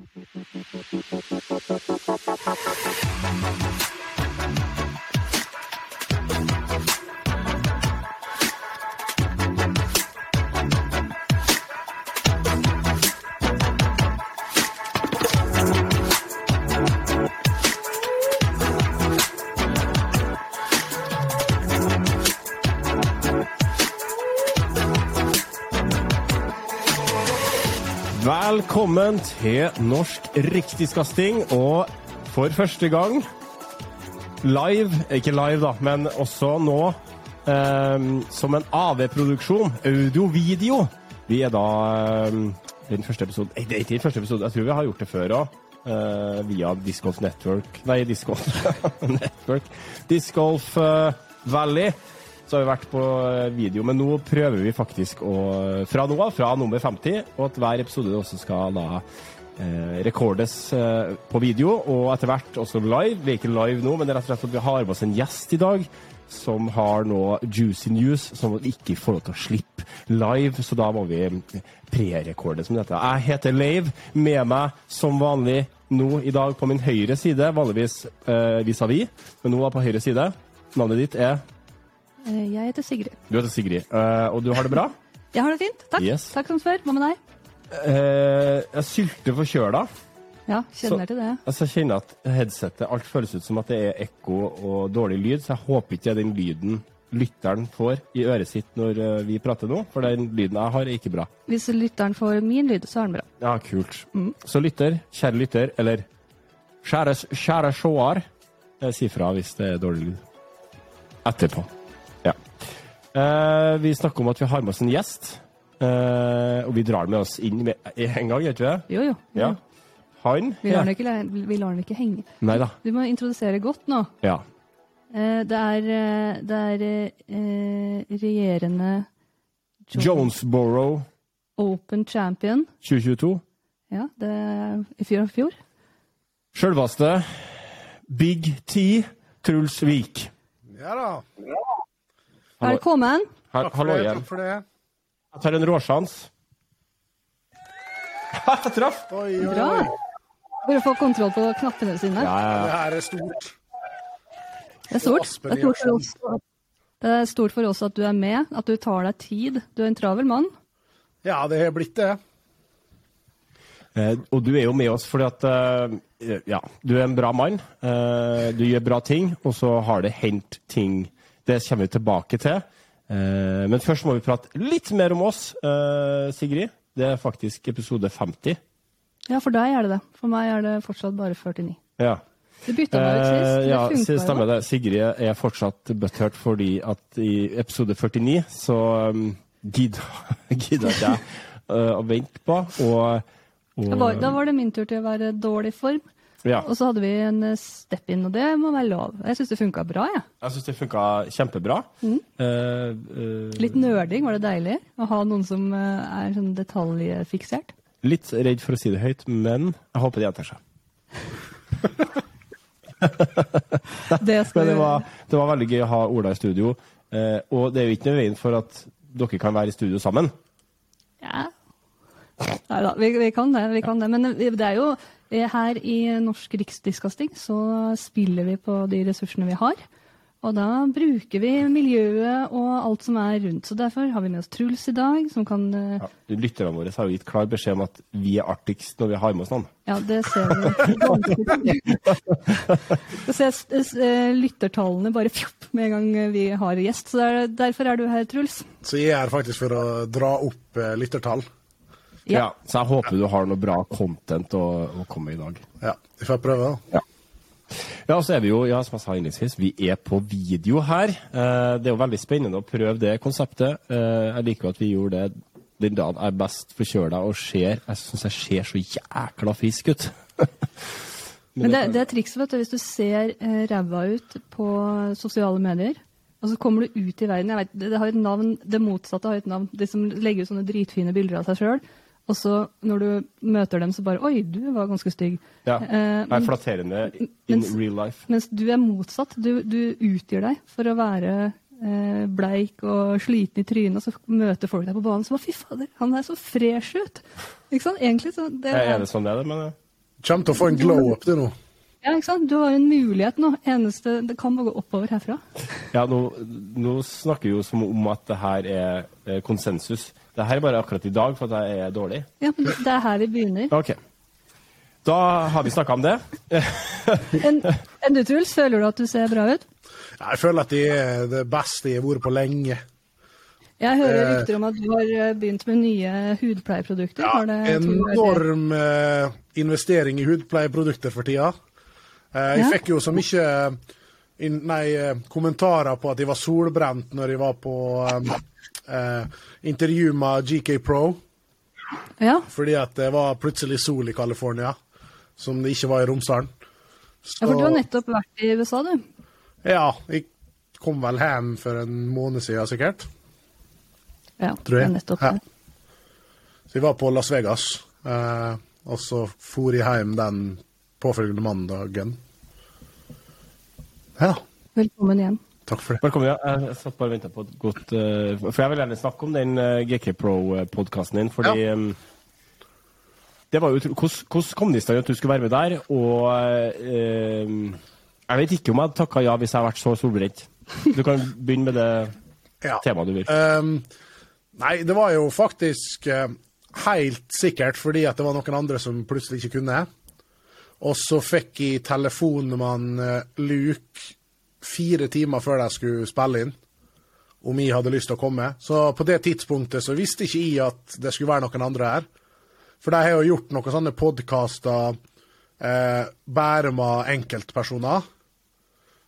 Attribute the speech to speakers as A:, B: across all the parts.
A: Thank you. Velkommen til Norsk Riktigskasting, og for første gang live, ikke live da, men også nå eh, som en AV-produksjon, audio-video. Vi er da eh, den første episoden, det er ikke den første episoden, jeg tror vi har gjort det før også, eh, via Disc Network, nei, Disc Network, Disc eh, Valley. Så har vi vært på eh, video, men nå prøver vi faktisk å Fra nå av, fra nummer 50, og at hver episode også skal da eh, rekordes eh, på video, og etter hvert også live. Vi er ikke live nå, men det er rett og slett at vi har med oss en gjest i dag som har nå juicy news som vi ikke får lov til å slippe live, så da må vi prerekorde som dette. Jeg heter Leiv, med meg som vanlig nå i dag på min høyre side, vanligvis eh, vis-à-vis, men nå er på høyre side. Navnet ditt er
B: Eh, Jeg heter Sigrid.
A: Du heter Sigrid, Uh, og du har det bra?
B: Jeg har det fint. Takk.
A: Yes.
B: Takk som spør. Hva med deg?
A: Uh, jeg sylter forkjøla.
B: Ja, kjenner
A: Så-
B: til det.
A: Altså, jeg kjenner at headsetet alt føles ut som at det er ekko og dårlig lyd, så jeg håper ikke det er den lyden lytteren får i øret sitt når eh, vi prater nå, for den lyden jeg har, er ikke bra.
B: Hvis lytteren får min lyd, så er den bra.
A: Ja, kult. Så lytter, kjære lytter, eller kjære, kjære seer, eh, si fra hvis det er dårlig lyd. Etterpå. Eh, vi snakker om at vi har med oss en gjest, Uh, og vi drar med oss inn med en gang, gjør vi ikke det?
B: Jo, jo.
A: Ja. Han
B: Vi lar den ikke, vi lar den ikke henge.
A: Neida.
B: Du må introdusere godt nå.
A: Ja.
B: Uh, Det er, det er eh, regjerende Jo-
A: Jonesboro
B: Open Champion.
A: 2022.
B: Ja, det er i fjor. fjor.
A: Sjølveste Big T Truls Vik.
C: Ja da.
B: Velkommen.
C: Takk for det. Takk for det.
A: Jeg tar en råsjans. Jeg traff!
C: Oi, oi,
B: Bra. Bare få kontroll på knappene sine.
A: Ja, ja,
C: Det her er stort.
B: Det er stort. Det er stort, for oss. det er stort for oss at du er med, at du tar deg tid. Du er en travel mann.
C: Ja, det har blitt det.
A: Eh, og du er jo med oss fordi at eh, Ja, du er en bra mann. Eh, du gjør bra ting, og så har det hendt ting. Det kommer vi tilbake til. Eh, men først må vi prate litt mer om oss, eh, Sigrid. Det er faktisk episode 50.
B: Ja, for deg er det det. For meg er det fortsatt bare 49.
A: Ja.
B: Du bytta meg ut sist.
A: Eh,
B: Det
A: ja,
B: funka jo.
A: stemmer det. Sigrid er fortsatt butthurt fordi at i episode 49 så um, gidda ikke jeg å vente på. Og, og
B: Da var, da var det min tur til å være dårlig form.
A: Ja,
B: Og så hadde vi en eh, step-in, og det må være lov. Jeg syns det funka bra, Ja.
A: jeg syns det funka kjempebra.
B: Mm.
A: Uh, uh,
B: Litt nerding, var det deilig? Å ha noen som eh, er sånn detaljfiksert.
A: litt redd for å si det høyt, men jeg håper det gjentar seg.
B: Det skal
A: det var, det var veldig gøy å ha Ola i studio. Uh, og det er jo ikke noe veien for at dere kan være i studio sammen.
B: Ja. Nei da, vi, vi kan det. vi kan det. Men det er jo eh, her i Norsk Riksdiskasting så spiller vi på de ressursene vi har. Og da bruker vi miljøet og alt som er rundt. Så derfor har vi med oss Truls i dag, som kan eh,
A: Ja, Lytterne våre har jo gitt klar beskjed om at vi er artigst når vi har med oss noen.
B: Ja, det ser vi ganske tydelig. Du ser s- s- eh, lyttertallene bare fjopp med en gang vi har gjest. Så er, derfor er du her, Truls.
C: Så jeg er faktisk for å dra opp eh, lyttertall.
A: Ja. Så jeg håper du har noe bra content å, å komme med i dag.
C: Ja, vi får prøve, da.
A: Ja, så er vi jo, ja, som jeg sa innledningsvis, vi er på video her. Eh, det er jo veldig spennende å prøve det konseptet. Eh, jeg liker jo at vi gjorde det den dagen jeg er best forkjøla og ser Jeg syns jeg ser så jækla frisk ut.
B: Men det, det er trikset, vet du, hvis du ser eh, ræva ut på sosiale medier, og så kommer du ut i verden jeg vet, det, det har et navn, det motsatte har et navn. De som legger ut sånne dritfine bilder av seg sjøl, og så når du møter dem, så bare Oi, du var ganske stygg.
A: Ja, det er
B: men-
A: flatterende in
B: mens-
A: real life.
B: Mens du er motsatt. Du, du utgir deg for å være eh, bleik og sliten i trynet, og så møter folk deg på banen som bare Fy fader, han er så fresh ut! Ikke sant? Egentlig så det
A: Er er det sånn det er, det, men
C: Kommer til å få en glow up, du nå.
B: Ja, ikke sant? Du har en mulighet nå. Eneste, Det kan bare gå oppover herfra.
A: Ja, nå, nå snakker vi jo som om at det her er eh, konsensus. Det her er bare akkurat i dag for at jeg er dårlig.
B: Ja, men Det er her vi begynner.
A: OK. Da har vi snakka om det.
B: Enn en du, Truls, føler du at du ser bra ut?
C: Jeg føler at det er det beste jeg har vært på lenge.
B: Jeg hører
C: Eh.
B: rykter om at du har eh, begynt med nye hudpleieprodukter.
C: Ja,
B: Har det-
C: enorm eh, investering i hudpleieprodukter for tida. Eh, jeg
B: Ja.
C: fikk jo så mye nei, kommentarer på at jeg var solbrent når jeg var på eh, intervju med GK Pro,
B: Ja,
C: fordi at det var plutselig sol i California, som det ikke var i Romsdalen.
B: ja, for du har nettopp vært i USA, du.
C: Ja, jeg kom vel hjem for en måned siden, sikkert.
B: Ja,
C: Tror jeg.
B: det nettopp
C: Ja. Så jeg var på Las Vegas, eh, og så for jeg hjem den påfølgende mandagen. Ja,
B: Velkommen hjem.
C: Takk for det.
A: Velkommen. Ja. Jeg satt bare og venta på et godt uh, For jeg vil gjerne snakke om den uh, GK Pro-podkasten din, fordi
C: Ja.
A: um, det var jo, utro- hvordan, kom det i stand at du skulle være med der? Og uh, jeg vet ikke om jeg hadde takka ja hvis jeg hadde vært så solbrent. Du kan begynne med det
C: Ja.
A: temaet du vil.
C: Um, nei, det var jo faktisk eh, helt sikkert fordi at det var noen andre som plutselig ikke kunne. Og så fikk jeg telefonen med eh, Luke fire timer før de skulle spille inn, om jeg hadde lyst til å komme. Så på det tidspunktet så visste ikke jeg at det skulle være noen andre her. For de har jo gjort noen sånne podkaster eh, bare med enkeltpersoner.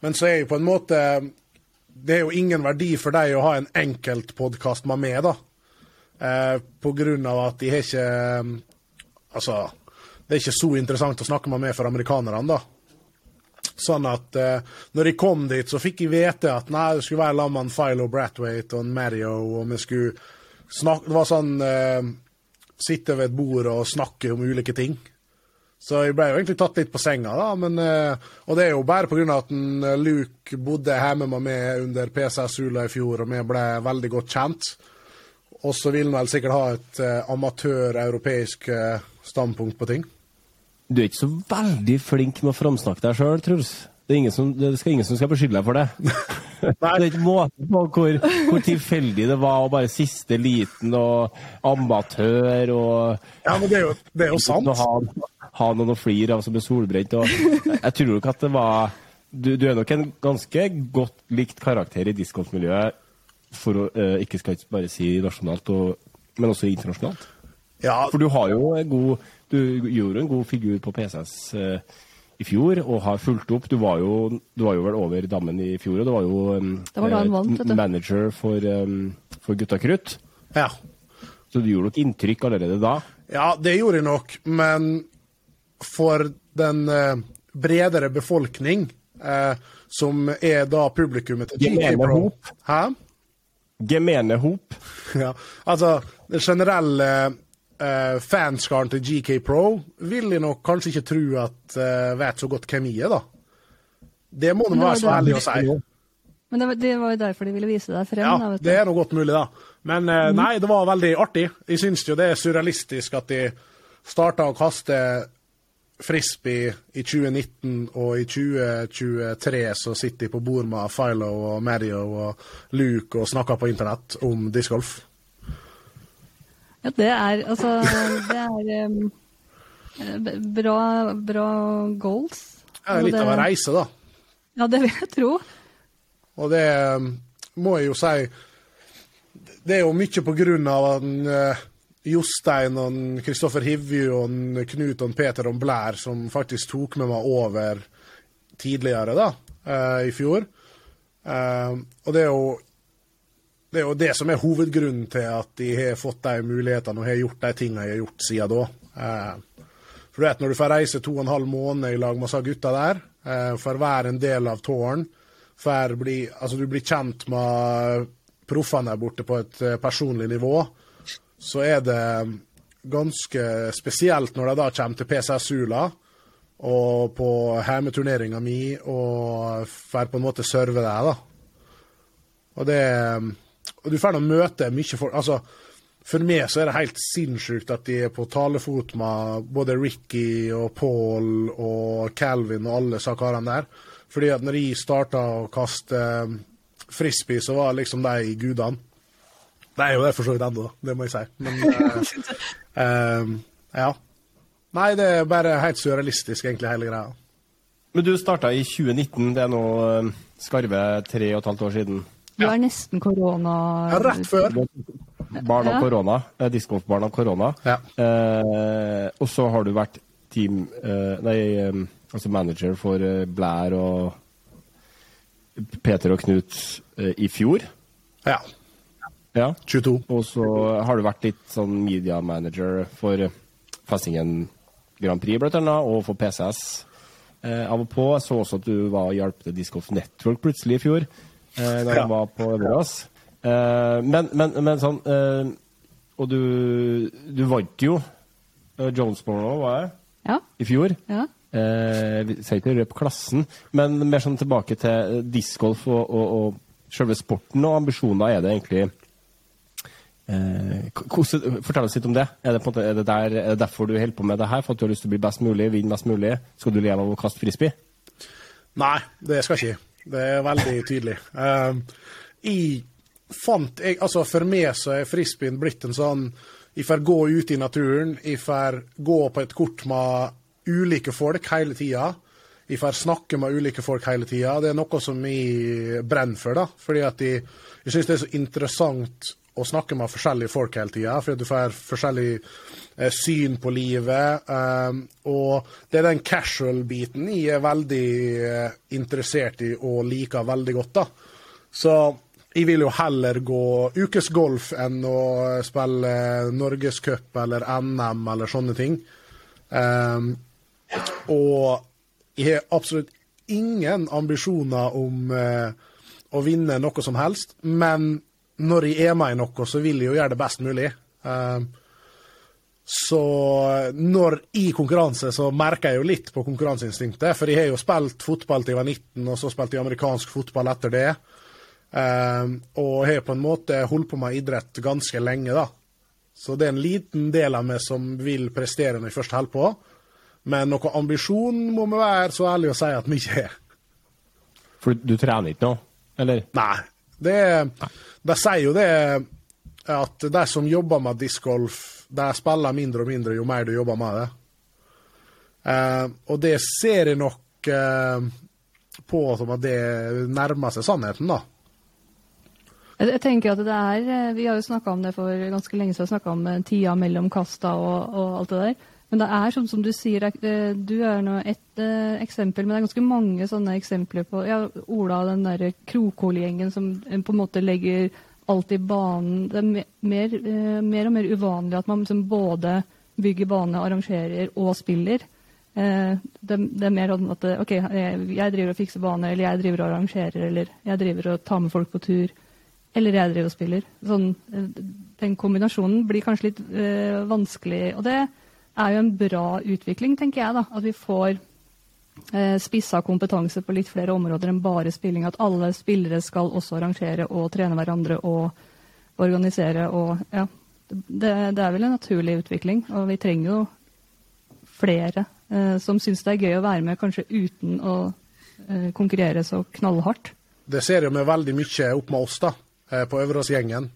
C: Men så er jo på en måte Det er jo ingen verdi for deg å ha en enkeltpodkast med meg, da. Eh, på grunn av at de har ikke Altså, det er ikke så interessant å snakke med meg for amerikanerne, da. Sånn at uh, når jeg kom dit, så fikk jeg vite at nei, det skulle være med Philo Brathwaite og Mario, og vi skulle snakke Det var sånn uh, Sitte ved et bord og snakke om ulike ting. Så jeg ble jo egentlig tatt litt på senga, da. Men, uh, og det er jo bare pga. at en, Luke bodde hjemme med meg under PCS-hula i fjor, og vi ble veldig godt kjent. Og så vil han vel sikkert ha et amatør-europeisk standpunkt på ting.
A: Du er ikke så veldig flink med å framsnakke deg sjøl, Truls. Det, er ingen som, det skal ingen som skal beskylde deg for det. Det er ikke måte på hvor, hvor tilfeldig det var, og bare siste liten og amatør og
C: Ja, men det er jo, det er jo sant.
A: å ha, ha noen å flire av som er solbrent. Og jeg tror nok at det var du, du er nok en ganske godt likt karakter i discgolfmiljøet, for å eh, ikke skal bare si nasjonalt, og, men også internasjonalt.
C: Ja,
A: For du har jo en god Du gjorde en god figur på PCS eh, i fjor og har fulgt opp. Du var, jo, du var jo vel over dammen i fjor, og du var jo um,
B: Det var da
A: eh,
B: vant, vet du.
A: manager for, um, for Gutta Krutt.
C: ja.
A: Så du gjorde nok inntrykk allerede da.
C: ja, det gjorde jeg nok, men for den eh, bredere befolkning, eh, som er da publikummet til
A: Gemene
C: Pro
A: hop.
C: Hæ?
A: Gemene hop.
C: Ja, altså, den generelle eh, fanskaren til GK Pro vil jeg nok kanskje ikke tro at uh, vet så godt hvem jeg er, da. Det må de være så ærlige å si.
B: Men det var, det var jo derfor de ville vise deg frem.
C: Ja,
B: da, vet du.
C: det er nå godt mulig, da. Men eh, nei, det var veldig artig. Jeg syns jo det er surrealistisk at de starta å kaste frisbee i 2019, og i 2023 så sitter de på bord med Philo og Mario og Luke og snakker på internett om discgolf.
B: Ja, det er altså Det er um, bra, bra goals.
C: Er litt av en reise, da.
B: Ja, det vil jeg tro.
C: Og det må jeg jo si Det er jo mye på grunn av en, eh, Jostein og Kristoffer Hivju og Knut og Peter og Blær som faktisk tok med meg over tidligere, da, eh, i fjor. Og det er jo det er jo det som er hovedgrunnen til at de har fått de mulighetene og har gjort de tingene jeg har gjort siden da. Eh, for du vet, Når du får reise to og en halv måned i lag med disse gutta der, eh, får være en del av tårn, bli, altså du blir kjent med proffene der borte på et eh, personlig nivå, så er det ganske spesielt når de da kommer til PCS Sula og på hjemmeturneringa mi og får på en måte serve deg, da. Og det og Du får nå møte mye folk Altså, for meg så er det helt sinnssykt at de er på talefot med både Ricky og Paul og Calvin og alle disse der. Fordi at når de starta å kaste eh, frisbee, så var liksom de gudene. Det er jo det for så vidt ennå, det må jeg si. Men uh, uh, ja. Nei, det er bare helt surrealistisk, egentlig, hele greia.
A: Men du starta i 2019, det er nå skarve tre og et halvt år siden.
B: Du er nesten korona...
C: Ja, rett før.
A: Barn av korona. Discgolfbarn av korona.
C: Ja.
A: Eh, og så har du vært team eh, Nei, altså manager for eh, Blær og Peter og Knut eh, i fjor.
C: Ja.
A: Ja.
C: 22.
A: Og så har du vært litt sånn media manager for eh, Festingen Grand Prix, blant annet, og for PCS eh, av og på. Jeg så også at du var og hjalp til Disc Golf Network plutselig i fjor, eh, når
C: Ja.
A: var på Øverås. Eh, men, men, men sånn eh, Og du, du vant jo eh, Jonesboro, var det?
B: Ja.
A: I fjor.
B: ja.
A: Eh, vi sier ikke røp klassen, men mer sånn tilbake til discgolf og, og, og selve sporten og ambisjoner. Er det egentlig eh, hvordan- Fortell oss litt om det. Er det, på en måte, er, det der, er det derfor du holder på med det her? For at du har lyst til å bli best mulig, vinne mest mulig? Skal du leve av å kaste frisbee?
C: Nei, det skal jeg ikke. Det er veldig tydelig. Um, jeg fant jeg, altså For meg så er frisbeen blitt en sånn Jeg får gå ut i naturen, jeg får gå på et kort med ulike folk hele tida. Jeg får snakke med ulike folk hele tida. Det er noe som jeg brenner for. da, fordi at jeg, jeg syns det er så interessant å snakke med forskjellige folk hele tida. Fordi du får forskjellig eh, syn på livet. Um, og det er den casual-biten jeg er veldig eh, interessert i og liker veldig godt. da. Så jeg vil jo heller gå ukesgolf enn å spille Norgescup eller NM eller sånne ting. Um, og jeg har absolutt ingen ambisjoner om eh, å vinne noe som helst, men når jeg er med i noe, så vil jeg jo gjøre det best mulig. Um, så når i konkurranse, så merker jeg jo litt på konkurranseinstinktet. For jeg har jo spilt fotball til jeg var 19, og så spilte jeg amerikansk fotball etter det. Um, og har på en måte holdt på med idrett ganske lenge, da. Så det er en liten del av meg som vil prestere når jeg først holder på. Men noe ambisjon må vi være så ærlig å si at vi ikke har.
A: For du trener ikke nå, eller?
C: Nei. Det, de sier jo det at de som jobber med discgolf, de spiller mindre og mindre jo mer du jobber med det. Eh, og det ser jeg nok eh, på som at det nærmer seg sannheten, da.
B: Jeg, tenker at det er, eh, Vi har jo snakka om det for ganske lenge siden, snakka om eh, tida mellom kasta og, og alt det der. Men det er sånn som du sier, eh, du er nå ett eh, eksempel, men det er ganske mange sånne eksempler på ja, Ola, den derre Krokol-gjengen som eh, på en måte legger alt i banen. Det er mer, mer og mer uvanlig at man liksom både bygger bane, arrangerer og spiller. Det, det er mer sånn at OK, jeg, driver og fikser bane, eller jeg driver og arrangerer, eller jeg driver og tar med folk på tur. Eller jeg driver og spiller. Sånn, den kombinasjonen blir kanskje litt eh, vanskelig. Og det er jo en bra utvikling, tenker jeg. da, At vi får eh, spissa kompetanse på litt flere områder enn bare spilling. At alle spillere skal også arrangere og trene hverandre og organisere. og ja, Det, det er vel en naturlig utvikling. Og vi trenger jo flere eh, som syns det er gøy å være med, kanskje uten å eh, konkurrere så knallhardt.
C: Det ser jo vi veldig mye opp med oss, da, eh, på Øverås-gjengen.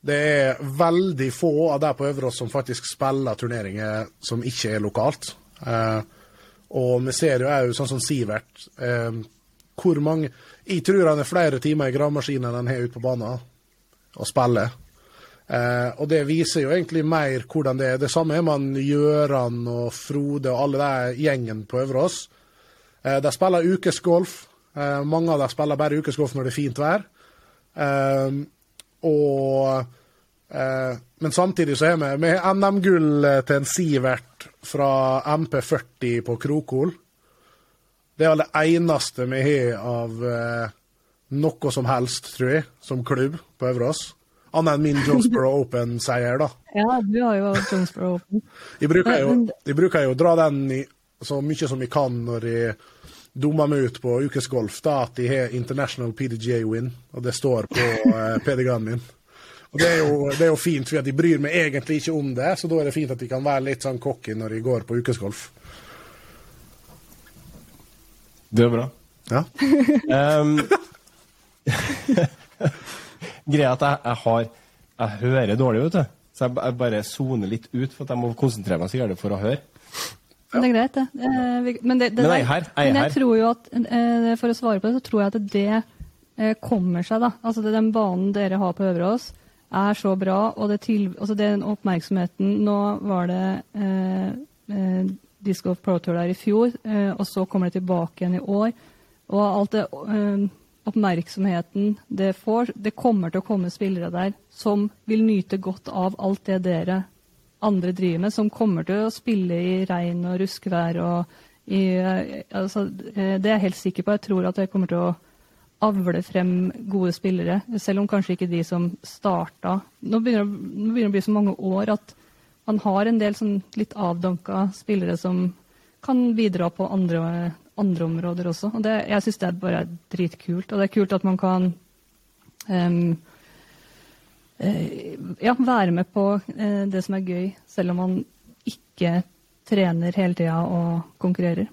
C: Det er veldig få av de på Øverås som faktisk spiller turneringer som ikke er lokalt. Eh, og vi ser jo òg sånn som Sivert. Eh, hvor mange Jeg tror han er flere timer i gravemaskinen enn han har ute på banen og spiller. Eh, og det viser jo egentlig mer hvordan det er. Det samme er man Gjøran og Frode og alle de gjengen på Øverås. Eh, de spiller ukesgolf. Eh, mange av dem spiller bare ukesgolf når det er fint vær. Eh, og eh, Men samtidig så har vi, med NM-gull til en Sivert fra MP40 på Krokol. Det er det eneste vi har av eh, noe som helst, tror jeg, som klubb på Øverås. Annet enn min Jonesboro Open-seier, da.
B: Ja, du har jo Jonesboro Open.
C: Jeg bruker jo, jeg bruker jo dra den i, så mye som jeg kan når jeg dummer meg ut på ukesgolf, da, at de har International PDGA win, og det står på eh, PDG-en min. Og det er, jo, det er jo fint, for de bryr meg egentlig ikke om det, så da er det fint at de kan være litt sånn cocky når de går på ukesgolf.
A: Det er bra.
C: Ja.
A: Um, greia at jeg, jeg har Jeg hører dårlig, vet du. Så jeg, jeg bare soner litt ut, for at jeg må konsentrere meg så gjerne for å høre.
B: Men det er greit, det. Eh, Men, det, det
A: Men jeg er her, jeg
B: men jeg tror jo at, eh, For å svare på det, så tror jeg at det eh, kommer seg, da. Altså den banen dere har på Øverås, er så bra, og det til, altså den oppmerksomheten Nå var det eh, eh, Disc Golf Pro Tour der i fjor, eh, og så kommer det tilbake igjen i år. Og alt det eh, oppmerksomheten det får Det kommer til å komme spillere der som vil nyte godt av alt det dere andre driver med, som kommer til å spille i regn og ruskevær og i eh, altså, eh, Det er jeg helt sikker på. Jeg tror at det kommer til å avle frem gode spillere, selv om kanskje ikke de som starta Nå begynner nå begynner det å bli så mange år at man har en del sånn litt avdanka spillere som kan bidra på andre, andre områder også. Og det, jeg syns det er bare dritkult. Og det er kult at man kan eh, ja, være med på eh, det som er gøy, selv om man ikke trener hele tida og konkurrerer.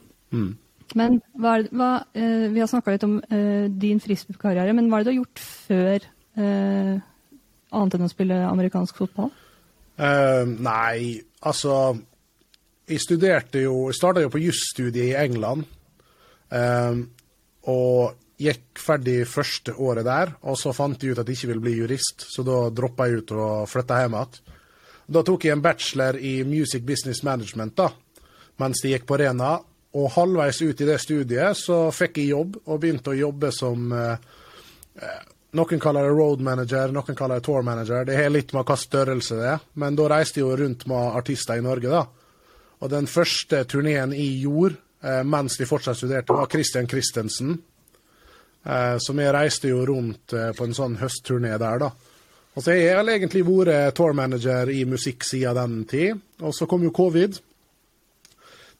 B: Men hva hva, eh, vi har snakka litt om eh, din frisbeekarriere, men hva er det du har gjort før eh, annet enn å spille amerikansk fotball?
C: Uh, nei, altså Jeg studerte jo Jeg starta jo på jusstudiet i England. Uh, og gikk ferdig første året der. Og så fant jeg ut at jeg ikke ville bli jurist, så da droppa jeg ut og flytta hjem igjen. Da tok jeg en bachelor i Music Business Management da, mens jeg gikk på Rena. Og halvveis ut i det studiet så fikk jeg jobb, og begynte å jobbe som eh, noen kaller det road manager, noen kaller det tour manager. Det har litt med hva størrelse det er. Men da reiste jeg jo rundt med artister i Norge, da. Og den første turneen jeg gjorde eh, mens de fortsatt studerte, var Christian Christensen. Eh, så vi reiste jo rundt eh, på en sånn høstturné der, da. Og så har jeg vel egentlig vært tour manager i musikk siden den tid. Og så kom jo covid.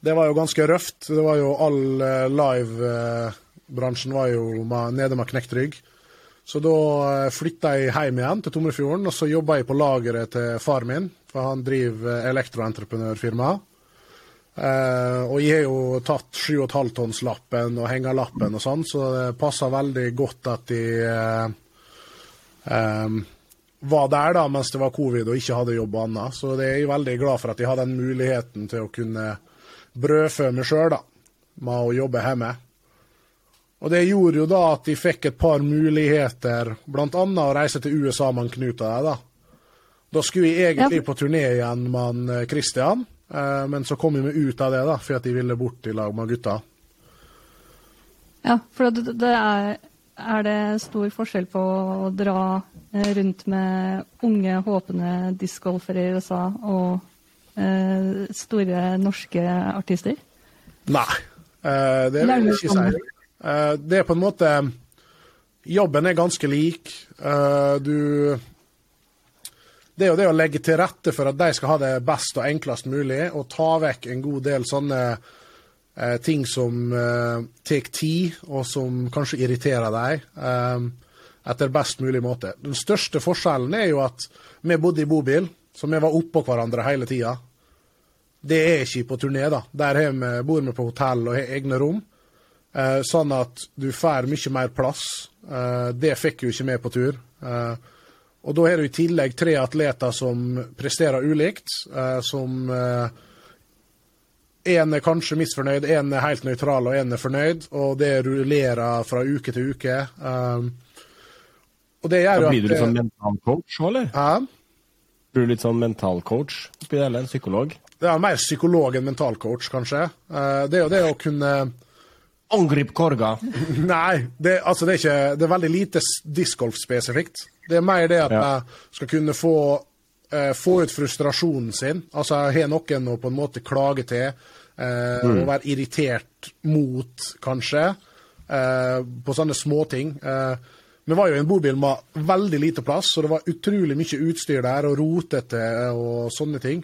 C: Det var jo ganske røft. Det var jo all eh, live-bransjen var jo nede med knekt rygg. Så da flytta jeg hjem igjen til Tomrefjorden, og så jobba jeg på lageret til far min, for han driver elektroentreprenørfirmaet. elektroentreprenørfirma. Eh, og jeg har jo tatt 7,5-tonslappen og hengerlappen og sånn, så det passer veldig godt at jeg eh, eh, var der da mens det var covid og ikke hadde jobb og annet. Så det er jeg veldig glad for at jeg hadde den muligheten til å kunne brødfø meg sjøl med å jobbe hjemme. Og det gjorde jo da at de fikk et par muligheter, bl.a. å reise til USA med Knut og jeg, da. Da skulle jeg egentlig
B: Ja.
C: på turné igjen med Christian, men så kom vi ut av det, da, for at de ville bort i lag med gutta.
B: Ja, for det, det er, er det stor forskjell på å dra eh, rundt med unge, håpende discgolfere i USA og eh, store norske artister?
C: Nei, eh, det vil jeg ikke si. Eh, det er på en måte Jobben er ganske lik. Eh, du Det er jo det å legge til rette for at de skal ha det best og enklest mulig, og ta vekk en god del sånne eh, ting som eh, tar tid, og som kanskje irriterer deg, eh, etter best mulig måte. Den største forskjellen er jo at vi bodde i bobil, så vi var oppå hverandre hele tida. Det er ikke på turné, da. Der bor vi på hotell og har egne rom. Eh, sånn at du får mye mer plass. Eh, det fikk jo ikke vi på tur. Eh, og da har du i tillegg tre atleter som presterer ulikt, eh, som Én en er kanskje misfornøyd, en er helt nøytral og en er fornøyd, og det rullerer fra uke til uke. Um, og det gjør
A: Da
C: at
A: blir du litt
C: sånn
A: sånn mentalcoach òg, eller?
C: Hæ?
A: Blir du litt sånn mentalcoach oppi det hele? En psykolog?
C: Det er mer psykolog enn mentalcoach, kanskje. Eh, det er jo det å kunne
A: Angrip korga!
C: Nei, det, altså det, er ikke, det er veldig lite discgolf-spesifikt. Det er mer det at
A: Ja.
C: jeg skal kunne få, eh, få ut frustrasjonen sin. Altså jeg har noen å på en måte klage til, eh, og være irritert mot, kanskje, eh, på sånne småting. Eh, vi var jo i en bobil med veldig lite plass, og det var utrolig mye utstyr der, og rotete og sånne ting.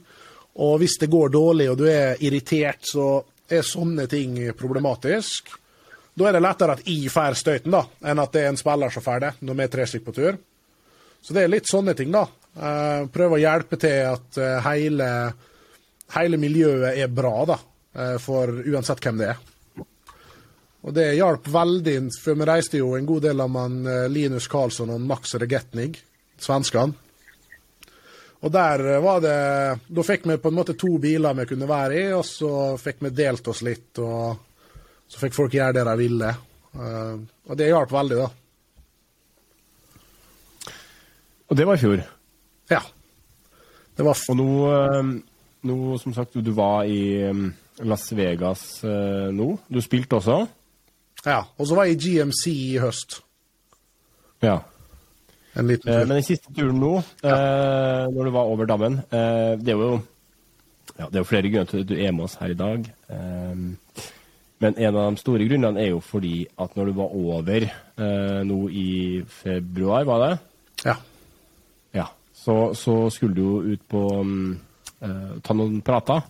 C: Og hvis det går dårlig, og du er irritert, så er sånne ting problematisk. Da er det lettere at jeg får støyten, da, enn at det er en spiller som får det, når vi er tre stykker på tur. Så det er litt sånne ting, da. Eh, prøve å hjelpe til at eh, hele, hele miljøet er bra, da. Eh, for uansett hvem det er. Og det hjalp veldig, for vi reiste jo en god del av man Linus Karlsson og Max Regetnig, svenskene. Og der var det Da fikk vi på en måte to biler vi kunne være i, og så fikk vi delt oss litt, og så fikk folk gjøre det de ville. Og det hjalp veldig, da.
A: Og det var i fjor.
C: Ja. Det var
A: Og nå, eh, nå som sagt, du var i eh, Las Vegas eh, nå. Du spilte også?
C: Ja. Og så var jeg i GMC i høst.
A: Ja.
C: En liten tur.
A: men den siste turen nå, ja. når du var over dammen Det er jo ja, det er jo flere grunner til at du er med oss her i dag. Men en av de store grunnene er jo fordi at når du var over eh, nå i februar, var det?
C: Ja.
A: Så, så skulle du jo ut på um, uh, ta noen prater.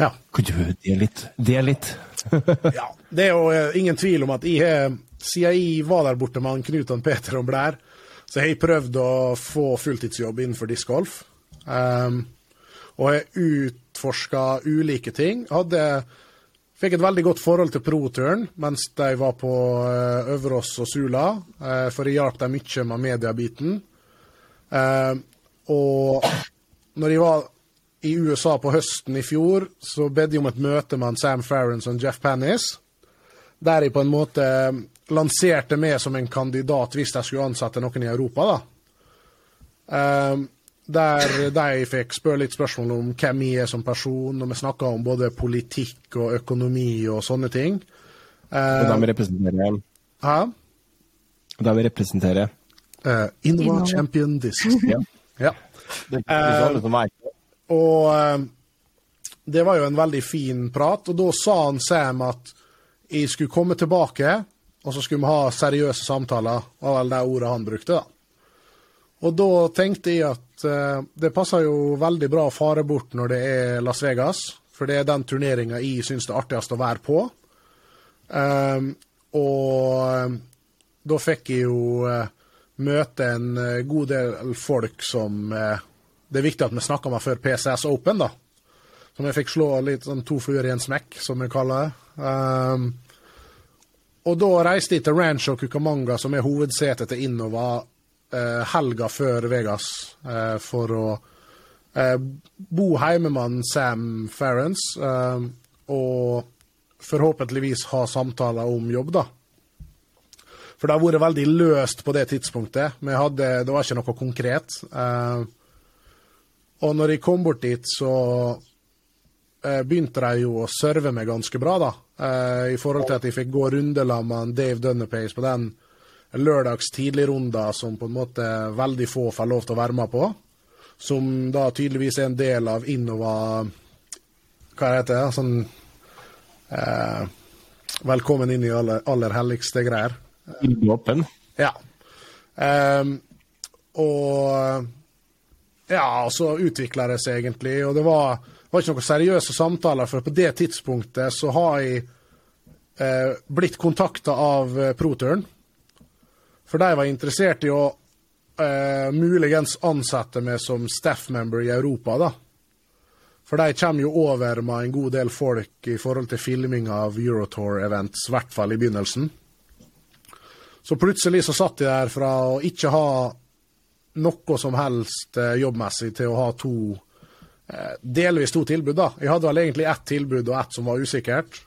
C: ja.
A: Kan du dele litt? Del litt.
C: Ja, det er jo eh, ingen tvil om at jeg har, siden jeg var der borte med Knut og Peter og Blær, så har jeg prøvd å få fulltidsjobb innenfor discgolf. Um, og jeg utforska ulike ting. Hadde, fikk et veldig godt forhold til pro-turn mens de var på uh, Øverås og Sula, eh, for jeg hjalp dem mye med mediebiten. Eh, og når jeg var i USA på høsten i fjor, så bedde jeg om et møte med Sam Farrens og Jeff Pannis, der jeg på en måte lanserte meg som en kandidat hvis de skulle ansette noen i Europa. da. Eh, der de fikk spørre litt spørsmål om hvem jeg er som person, og vi snakka om både politikk og økonomi og sånne ting.
A: Og de representerer
C: Hæ?
A: De representerer
C: Eh, Innova. Champion Disc.
A: ja.
C: Ja.
A: Det er ikke det.
C: Og eh, det var jo en veldig fin prat, og da sa han Sam at jeg skulle komme tilbake, og så skulle vi ha seriøse samtaler, var vel det ordet han brukte, da. Og da tenkte jeg at eh, det passer jo veldig bra å fare bort når det er Las Vegas, for det er den turneringa jeg syns det er artigst å være på. Um, og eh, da fikk jeg jo eh, møte en god del folk som Det er viktig at vi snakker med før PCS Open, da. Som jeg fikk slå litt sånn to fluer i en smekk, som vi kaller det. Um, og da reiste jeg til Rancho Cucamonga, som er hovedsetet til Innova, eh, helga før Vegas, eh, for å eh, bo med Sam Farrens, eh, og forhåpentligvis ha samtaler om jobb, da. For det har vært veldig løst på det tidspunktet. Vi hadde, det var ikke noe konkret. Eh, og når jeg kom bort dit, så eh, begynte de jo å serve meg ganske bra, da. I forhold til at jeg fikk gå rundelag med Dave Dunnerpace på den lørdags tidligrunda som på en måte veldig få får lov til å være med på. Som da tydeligvis er en del av Innova Hva heter det? Sånn eh, Velkommen inn i aller, aller helligste greier.
A: Innåpen.
C: Ja. Eh, og ja, så utvikla det seg egentlig, og det var, var ikke noen seriøse samtaler, for på det tidspunktet så har jeg eh, blitt kontakta av eh, Proturn. For de var interessert i å eh, muligens ansette meg som staff member i Europa, da. For de kommer jo over med en god del folk i forhold til filming av Eurotour-events, i hvert fall i begynnelsen. Så plutselig så satt jeg der fra å ikke ha noe som helst eh, jobbmessig til å ha to eh, Delvis to tilbud, da. Jeg hadde vel egentlig ett tilbud og ett som var usikkert.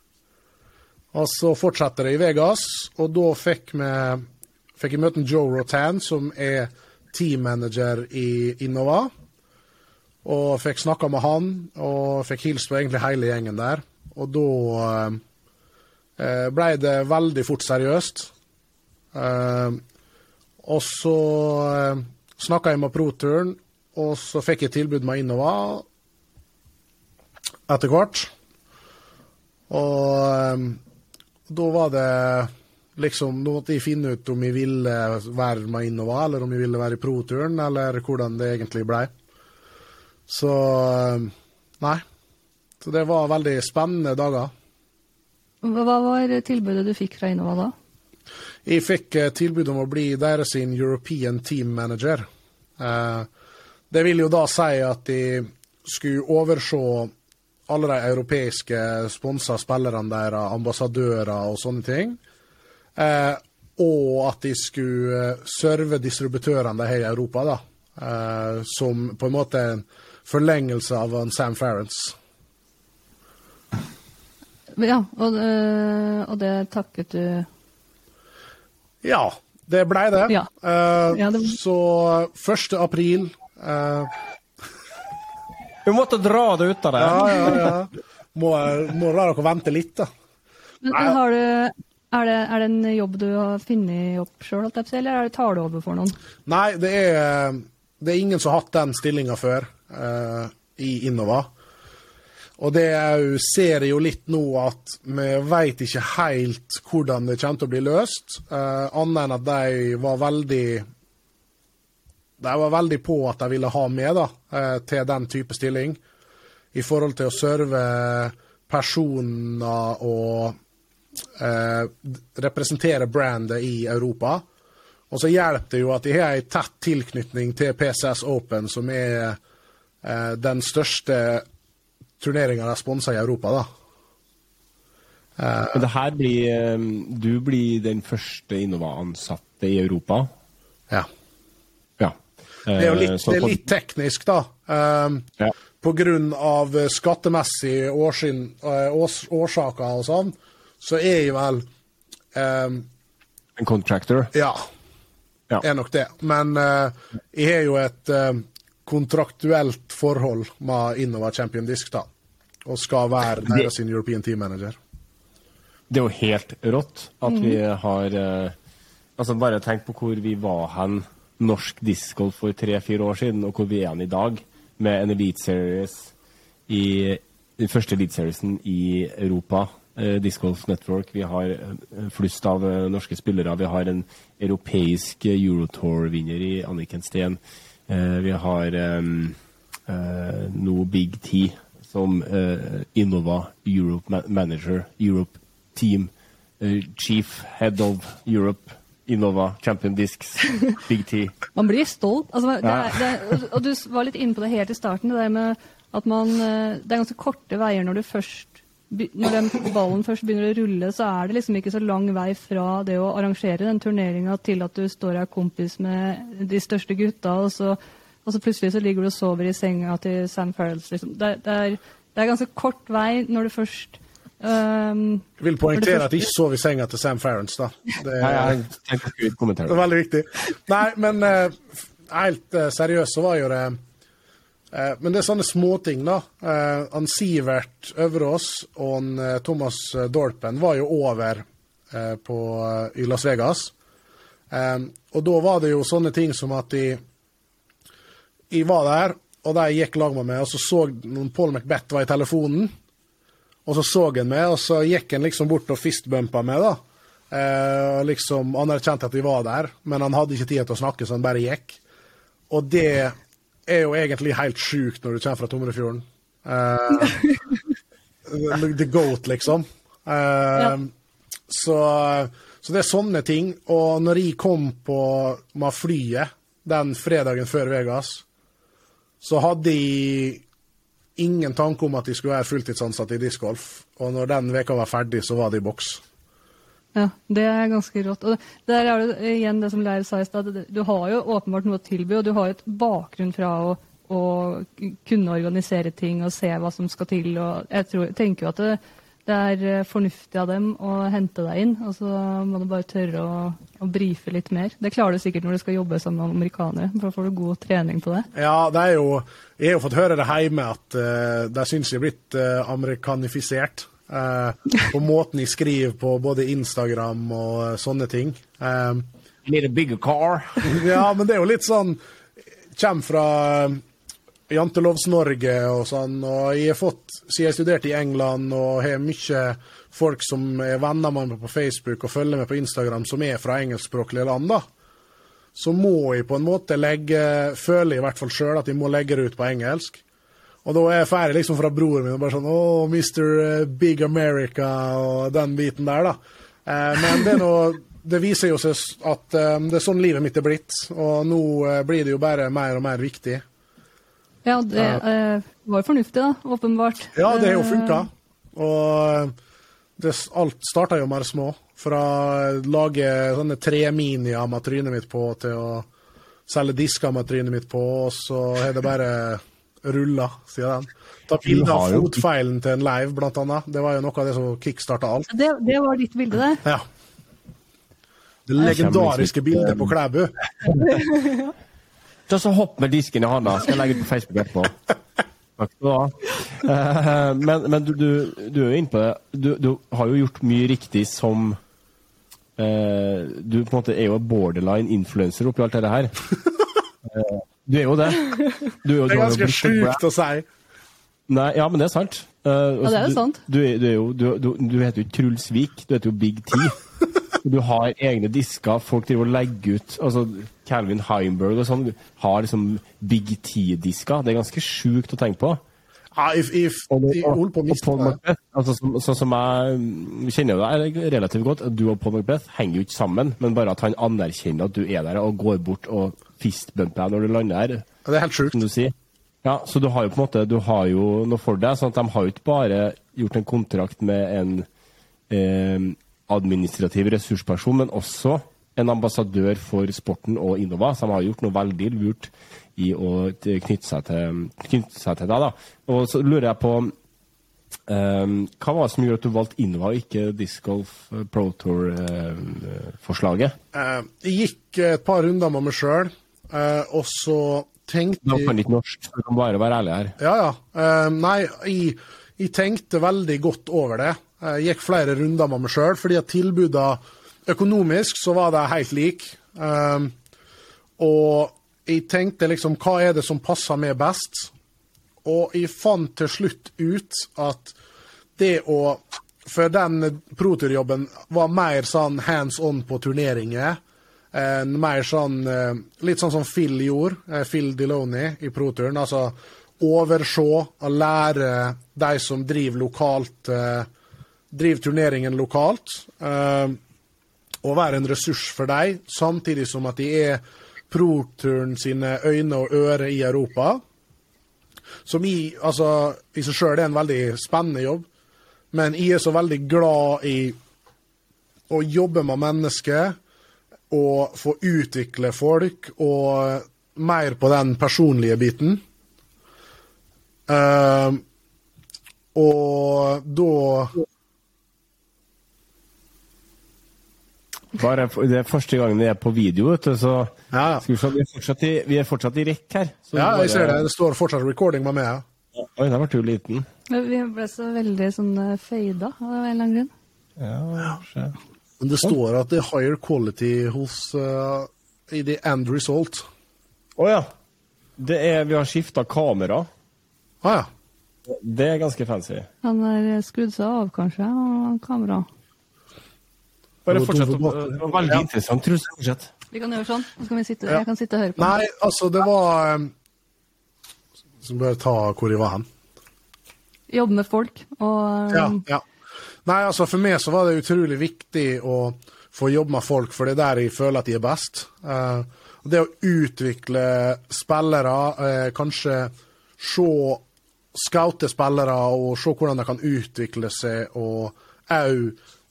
C: Og så fortsetter det i Vegas, og da fikk, vi, fikk jeg møte Joe Rotan, som er teammanager i Innova. Og fikk snakka med han, og fikk hilst på egentlig hele gjengen der. Og da eh, ble det veldig fort seriøst. Eh, og så eh, snakka jeg med Proturn, og så fikk jeg tilbud med Innova etter hvert. Og eh, da var det liksom Nå måtte jeg finne ut om jeg ville være med Innova, eller om jeg ville være i proturen, eller hvordan det egentlig blei. Så eh, Nei. Så det var veldig spennende dager.
B: Hva var tilbudet du fikk fra Innova da?
C: Jeg fikk eh, tilbud om å bli deres European Team Manager. Eh, det vil jo da si at de skulle overse alle de europeiske sponsa spillerne deres, ambassadører og sånne ting. Eh, og at de skulle eh, serve distributørene de har i Europa, da. Eh, som på en måte en forlengelse av en Sam Farrance.
B: Ja, og, og det takket du
C: Ja, det blei det.
B: Ja.
C: Eh,
B: Ja, det-
C: Så 1. april eh,
A: Vi måtte dra det ut av det.
C: Ja, ja, ja. Må, må la dere vente litt, da.
B: Men har du, er, det, er det en jobb du har funnet opp sjøl, eller er tar du over for noen?
C: Nei, det er, det er ingen som har hatt den stillinga før eh, i Innova. Og det er ser jo litt nå at vi veit ikke helt hvordan det kommer til å bli løst, eh, annet enn at de var veldig De var veldig på at de ville ha med da, eh, til den type stilling, i forhold til å serve personer og eh, representere brandet i Europa. Og så hjelper det jo at de har en tett tilknytning til PCS Open, som er eh, den største turneringa de sponser i Europa, da.
A: Men det her blir eh, Du blir den første Innova-ansatte i Europa.
C: Ja.
A: Ja.
C: Det er jo litt,
A: Eh,
C: det er litt teknisk, da. Um,
A: Ja.
C: På grunn av eh, skattemessige eh, års, årsaker og sånn, så er jeg vel um,
A: En contractor.
C: Ja,
A: Ja.
C: er nok det. Men uh, jeg har jo et eh, kontraktuelt forhold med Innova Champion Disk, da. Og skal være deres det, European Team Manager.
A: Det er jo helt rått at vi har uh, Altså, bare tenk på hvor vi var hen norsk discgolf for tre-fire år siden, og hvor vi er hen i dag, med en Elite Series i den første Elite Seriesen i Europa. Eh, Discgolf Network. Vi har eh, flust av eh, norske spillere. Vi har en europeisk Eurotour-vinner i Anniken Steen. Vi har No Big T som Innova Europe Manager, Europe Team, Chief Head of Europe, Innova Champion Discs, Big T.
B: Man blir stolt. Altså, det er, det er, og- du var litt inne på det helt i starten, det der med at man Det er ganske korte veier når du først når den ballen først begynner å rulle, så er det liksom ikke så lang vei fra det å arrangere den turneringa til at du står og er kompis med de største gutta, og så, og så plutselig så ligger du og sover i senga til Sam Farrells. Liksom. Det, det, er, det er ganske kort vei når du først um,
C: Jeg vil poengtere at jeg ikke sov i senga til Sam Farrells, da. Det er, det er veldig viktig. Nei, men uh, helt uh, seriøst så var jo det Men det er sånne småting, da. Uh, han Sivert Øverås og han, eh, Thomas Dolpen, var jo over eh, på, eh, i Las Vegas. Eh, og da var det jo sånne ting som at de Jeg var der, og de gikk lag med meg, og så så noen Paul McBeth var i telefonen. Og så så han meg, og så gikk han liksom bort og fistbumpa meg, da. Eh, liksom anerkjente at vi var der, men han hadde ikke tid til å snakke, så han bare gikk. Og det er jo egentlig helt sjukt når du kommer fra Tomrefjorden. Uh, the- goat, liksom. Uh,
B: Ja.
C: så, så det er sånne ting. Og når jeg kom på med flyet den fredagen før Vegas, så hadde jeg ingen tanke om at jeg skulle være fulltidsansatt i discgolf. Og når den veka var ferdig, så var det i boks.
B: Ja, det er ganske rått. Og der er det igjen det som Leir sa i stad. Du har jo åpenbart noe å tilby, og du har jo et bakgrunn fra å, å kunne organisere ting og se hva som skal til. og Jeg tror, tenker jo at det, det er fornuftig av dem å hente deg inn, og så må du bare tørre å, å brife litt mer. Det klarer du sikkert når du skal jobbe sammen med amerikanere, for da får du god trening på det.
C: Ja, det er jo Jeg har jo fått høre det hjemme at uh, de syns jeg er blitt uh, amerikanifisert. Eh, på måten jeg skriver på både Instagram og eh, sånne ting. Um,
A: Need a bigger car.
C: ja, men det er jo litt sånn Kommer fra eh, Jantelovs-Norge og sånn, og jeg har fått, siden jeg studerte i England og har mye folk som er venner med meg på Facebook og følger meg på Instagram, som er fra engelskspråklige land, da, så må jeg på en måte legge Føler jeg i hvert fall sjøl at jeg må legge det ut på engelsk. Og da er jeg ferdig liksom fra broren min og bare sånn Å, Mr. Big America og den biten der, da. Eh, men det noe det viser jo seg at eh, det er sånn livet mitt er blitt, og nå eh, blir det jo bare mer og mer viktig.
B: Ja, det eh, var jo fornuftig, da, åpenbart.
C: Ja, det har jo
B: Eh,
C: funka. Og det, alt starta jo det små. Fra å lage sånne treminier med trynet mitt på, til å selge disker med trynet mitt på, og så har det bare rulla siden den. Ta bilde av fotfeilen til en live, blant annet. Det var jo noe av det som kickstarta alt.
B: Det, det var ditt bilde, det.
C: Ja. Det legendariske bildet på Klæbu.
A: Ta så Hopp med disken i hånda, skal jeg legge ut på Facebook etterpå. Takk skal du ha. Eh, Men, men du, du, du er jo inne på det. Du, du har jo gjort mye riktig som eh, Du på en måte er jo borderline influencer oppi alt dette her. Eh, Du er jo det. Du er, jo,
C: Det er
A: jo
C: ganske sjukt å si.
A: Nei, ja, men det er sant. Uh,
B: Ja, det er jo sant.
A: Du, du, er jo, du, du, du heter jo ikke Truls Vik, du heter jo Big T. Du har egne disker, folk driver og legger ut altså Calvin Heimberg og sånn har liksom Big T-disker. Det er ganske sjukt å tenke på.
C: Ja, if, if,
A: Og,
C: og, og, på
A: og Paul
C: McBeth,
A: Macbeth, altså, som- så, som jeg kjenner kjenner deg relativt godt, du og Paul Macbeth henger jo ikke sammen, men bare at han anerkjenner at du er der og går bort og fistbumper jeg når du lander her,
C: Ja, Det er helt sjukt.
A: som du sier. Ja, så du har jo på en måte du har jo noe for deg. sånn at De har jo ikke bare gjort en kontrakt med en eh, administrativ ressursperson, men også en ambassadør for sporten og Innova. Så de har gjort noe veldig lurt i å knytte seg til, knytte seg til deg. da. Og så lurer jeg på eh, Hva var det som gjorde at du valgte Innova og ikke Disc Golf eh, Pro Tour-forslaget?
C: Eh, jeg gikk et par runder med meg sjøl, og så tenkte
A: Nå
C: jeg
A: kan ikke norsk, du kan bare være ærlig her.
C: Ja, ja. Eh, nei, jeg, jeg tenkte veldig godt over det. Jeg gikk flere runder med meg sjøl, fordi at tilbudene økonomisk så var de helt like. Eh, og jeg tenkte liksom hva er det som passer meg best? Og jeg fant til slutt ut at det å For den proturjobben var mer sånn hands on på turneringer. Eh, mer sånn eh, Litt sånn som Phil gjorde, eh, Phil Deloney i proturen. Altså overse og lære de som driver lokalt Driver turneringen lokalt. Og være en ressurs for dem, samtidig som at de er proturen sine øyne og ører i Europa. Som i, altså, i seg sjøl er en veldig spennende jobb. Men jeg er så veldig glad i å jobbe med mennesker og få utvikle folk, og mer på den personlige biten. Uh, og da
A: Bare, det er første gangen vi er på video, vet du, så
C: Ja, ja.
A: skal vi, se, vi, er fortsatt i, vi er fortsatt i rekk her. Så
C: Ja,
A: bare-
C: jeg ser det. Det står fortsatt recording med meg.
A: Oi, der ble du liten.
B: Vi ble så veldig sånn eh, fada av en eller annen grunn.
A: Ja, se.
C: Men det står at det er higher quality hos uh, i the end result.
A: Å ja. Det er, vi har skifta kamera.
C: Ah, ja.
A: Det er ganske fancy.
B: Han har skrudd seg av, kanskje, og kamera.
A: Bare
C: Det
A: fortsett. å- Det var veldig
C: Ja.
A: interessant. Truls, fortsett.
B: Vi kan gjøre sånn. Så kan vi sitte,
C: Ja.
B: Jeg kan sitte og høre på.
C: Nei, altså, det var um, Så bare ta hvor jeg var hen.
B: Jobbe med folk og
C: Ja, ja. Nei, altså, for meg så var det utrolig viktig å få jobbe med folk, for det er der jeg føler at de er best. Uh, det å utvikle spillere, uh, kanskje se Scoute spillere og se hvordan de kan utvikle seg, og òg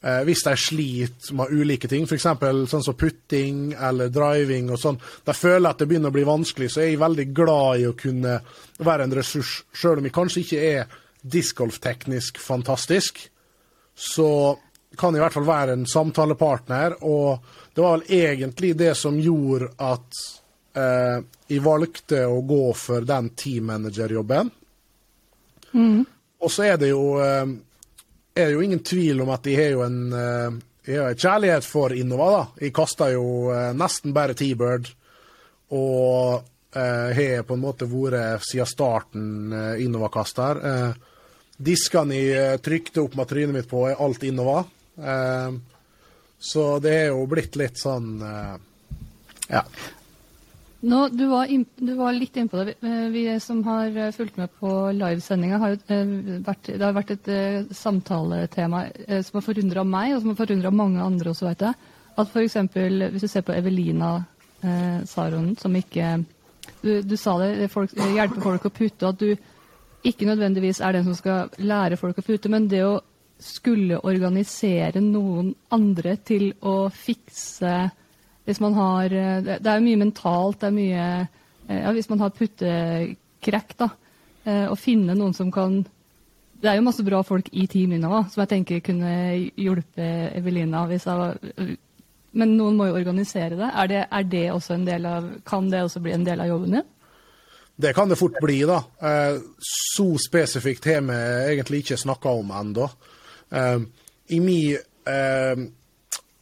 C: eh, hvis de sliter med ulike ting, f.eks. sånn som putting eller driving og sånn, de føler at det begynner å bli vanskelig, så er jeg veldig glad i å kunne være en ressurs, sjøl om jeg kanskje ikke er discgolfteknisk fantastisk så kan jeg i hvert fall være en samtalepartner, og det var vel egentlig det som gjorde at eh, jeg valgte å gå for den teammanagerjobben. Og så er det jo eh, er det jo ingen tvil om at jeg har jo en eh, har en kjærlighet for Innova. da. Jeg kaster jo eh, nesten bare T-Bird, og eh, har på en måte vært siden starten eh, Innova-kaster. Eh, diskene jeg eh, trykte opp med trynet mitt på, er alt Innova. Eh, så det er jo blitt litt sånn eh, Ja.
B: Nå, du, var inn, du var litt innpå det. Vi, som har fulgt med på livesendinga, har jo vært, det har vært et samtaletema som har forundra meg, og som har forundra mange andre også, veit jeg. at f.eks. hvis du ser på Evelina eh, Saronen, som ikke du, du, sa det, folk, hjelper folk å putte, at du ikke nødvendigvis er den som skal lære folk å putte, men det å skulle organisere noen andre til å fikse Hvis man har Det er jo mye mentalt, det er mye ja, Hvis man har puttekrekk, da. Å finne noen som kan det er jo masse bra folk i teamet nå som jeg tenker kunne hjulpe Evelina. hvis jeg. Men noen må jo organisere det. Er, det. er det også en del av, kan det også bli en del av jobben din?
C: Det kan det fort bli, da. Eh, så spesifikt har vi egentlig ikke snakka om ennå. Eh, I min eh,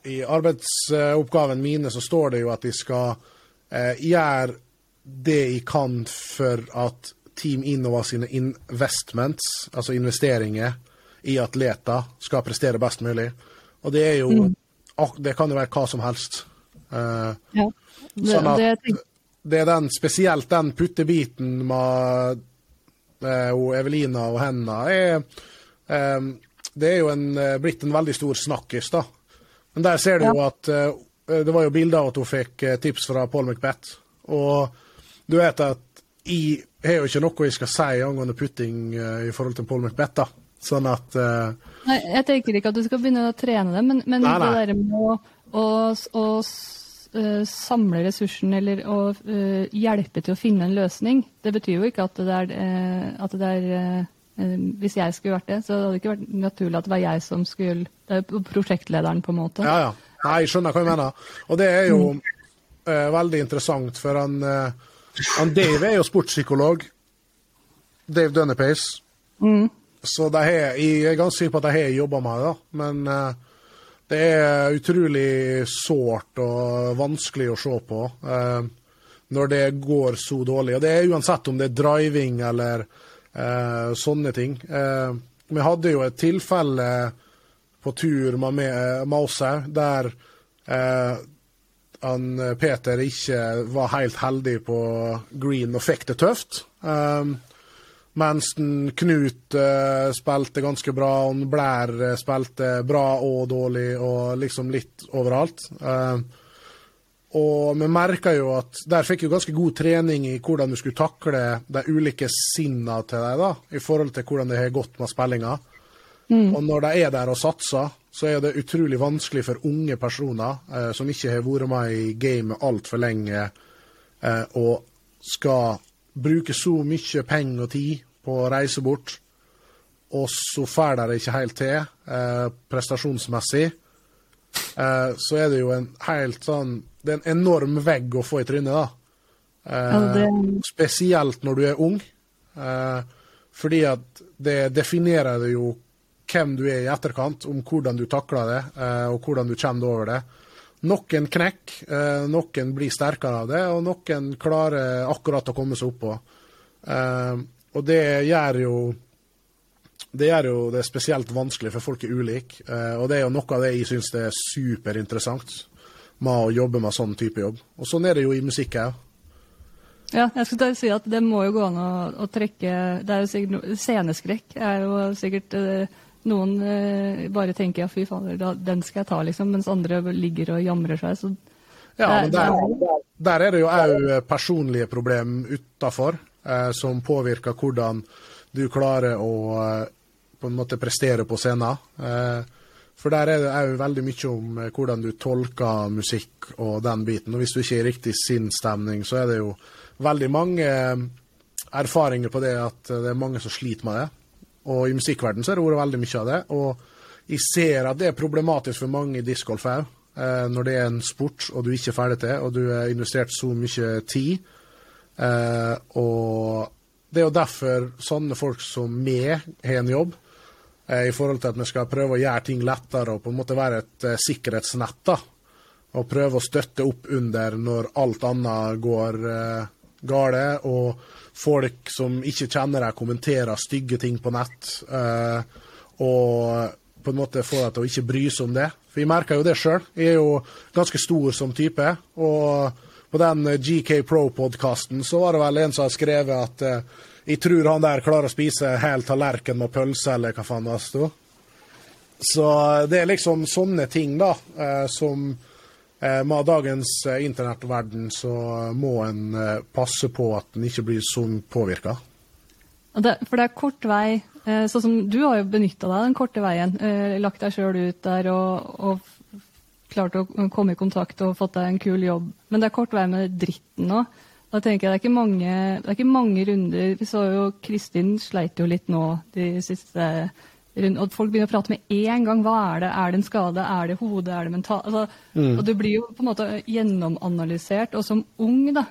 C: i arbeidsoppgaven mine så står det jo at jeg skal gjøre det jeg kan for at Team Innova sine investments, altså investeringer i atleter, skal prestere best mulig. Og det er jo mm. Det kan jo være hva som helst. Ja. det, sånn at det, det, er den, spesielt den puttebiten med uh, Evelina og henne er um, Det er jo en, blitt en veldig stor snakkis, da. Men der ser du ja. jo at uh, Det var jo bilder av at hun fikk tips fra Paul McBeth. Og du vet at jeg har jo ikke noe jeg skal si angående putting uh, i forhold til Paul McBeth. da. Sånn at uh,
B: Nei, Jeg tenker ikke at du skal begynne å trene det, men, men nei, nei. det der med å, samle ressursene eller å hjelpe til å finne en løsning, det betyr jo ikke at det er, at det er hvis jeg skulle vært det, så hadde det ikke vært naturlig at det var jeg som skulle Det er jo prosjektlederen, på en måte.
C: Ja, ja. Nei, jeg skjønner hva du mener. Og det er jo mm. veldig interessant, for han han Dave er jo sportspsykolog. Dave Dunnepace. Mm. Så de har, jeg er ganske sikker på at de har jobba med det, men uh, det er utrolig sårt og vanskelig å se på eh, når det går så dårlig. Og det er uansett om det er driving eller eh, sånne ting. vi hadde jo et tilfelle på tur med, med oss her der han eh, Peter ikke var helt heldig på green og fikk det tøft. Um, mens Knut uh, spilte ganske bra, og Blær uh, spilte bra og dårlig, og liksom litt overalt. Uh, og vi merka jo at der fikk jo ganske god trening i hvordan du skulle takle de ulike sinna til deg, da, i forhold til hvordan det har gått med spillinga. Mm. Og når de er der og satser, så er det utrolig vanskelig for unge personer uh, som ikke har vært med i gamet altfor lenge, eh, og skal bruke så mye penger og tid på å reise bort, og så får de det ikke helt til eh, prestasjonsmessig, eh, så er det jo en helt sånn Det er en enorm vegg å få i trynet, da. Eh, Spesielt når du er ung. Eh, fordi at det definerer jo hvem du er i etterkant, om hvordan du takler det, eh, og hvordan du kommer over det. Noen knekker, eh, noen blir sterkere av det, og noen klarer akkurat å komme seg oppå. Eh, og det gjør jo det gjør jo det spesielt vanskelig, for folk er ulike. Og det er jo noe av det jeg syns er superinteressant med å jobbe med sånn type jobb. Og sånn er det jo i musikk òg.
B: Ja, jeg skulle si at det må jo gå an å, å trekke det er jo sikkert, Sceneskrekk er jo sikkert noen eh, bare tenker ja, fy fader, den skal jeg ta, liksom, mens andre ligger og jamrer seg. Så
C: ja, men der, der, er det jo òg personlige problem utafor eh, som påvirker hvordan du klarer å eh, på en måte prestere på scenen. Eh, for der er det òg veldig mye om eh, hvordan du tolker musikk og den biten. Og hvis du ikke er i riktig sinnsstemning, så er det jo veldig mange eh, erfaringer på det at det er mange som sliter med det. Og i musikkverdenen så har det vært veldig mye av det. Og jeg ser at det er problematisk for mange i discgolf òg. Eh, når det er en sport og du ikke er ferdig til, og du har investert så mye tid. Eh, og det er jo derfor sånne folk som meg har en jobb, eh, i forhold til at vi skal prøve å gjøre ting lettere og på en måte være et sikkerhetsnett. da. Og prøve å støtte opp under når alt annet går eh, gale. og folk som ikke kjenner deg, kommenterer stygge ting på nett. Uh, og på en måte få deg til å ikke bry seg om det. For jeg merker jo det sjøl. Jeg er jo ganske stor som type. Og på den GK Pro-podkasten så var det vel en som har skrevet at uh, jeg tror han der klarer å spise hel tallerken med pølse, eller hva faen det sto. Så det er liksom sånne ting, da, uh, som eh, med dagens eh, internettverden så må en eh, passe på at en ikke blir sånn påvirka.
B: For det er kort vei. Eh, sånn som Du har jo benytta deg den korte veien. Eh, lagt deg sjøl ut der og, og klart å komme i kontakt og fått deg en kul jobb. Men det er kort vei med dritten nå. Da tenker jeg Det er ikke mange, det er ikke mange runder. Vi så jo Kristin sleit jo litt nå de siste. Og folk begynner å prate med én gang. Hva er det? Er det en skade? Er det hodet? Er det mental? Altså, Og du blir jo på en måte gjennomanalysert. Og som ung, da,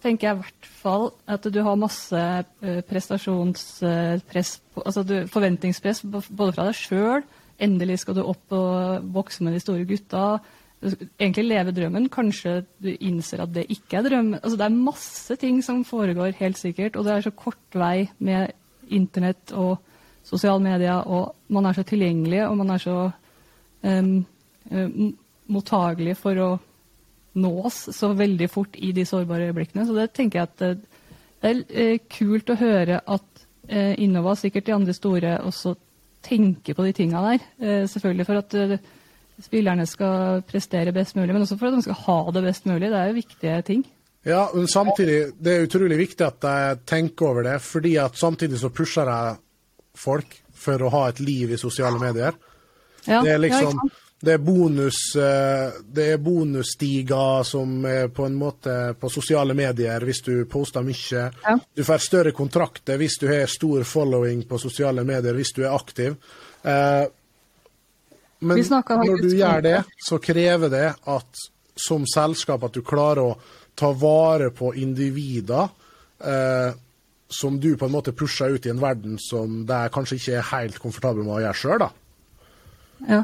B: tenker jeg i hvert fall at du har masse eh, prestasjonspress, altså du, forventningspress både fra deg sjøl. Endelig skal du opp og vokse med de store gutta. Egentlig leve drømmen. Kanskje du innser at det ikke er drømmen. Altså, det er masse ting som foregår, helt sikkert. Og det er så kort vei med internett og sosiale medier, og man er så tilgjengelig, og man er så um, mottagelig for å nås så veldig fort i de sårbare øyeblikkene. Så det tenker jeg at eh, det er eh, kult å høre at Innova, sikkert de andre store, også tenker på de tinga der. Selvfølgelig for at spillerne skal prestere best mulig, men også for at de skal ha det best mulig. Det er jo viktige ting.
C: Ja, men samtidig, det er utrolig viktig at jeg tenker over det, fordi at samtidig så pusher jeg folk for å ha et liv i sosiale medier.
B: Ja,
C: Det er liksom det er bonus eh, Det er bonusstiger som er på en måte på sosiale medier hvis du poster mye.
B: Ja.
C: Du får større kontrakter hvis du har stor following på sosiale medier, hvis du er aktiv. Eh, men når du gjør det,
B: det.
C: så krever det at som selskap at du klarer å ta vare på individer eh, som du på en måte pusher ut i en verden som det kanskje ikke er helt komfortabel med å gjøre sjøl, da.
B: Ja.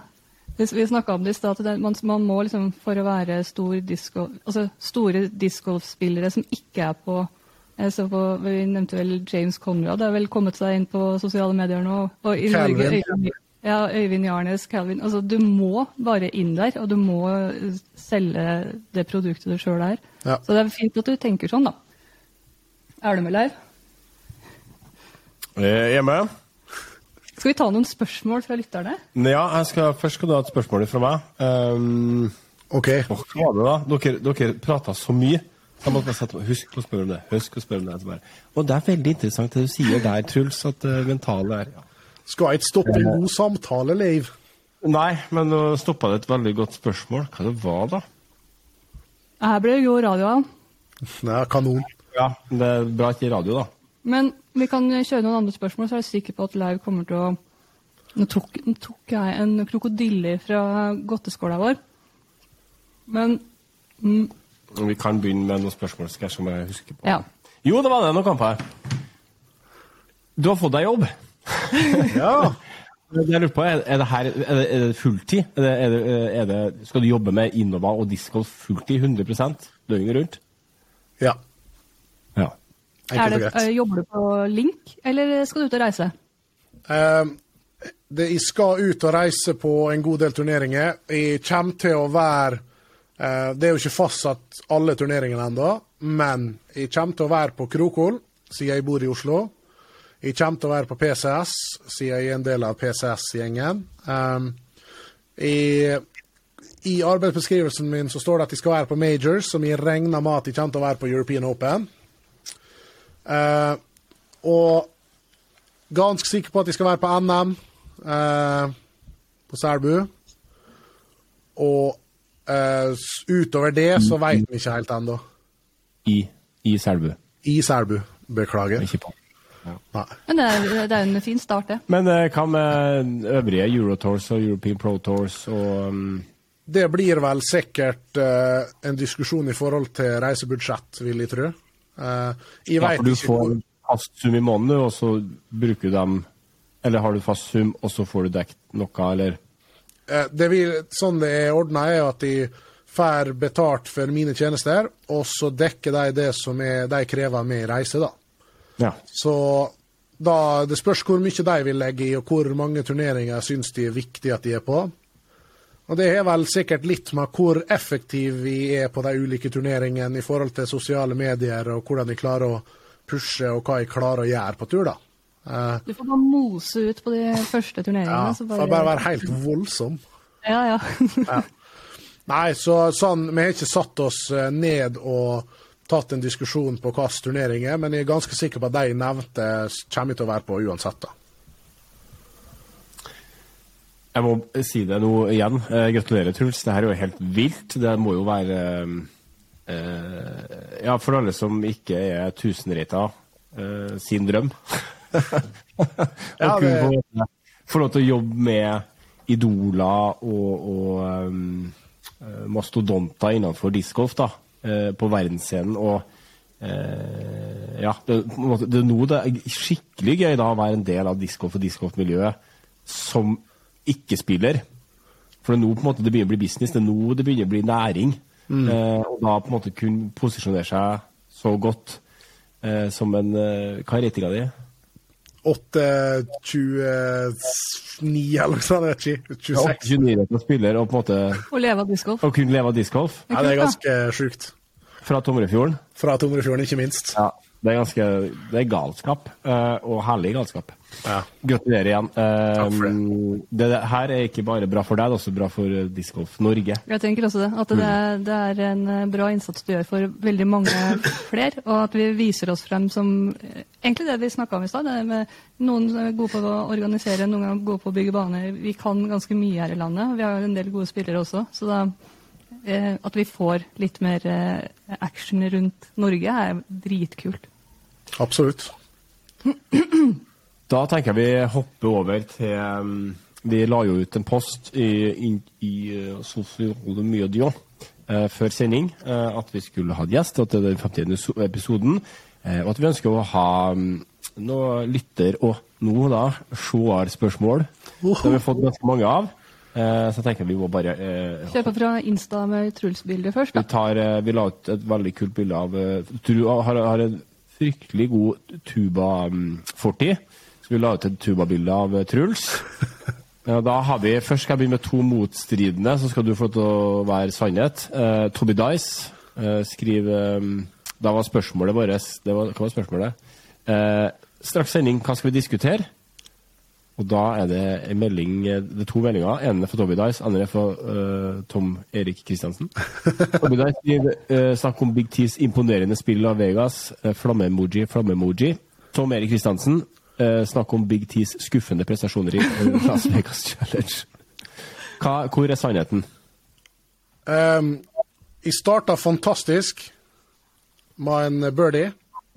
B: Vi, snakka om det i stad, at man, man må liksom for å være stor disco, altså store discgolfspillere som ikke er på så på, Vi nevnte vel James Conrad, det har vel kommet seg inn på sosiale medier nå. Og i
C: Calvin.
B: Norge Øyvind, ja, Øyvind Jarnes, Calvin. Altså, du må bare inn der, og du må eh, selge det produktet du sjøl er.
C: Ja.
B: Så det er fint at du tenker sånn, da. Er du med, Leiv?
A: Eh, Hjemme?
B: Skal vi ta noen spørsmål fra lytterne?
A: Ja, jeg skal, først skal du ha et spørsmål fra meg. Um,
C: OK.
A: hva var det da? Dere, dere prata så mye. Jeg måtte bare sette Husk å spørre om det. Husk å spørre om det. Bare. Og det er veldig interessant det du sier der, Truls, at uh, mentale er ja.
C: Skal ikke stoppe en god samtale, Leiv.
A: Nei, men nå stoppa det et veldig godt spørsmål. Hva det var da?
B: Her ble det god radio
C: Nei, kanon.
A: Ja, Det er bra ikke radio, da.
B: Men vi kan kjøre noen andre spørsmål, så er jeg sikker på at Leiv kommer til å Nå tok, nå tok jeg en krokodille fra godteskåla vår. Men mm,
A: Vi kan begynne med noen spørsmål. skal jeg husker på.
B: ja.
A: Jo, det var det noen kamper. Du har fått deg jobb.
C: Ja.
A: Jeg lurer på, Er er det her er det, er det fulltid? Er det, det, skal du jobbe med Innova og Disco fulltid 100 døgnet rundt?
C: Ja. Enkelt
B: det,
C: og greit.
B: jobber du på link, eller skal du ut og reise?
C: Eh, det, jeg skal ut og reise på en god del turneringer. Jeg kommer til å være uh, Det er jo ikke fastsatt alle turneringene ennå, men jeg kommer til å være på Krokol, siden jeg bor i Oslo. Jeg kommer til å være på PCS, siden jeg er en del av PCS-gjengen. Um, i, I arbeidsbeskrivelsen min så står det at jeg skal være på Majors, som jeg regner med at jeg kommer til å være på European Open. Eh, og ganske sikker på at de skal være på NM eh, på Selbu. Og eh, utover det så veit vi ikke helt ennå.
A: I, i Selbu.
C: I Selbu. Beklager.
A: Ikke på.
C: Ja.
B: Men det er, det er en fin start, det.
A: Men eh, hva med øvrige Eurotours og European Pro Tours og um,
C: Det blir vel sikkert eh, en diskusjon i forhold til reisebudsjett, vil jeg tro. Eh, jeg
A: Ja, for du får
C: hvor-
A: fast sum i måneden, og så bruker du dem Eller har du fast sum, og så får du dekket noe, eller
C: Eh, det vil, sånn det er ordna, er at de får betalt for mine tjenester, og så dekker de det som er, de krever med reise, da.
A: Ja.
C: Så da, det spørs hvor mye de vil legge i, og hvor mange turneringer syns de er viktig at de er på. Og det er vel sikkert litt med hvor effektive vi er på de ulike turneringene i forhold til sosiale medier, og hvordan de klarer å pushe, og hva vi klarer å gjøre på tur, da. Uh,
B: Du får bare mose ut på de første turneringene.
C: ja,
B: så
C: bare... bare være helt voldsom.
B: Ja, ja.
C: Nei, så sånn, vi har ikke satt oss eh, ned og tatt en diskusjon på hvilken turnering er, men jeg er ganske sikker på at de nevnte, kommer til å være på uansett. da.
A: Jeg må si det nå igjen. Eh, gratulerer, Truls. Det her er jo helt vilt. Det må jo være eh, Ja, for alle som ikke er tusenrita, eh, sin drøm.
C: Ja, det-
A: få, få lov til å jobbe med idoler og, og um, eh, mastodonter innenfor discgolf da, eh, på verdensscenen. Og eh, ja, det, det er nå det er skikkelig gøy da å være en del av discgolf og discgolf-miljøet som ikke-spiller. For det er nå på en måte det begynner å bli business, det er nå det begynner å bli næring. Eh, og da på en måte kunne posisjonere seg så godt eh, som en eh, Hva er ratinga di?
C: 8-29 eller noe sånt, jeg vet ikke. 26.
A: 29 spiller og på en måte
B: Og leve av discgolf.
A: og kunne leve av discgolf
C: Ja, det er ganske sjukt.
A: fra Tomrefjorden.
C: Fra Tomrefjorden, ikke minst.
A: Ja, det er ganske Det er galskap. eh, og herlig galskap.
C: Ja.
A: Gratulerer igjen. Eh,
C: Takk for
A: det. det her er ikke bare bra for deg, det er også bra for eh, Discgolf Norge.
B: Jeg tenker også det. At det, er- det er en eh, bra innsats du gjør for veldig mange flere. Og at vi viser oss frem som eh, Egentlig det vi snakka om i stad. det med Noen er gode på å organisere, noen er gode på å bygge baner. Vi kan ganske mye her i landet. Vi har en del gode spillere også. Så da, eh, at vi får litt mer eh, action rundt Norge, er dritkult.
C: Absolutt.
A: Da tenker jeg vi hopper over til um, Vi la jo ut en post i, i, i uh, sosiale medier eh, før sending eh, at vi skulle ha gjest, er den 50. episoden. Eh, og at vi ønsker å ha um, noe lytter- og nå da seerspørsmål. Det har vi fått ganske mange av. Uh, så jeg tenker vi må bare eh,
B: Kjør på fra Insta med Truls-bildet først.
A: vi,
B: da.
A: tar, eh, vi la ut et veldig kult bilde av har, har en fryktelig god tuba-fortid. Så vi la ut et tubabilde av eh, Truls. Da har vi, Først skal jeg begynne med to motstridende, så skal du få til å være sannhet. Eh, Toby Dice eh, skriver eh, Da var spørsmålet vårt det var, Hva var spørsmålet? Eh, straks sending, hva skal vi diskutere? Og da er det en melding, eh, det er to meldinger. En er fra Tobby Dice, andre er fra uh, Tom Erik Kristiansen. Tobby Dice skriver uh, snakk om Big Tees imponerende spill av Vegas. Uh, Flamme-emoji, flamme-emoji. Tom Erik Kristiansen uh, snakk om Big Tees skuffende prestasjoner i eh, Las Vegas Challenge. Hva, hvor er sannheten?
C: Um, jeg starta fantastisk med en birdie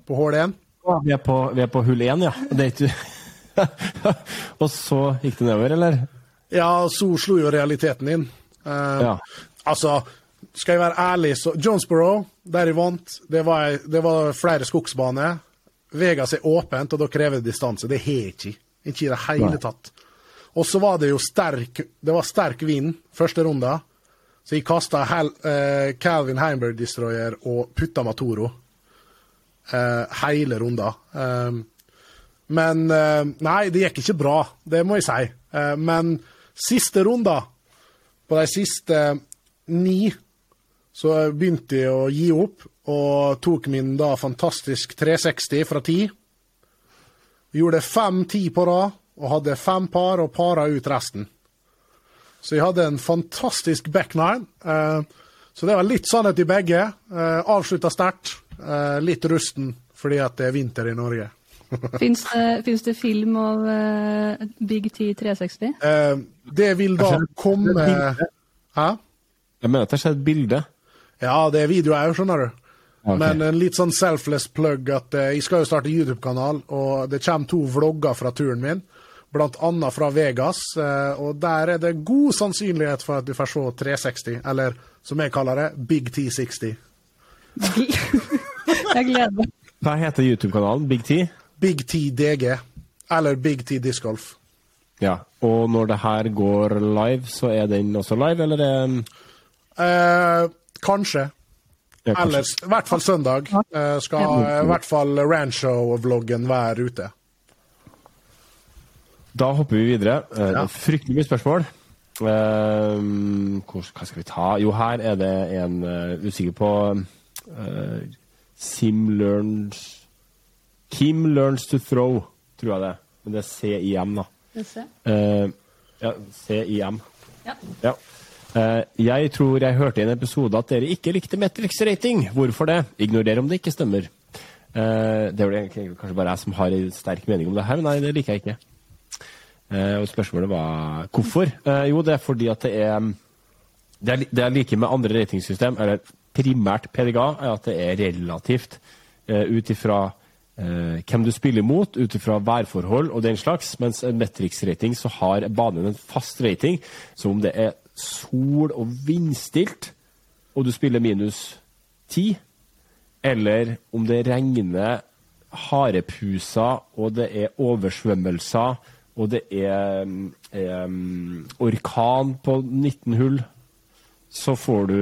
C: på hull 1.
A: Vi er på, vi er på hull én, ja. Det er ikke Og så gikk det nedover, eller?
C: Ja, så slo jo realiteten inn. Uh,
A: Ja.
C: Altså, skal jeg være ærlig, så Jonesboro, der jeg vant, det var, det var flere skogsbaner. Vegas er åpent, og da krever det distanse. Det har jeg ikke. Ikke i det hele
A: Nei.
C: tatt. Og så var det jo sterk Det var sterk vind første runde, Så jeg kasta uh, Calvin Heimberg Destroyer og putta Matoro uh, hele runda. Um, men eh, Nei, det gikk ikke bra, det må jeg si. Eh, men siste runde, på de siste ni, så begynte jeg å gi opp, og tok min da fantastisk 360 fra 10. Gjorde fem ti på rad, og hadde fem par, og para ut resten. Så jeg hadde en fantastisk back nine. Eh, så det var litt sannhet i begge. Eh, Avslutta sterkt. Eh, litt rusten fordi at det er vinter i Norge.
B: Fins det, det film av uh, Big T 360?
C: Uh, det vil da komme Hæ?
A: Jeg mener at jeg har sett et bilde.
C: Ja, det er video òg, skjønner du.
A: Okay.
C: Men en litt sånn selfless plug at uh, jeg skal jo starte YouTube-kanal, og det kommer to vlogger fra turen min. Blant annet fra Vegas, eh, og der er det god sannsynlighet for at du får se 360, eller som jeg kaller det, Big T60.
B: Jeg gleder meg.
A: Hva heter YouTube-kanalen? Big T?
C: Big T DG, eller Big T Disc Golf.
A: Ja. Og når det her går live, så er den også live, eller er en...
C: Eh, kanskje.
A: ja, kanskje.
C: Ellers, i hvert fall søndag, eh, skal i hvert fall Rancho-vloggen være ute.
A: Da hopper vi videre. Eh, Det
C: Ja.
A: er fryktelig mye spørsmål. Eh, hvor, hva skal vi ta? Jo, her er det en uh, usikker på uh, Sim learns Kim learns to throw, tror jeg det er. Men det er CIM, da. Eh, ja, CIM.
B: Ja.
A: Ja. Uh, jeg tror jeg hørte i en episode at dere ikke likte Metrix rating. Hvorfor det? Ignorer om det ikke stemmer. Uh, det er vel kanskje bare jeg som har en sterk mening om det her, men nei, det liker jeg ikke. Uh, og spørsmålet var hvorfor? Jo, det er fordi at det er Det er, det er like med andre ratingsystem, eller primært PDGA, er at det er relativt uh, ut ifra eh, hvem du spiller mot, ut ifra værforhold og den slags. Mens en Metrics-rating så har banen en fast rating, som om det er sol og vindstilt, og du spiller minus ti, eller om det regner harepuser, og det er oversvømmelser, og det er mm, orkan på 19 hull, så får du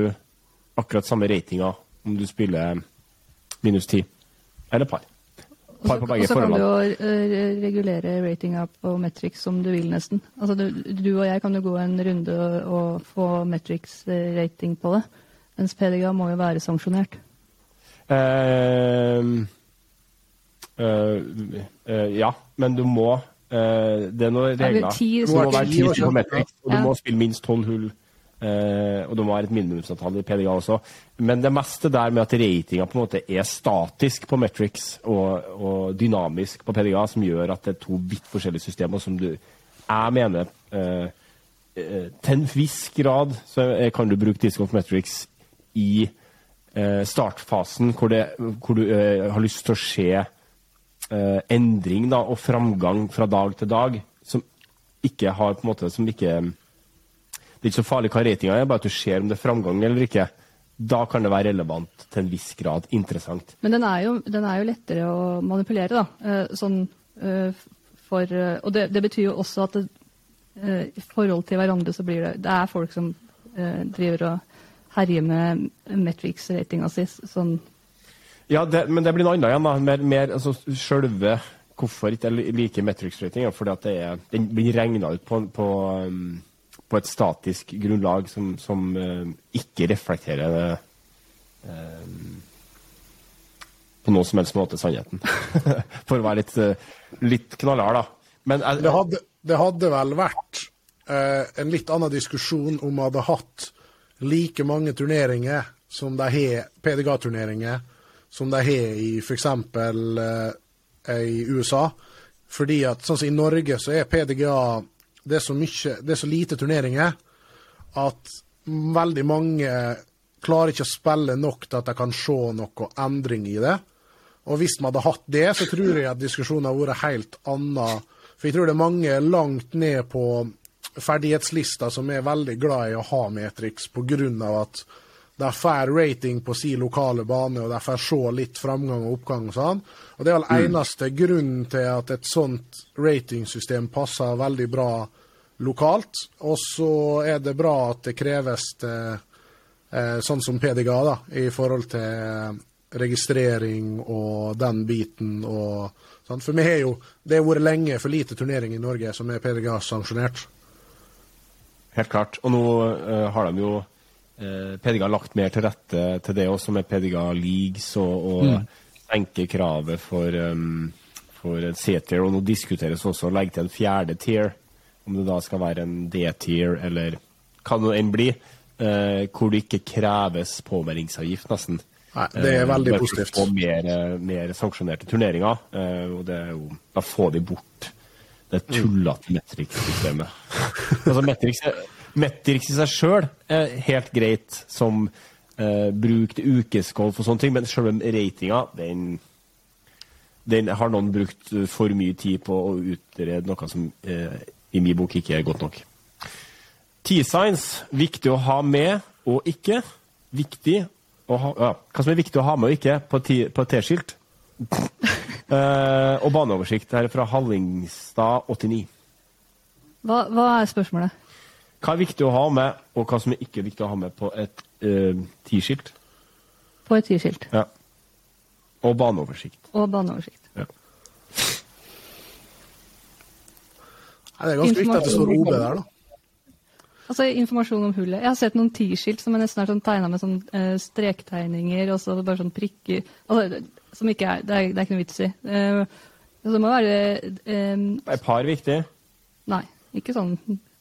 A: akkurat samme ratinga om du spiller minus 10 eller par. Par på
B: Og så kan du jo eh, regulere ratinga på Metrix som du vil, nesten. Altså, du, du og jeg kan jo gå en runde og, få Metrix-rating på det. Mens PDGA må jo være sanksjonert.
A: Uh, uh, eh, ja, men du må eh, Det er noen regler. Du må være
C: ti
A: på Metrix, og du
B: Ja.
A: må spille minst tolv hull. Eh, og de må ha et minimumsantall i PDA også. Men det meste der med at ratinga på en måte er statisk på Metrics og, og dynamisk på PDA, som gjør at det er to vidt forskjellige systemer som du Jeg mener eh, til en viss grad så kan du bruke Disc of Metrics i startfasen, hvor, det, hvor du har lyst til å se endring da, og framgang fra dag til dag, som ikke har på en måte som ikke Det er ikke så farlig hva ratinga er, bare at du ser om det er framgang eller ikke. Da kan det være relevant til en viss grad interessant.
B: Men den er jo, den er jo lettere å manipulere, da. Eh, sånn eh, for eh, Og det, det betyr jo også at det, i forhold til hverandre så blir det Det er folk som driver og herjer med Metrics-ratinga si. Sånn
A: Ja, det, men det blir noe annet igjen. da. Mer, mer altså, Selve hvorfor ikke jeg liker Metrics rating, er fordi at det er, den blir regna ut på, på, um, på et statisk grunnlag som, som uh, ikke reflekterer det, um, på noen som helst måte sannheten. For å være litt, uh, litt knallhard, da. Men jeg,
C: Det hadde, det hadde vel vært eh, en litt annen diskusjon om vi hadde hatt like mange turneringer som de har PDGA-turneringer, som de har i f.eks. Eh, i USA. Fordi at sånn som i Norge så er PDGA det er så, mye, det er så lite turneringer at veldig mange klarer ikke å spille nok til at de kan se noe endring i det. Og hvis vi hadde hatt det, så tror jeg at diskusjonen hadde vært helt annen. For jeg tror det er mange langt ned på ferdighetslista som er veldig glad i å ha Matrix pga. at de får rating på sin lokale bane, og de får se litt framgang og oppgang og sånn. Og det er vel eneste grunnen til at et sånt ratingsystem passer veldig bra lokalt. Og så er det bra at det kreves til, eh, sånn som PDGA, da, i forhold til registrering og den biten og sånn. For vi har jo Det har vært lenge for lite turnering i Norge som er PDGA sanksjonert.
A: Helt klart. Og nå uh, har de jo uh, har lagt mer til rette til det også, med PDG Leagues og, og senke kravet for, um, for C-tier. Og nå diskuteres også å legge til en fjerde tier, om det da skal være en D-tier eller hva det enn blir, uh, hvor det ikke kreves påmeldingsavgift, nesten.
C: Nei, det er
A: Eh,
C: veldig
A: uh,
C: positivt.
A: Få mer, eh, mer sanksjonerte turneringer. Uh, og det er jo, da får de bort det tullete Metrix-systemet. altså Metrix, er- Metrix i seg sjøl er helt greit som eh, bruk til ukesgolf og sånne ting, men selve ratinga, den den har noen brukt for mye tid på å utrede noe som eh, i min bok ikke er godt nok. T-signs, viktig å ha med og ikke. Viktig å ha ja, Hva som er viktig å ha med og ikke på et T-skilt. Eh, og baneoversikt. Her er fra Hallingstad 89.
B: Hva, hva er spørsmålet?
A: Hva er viktig å ha med, og hva som er ikke viktig å ha med på et eh, T-skilt?
B: På et T-skilt
A: Ja. Og baneoversikt.
B: og baneoversikt.
A: Ja.
C: Nei, det er ganske viktig at det står OB der, da.
B: Altså informasjon om hullet. Jeg har sett noen T-skilt som er nesten er sånn tegna med sånn eh, strektegninger og så bare sånn prikker altså, Som ikke er Det er, det er ikke noe vits i. Eh, så det må være eh,
A: Er par viktig?
B: Nei, ikke sånn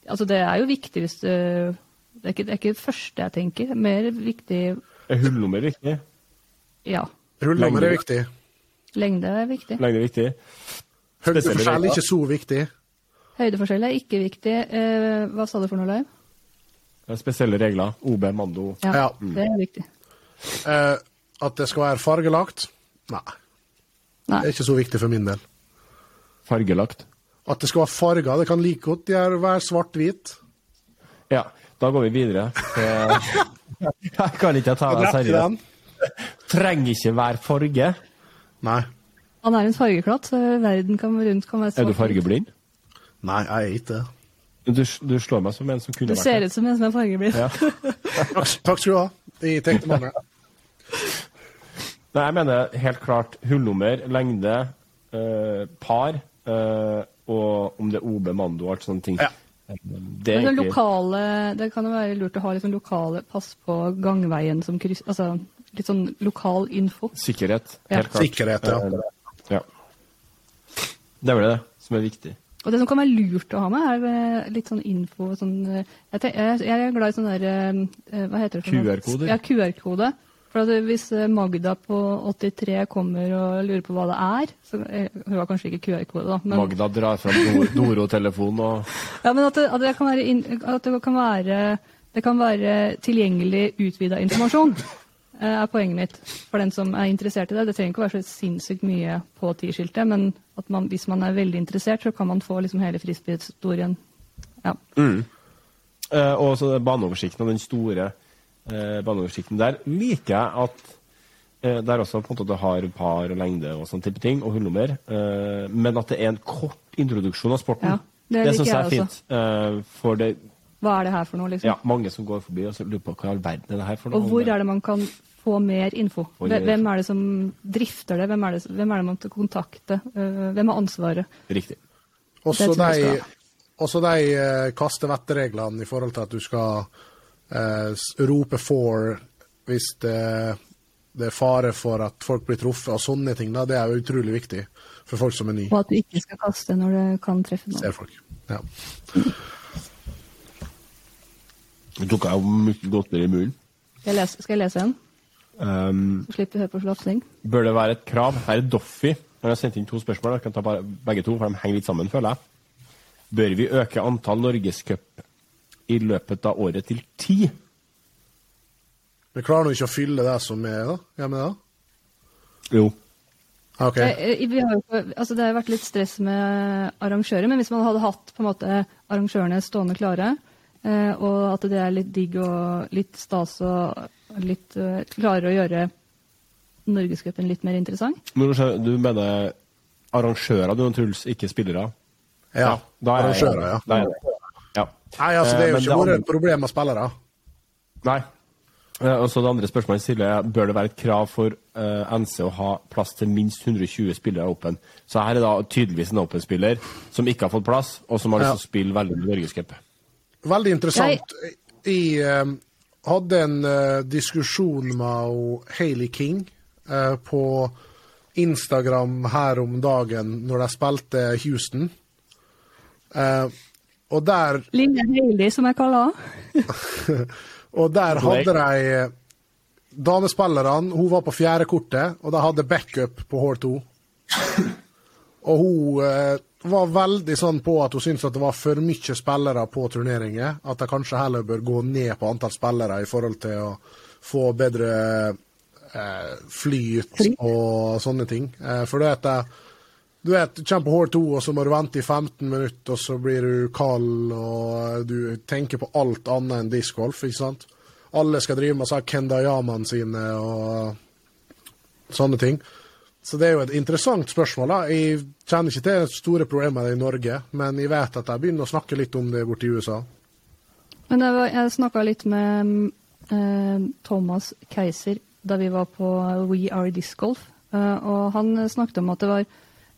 B: Altså det er jo viktig hvis du Det er, ikke, det er ikke det første jeg tenker. Mer viktig
A: Er hullnummer viktig?
B: ja.
C: Hullnummer er viktig.
B: Lengde er viktig.
A: Lengde er viktig?
C: Høydeforskjell er ikke så viktig.
B: Høydeforskjell er ikke viktig. Eh, hva sa du for noe, Leiv?
A: Spesielle regler. OB, Mando.
B: Ja,
C: Ja.
B: det er viktig.
C: Eh, at det skal være fargelagt? Nei.
B: Nei.
C: Det er ikke så viktig for min del.
A: Fargelagt.
C: At det skal være farger, det kan like godt gjøre- være svart-hvit.
A: Ja, da går vi videre. Jeg kan ikke ta deg seriøst. Trenger ikke være farge.
C: Nei.
B: Han er en fargeklatt, så verden kan, rundt kan være
A: Er du fargeblind?
C: Nei, jeg er ikke det.
A: Du, du slår meg som en som kunne vært.
B: Du
A: ser
B: ut som en som er fargeblind.
A: Ja.
C: Takk, takk skal du ha. Jeg tenkte meg det.
A: Nei, jeg mener helt klart hullnummer, lengde, eh, par, eh, og om det er OB, Mando og alt sånne ting.
C: Ja.
A: Det er
B: Men sånn lokale, det kan jo være lurt å ha litt sånn lokale Pass på gangveien som kryss... Altså litt sånn lokal info.
A: sikkerhet.
B: Ja.
A: Helt klart.
C: Sikkerhet, ja.
A: Eh, ja. Det er vel det som er viktig.
B: Og det som kan være lurt å ha med, er eh, litt sånn info sånn, eh, jeg, tenker, jeg, er glad i sånn der eh, Hva heter det?
A: QR-koder?
B: Ja, QR-kode. For at hvis eh, Magda på 83 kommer og lurer på hva det er så, eh, Hun har kanskje ikke QR-kode, da. Men,
A: Magda drar fram do- Doro-telefonen og
B: ja, men at, det, at, det kan være at det kan være det kan være tilgjengelig utvida informasjon, eh, er poenget mitt. For den som er interessert i det. Det trenger ikke å være så sinnssykt mye på T-skiltet, men at man, hvis man er veldig interessert, så kan man få liksom hele frisbeehistorien. Ja.
A: Eh, og så baneoversikten og den store eh, baneoversikten der liker jeg at eh, der også på en måte det har par og lengde og sånn type ting, og hullnummer, eh, men at det er en kort introduksjon av sporten.
B: Ja, det det
A: synes jeg er fint. Eh, for det
B: Hva er det her for noe, liksom?
A: ja, mange som går forbi og så lurer på hva i all verden er det her for noe.
B: Og hvor er det man kan få mer info? Hvem er det som drifter det? Hvem er det, hvem er det man skal kontakte? Eh, Hvem har ansvaret?
A: Riktig.
C: Også de, også de eh, kastevettereglene i forhold til at du skal rope 'for' hvis det, det er fare for at folk blir truffet, og sånne ting. Da, det er jo utrolig viktig for folk som er nye.
B: Og at du ikke skal kaste når du kan treffe noen.
C: Ser folk. Ja.
A: Du tok jo mye godteri i munnen.
B: Skal jeg lese, skal jeg lese en?
A: Um,
B: Så slipper du å høre på slafsing.
A: Bør det være et krav? Her er Doffy. Han har sendt inn to spørsmål. Jeg kan ta bare begge to, for de henger litt sammen, føler jeg. Bør vi øke antall norgescup i løpet av året til ti?
C: Vi klarer nå ikke å fylle det som er, da? Gjør vi det?
A: Jo.
C: OK.
B: Eh, Vi har altså det har vært litt stress med arrangører, men hvis man hadde hatt på en måte arrangørene stående klare, eh, og at det er litt digg og litt stas og litt eh, klarere å gjøre Norgescupen litt mer interessant
A: Men du du mener arrangører, du, Truls, ikke spillere?
C: Ja.
A: da
C: Arrangører, ja.
A: Da er jeg, ja.
C: Nei, altså, det er
A: Eh,
C: jo ikke
A: andre-
C: vært et problem med spillere.
A: Nei. Eh, Og så det andre spørsmålet jeg stiller er, bør det være et krav for uh, NC å ha plass til minst 120 spillere Open? Så her er da tydeligvis en Open-spiller som ikke har fått plass, og som har lyst til å spille veldig med Norgescup.
C: Veldig interessant. Jeg uh, hadde en uh, diskusjon med ho Hailey King eh, på Instagram her om dagen når de spilte Houston. Eh, og der,
B: Linja Hailey, som jeg kaller henne.
C: og der hadde de Damespillerne Hun var på fjerde kortet, og de hadde backup på hull to. Og hun eh, var veldig sånn på at hun syntes at det var for mye spillere på turneringer. At de kanskje heller bør gå ned på antall spillere i forhold til å få bedre eh, flyt og sånne ting. Eh, for det at det, du vet, du kommer på hull to, og så må du vente i 15 minutter, og så blir du kald, og du tenker på alt annet enn discgolf, ikke sant? Alle skal drive med kendayamaene Kendayamaen sine og sånne ting. Så det er jo et interessant spørsmål. da. Jeg kjenner ikke til store problemer i Norge, men jeg vet at de begynner å snakke litt om det borte i USA.
B: Men jeg, jeg snakka litt med eh, Thomas Keiser da vi var på We Are Disc Golf. Eh, og han snakket om at det var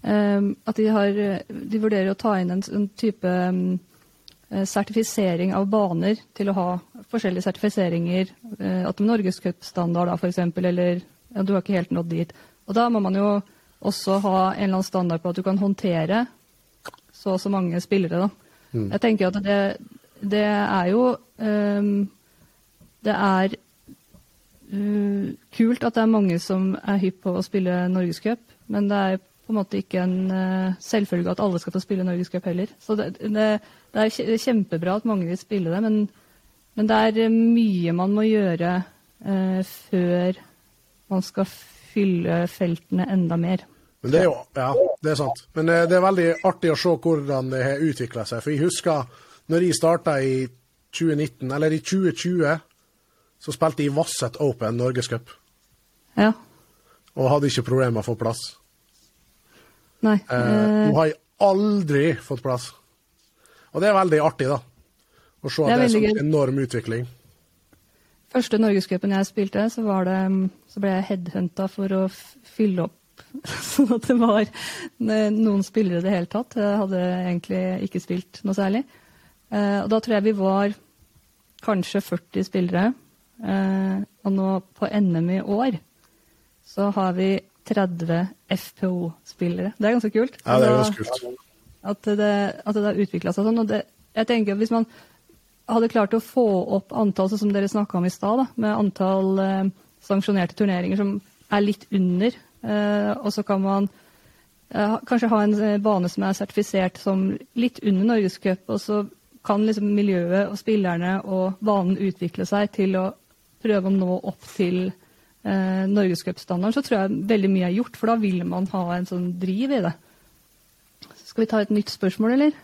B: At de, har, de vurderer å ta inn en, en type eh, sertifisering av baner til å ha forskjellige sertifiseringer. Eh, at er norgescupstandard, da, f.eks., eller ja, du har ikke helt nådd dit. Og da må man jo også ha en eller annen standard på at du kan håndtere så og så mange spillere. da. Jeg tenker at det, det er jo um, Det er uh, kult at det er mange som er hypp på å spille Norgescup, men det er på en måte ikke en eh, selvfølge at alle skal få spille Norgescup heller. Så det, det, det er kjempebra at mange vil spille det, men, men det er eh, mye man må gjøre eh, før man skal fylle feltene enda mer.
C: Men det er jo Ja, det er sant. Men eh, det er veldig artig å se hvordan det har utvikla seg. For jeg husker når jeg starta i 2019, eller i 2020, så spilte jeg Vasset Open Norgescup.
B: Ja.
C: Og hadde ikke problemer med å få plass.
B: Nei.
C: Eh,
B: eh,
C: nå har jeg aldri fått plass. Og det er veldig artig, da. Å se
B: Det
C: det er sånn enorm utvikling.
B: Første Norgescupen jeg spilte, så, var det, så ble jeg headhunta for å fylle opp sånn at det var noen spillere i det hele tatt. Jeg hadde egentlig ikke spilt noe særlig. Eh, og da tror jeg vi var kanskje 40 spillere. Eh, og nå på NM i år så har vi 30 FPO-spillere. Det er ganske kult.
C: Ja, det er
B: Altså,
C: ganske kult.
B: at det, at det har utvikla seg sånn. Og det, jeg tenker at Hvis man hadde klart å få opp antall, sånn som dere snakka om i stad, med antall eh, sanksjonerte turneringer som er litt under, eh, og så kan man eh, kanskje ha en eh, bane som er sertifisert som litt under Norgescup, og så kan liksom miljøet og spillerne og banen utvikle seg til å prøve å nå opp til eh, Norgescupstandarden, så tror jeg veldig mye er gjort, for da vil man ha en sånn driv i det. Skal vi ta et nytt spørsmål, eller?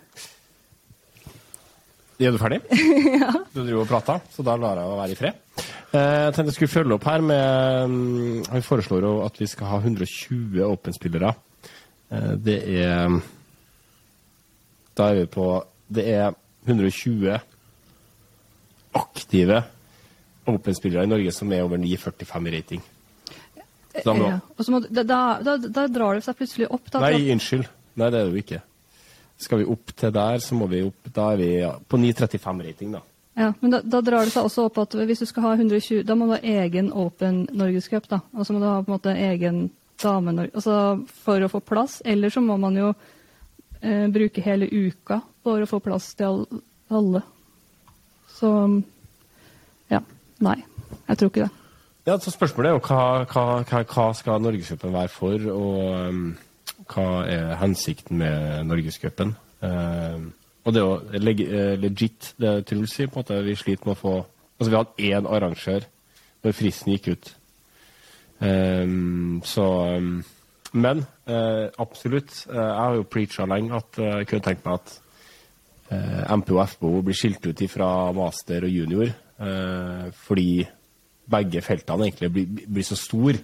A: Er du ferdig? ja. Du driver og prater, så da lar jeg deg være i fred. Eh, Jeg tenkte jeg skulle følge opp her med mm, Han foreslår jo at vi skal ha 120 Open-spillere. Eh, Det er Da er vi på Det er 120 aktive Open-spillere i Norge som er over 9,45 i rating. Da
B: Ja. Og så må, da, da, da, drar det seg plutselig opp.
A: Nei, unnskyld. Nei, det er det jo ikke. Skal vi opp til der, så må vi opp Da er vi ja, på 9,35 rating, da.
B: ja, men da, drar det seg også opp at hvis du skal ha 120, da må du ha egen Open Norgescup. da. Og så må du ha på en måte egen dame altså for å få plass. Eller så må man jo eh, bruke hele uka for å få plass til alle. Så. Nei. Jeg tror ikke det.
A: Ja, så Spørsmålet er jo hva, hva, hva, skal Norgescupen være for, og um, hva er hensikten med Norgescupen? Um, og det er jo eh, legit, det Truls sier. på måte, Vi sliter med å få Altså, vi hadde én arrangør når fristen gikk ut. Um, så um, Men uh, absolutt. Uh, jeg har jo preacha lenge at uh, jeg kunne tenkt meg at uh, MPO og FBO blir skilt ut fra master og junior, fordi begge feltene egentlig blir, blir så store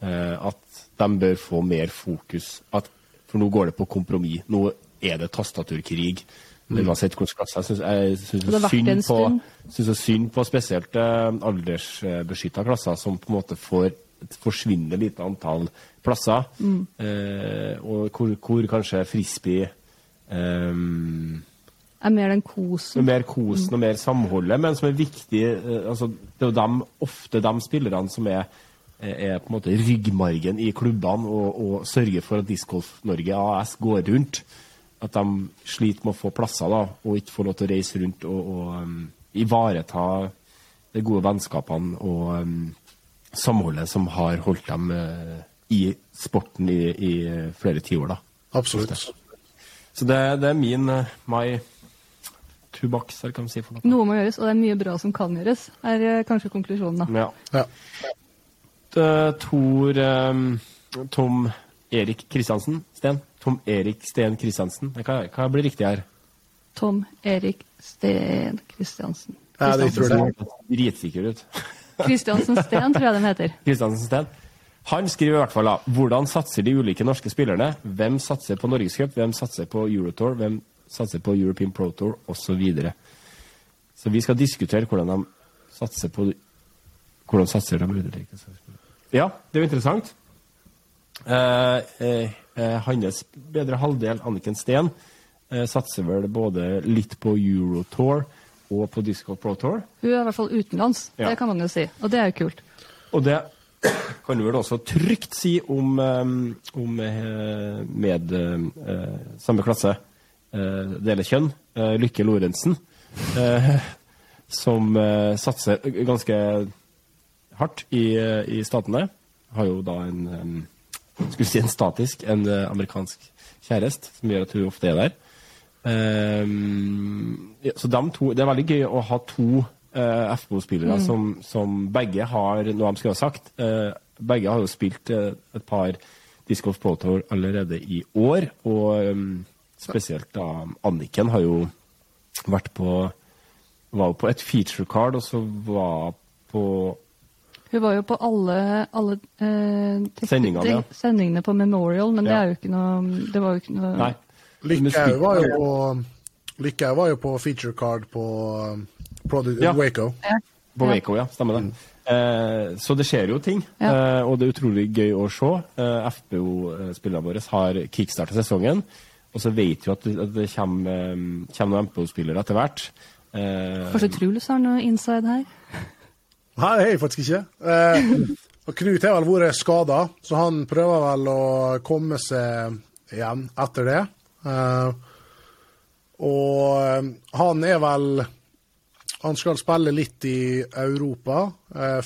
A: eh, at de bør få mer fokus. At, for nå går det på kompromiss. Nå er det tastaturkrig. Uansett hvilken klasse. Jeg syns- Jeg
B: Det har
A: synd på, synes det synd på spesielt eh, aldersbeskytta klasser, som på en måte får et forsvinnende lite antall plasser.
B: Mm.
A: Eh, og hvor, hvor kanskje frisbee eh,
B: Er mer den kosen.
A: mer kosen og mer samholdet, men som er viktig eh, altså, Det er jo dem, ofte de spillerne som er, er på en måte ryggmargen i klubbene og, og sørger for at Discgolf Norge AS går rundt. At de sliter med å få plasser da, og ikke får lov til å reise rundt og, og um, ivareta de gode vennskapene og um, samholdet som har holdt dem uh, i sporten i, i flere tiår.
C: Absolutt.
A: Så det, det er min uh, my two bucks, eller hva man sier for noe.
B: Noe må gjøres, og det er mye bra som kan gjøres, er eh, kanskje konklusjonen. da.
A: Ja.
C: Ja.
A: Eh, Tor um, Tom Erik Kristiansen. Sten. Tom Erik Sten Kristiansen. Hva, hva blir riktig her?
B: Tom Erik Sten Kristiansen.
C: Ja, det tror jeg.
A: Dritsikker ut.
B: Kristiansen Steen, tror jeg den heter.
A: Kristiansen Sten. Han skriver i hvert fall da hvordan satser de ulike norske spillerne. Hvem satser på Norgescup, hvem satser på Eurotour, hvem satser på European Pro Tour osv. Så, så vi skal diskutere hvordan de satser på Hvordan satser de. Ja, det er jo interessant. Eh, eh, eh, hans bedre halvdel, Anniken Steen, eh, satser vel både litt på Eurotour og på Disco Pro Tour.
B: Hun er i hvert fall utenlands,
A: Ja.
B: det kan man jo si. Og det er jo kult.
A: Og det kan du vel også trygt si om, um, om med, med eh, samme klasse, uh, dele kjønn, eh, Lykke Lorentzen. eh, som eh, satser ganske hardt i, eh, i statene. Har jo da en em, skulle si en statisk, en eh, amerikansk kjæreste, som gjør at hun ofte er der. Ehm, ja, så de to, Det er veldig gøy å ha to uh, FBO-spillere som, som begge har noe de skulle ha sagt. Uh, begge har jo spilt uh, et par Disc Golf Pro Tour allerede i år, og em, spesielt da Anniken har jo vært på var jo på et feature card, og så var på
B: Hun var jo på alle, alle eh,
A: Sendingene, ja.
B: sendingene på Memorial, men det er jo ikke noe Det var jo ikke noe
A: Nei.
C: Lykkhaug var jo på Lykkhaug var jo på feature card på um,
A: Ja.
C: Waco.
A: På Waco, ja. Stemmer det. Eh, så det skjer jo ting,
B: Ja.
A: eh, og det er utrolig gøy å se. Eh, FBO-spillerne våre har kickstarta sesongen, og så vet vi at det, at det kommer, eh, kommer noen MPO-spillere etter hvert. Eh,
B: Kanskje Truls har noe inside her?
C: Nei, det har jeg faktisk ikke. Uh, og Knut har vel vært skada, så han prøver vel å komme seg igjen etter det. Uh, og han er vel Han skal spille litt i Europa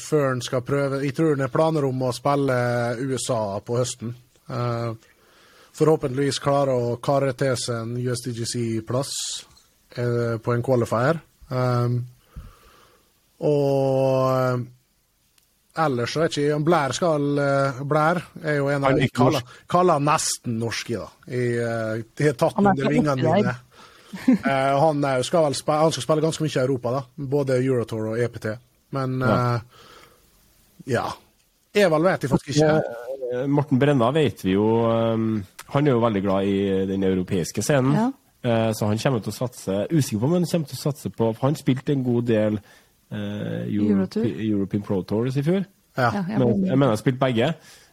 C: før han skal prøve Jeg tror han har planer om å spille USA på høsten. Eh, forhåpentligvis klarer å kare til seg en USDGC-plass eh, på en qualifier. Um, og eh, ellers så vet ikke Blær skal eh, Blær er jo en av de kaller, kaller nesten norske, da. I, eh, de har tatt
B: Han er
C: under vingene mine. uh, han, er skal vel spille, han skal spille ganske mye i Europa, da. Både Eurotour og EPT. Men
A: Ja.
C: eh, ja. Evald vet jeg faktisk ikke.
A: Morten Brenna vet vi jo eh, Han er jo veldig glad i den europeiske scenen.
B: Ja.
A: Eh, så han kommer til å satse Usikker på om han kommer til å satse på for Han spilte en god del eh, Europe,
B: Eurotour.
A: European Pro Tours i fjor.
C: Ja.
B: Ja, jeg
A: Men,
B: mener-
A: jeg mener han spilte begge.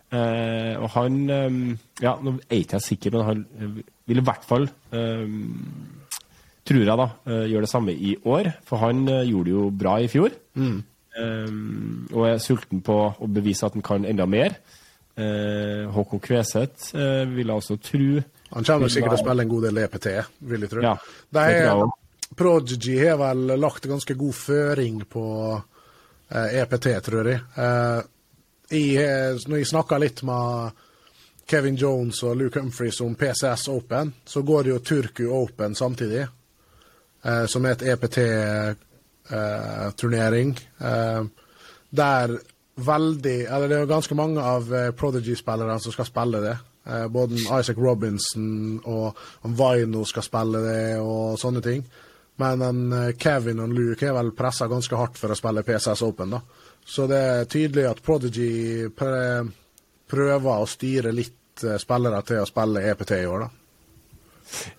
A: Eh, og han eh, Ja, nå er ikke jeg sikker, men han vil i hvert fall eh, Tror jeg, da. gjøre det samme i år. For han eh, gjorde det jo bra i fjor. Eh, og er sulten på å bevise at han kan enda mer. Eh, Håkon Kveseth eh, vil jeg også tro.
C: Han kommer sikkert til å spille en god del EPT, vil jeg tro.
A: Ja, det
C: er. Prodigy har vel lagt ganske god føring på eh, EPT, tror jeg. Eh, jeg når jeg snakka litt med Kevin Jones og Luke Humphries om PCS Open, så går det jo Turku Open samtidig, eh, som er et EPT-turnering. Eh, der veldig Eller det er jo ganske mange av eh, Prodigy-spillerne som skal spille det. Eh, både Isaac Robinson og Vino skal spille det, og sånne ting. Men en, eh, Kevin og Luke er vel pressa ganske hardt for å spille PCS Open, da. Så det er tydelig at Prodigy prøver å styre litt spillere til å spille EPT i år, da.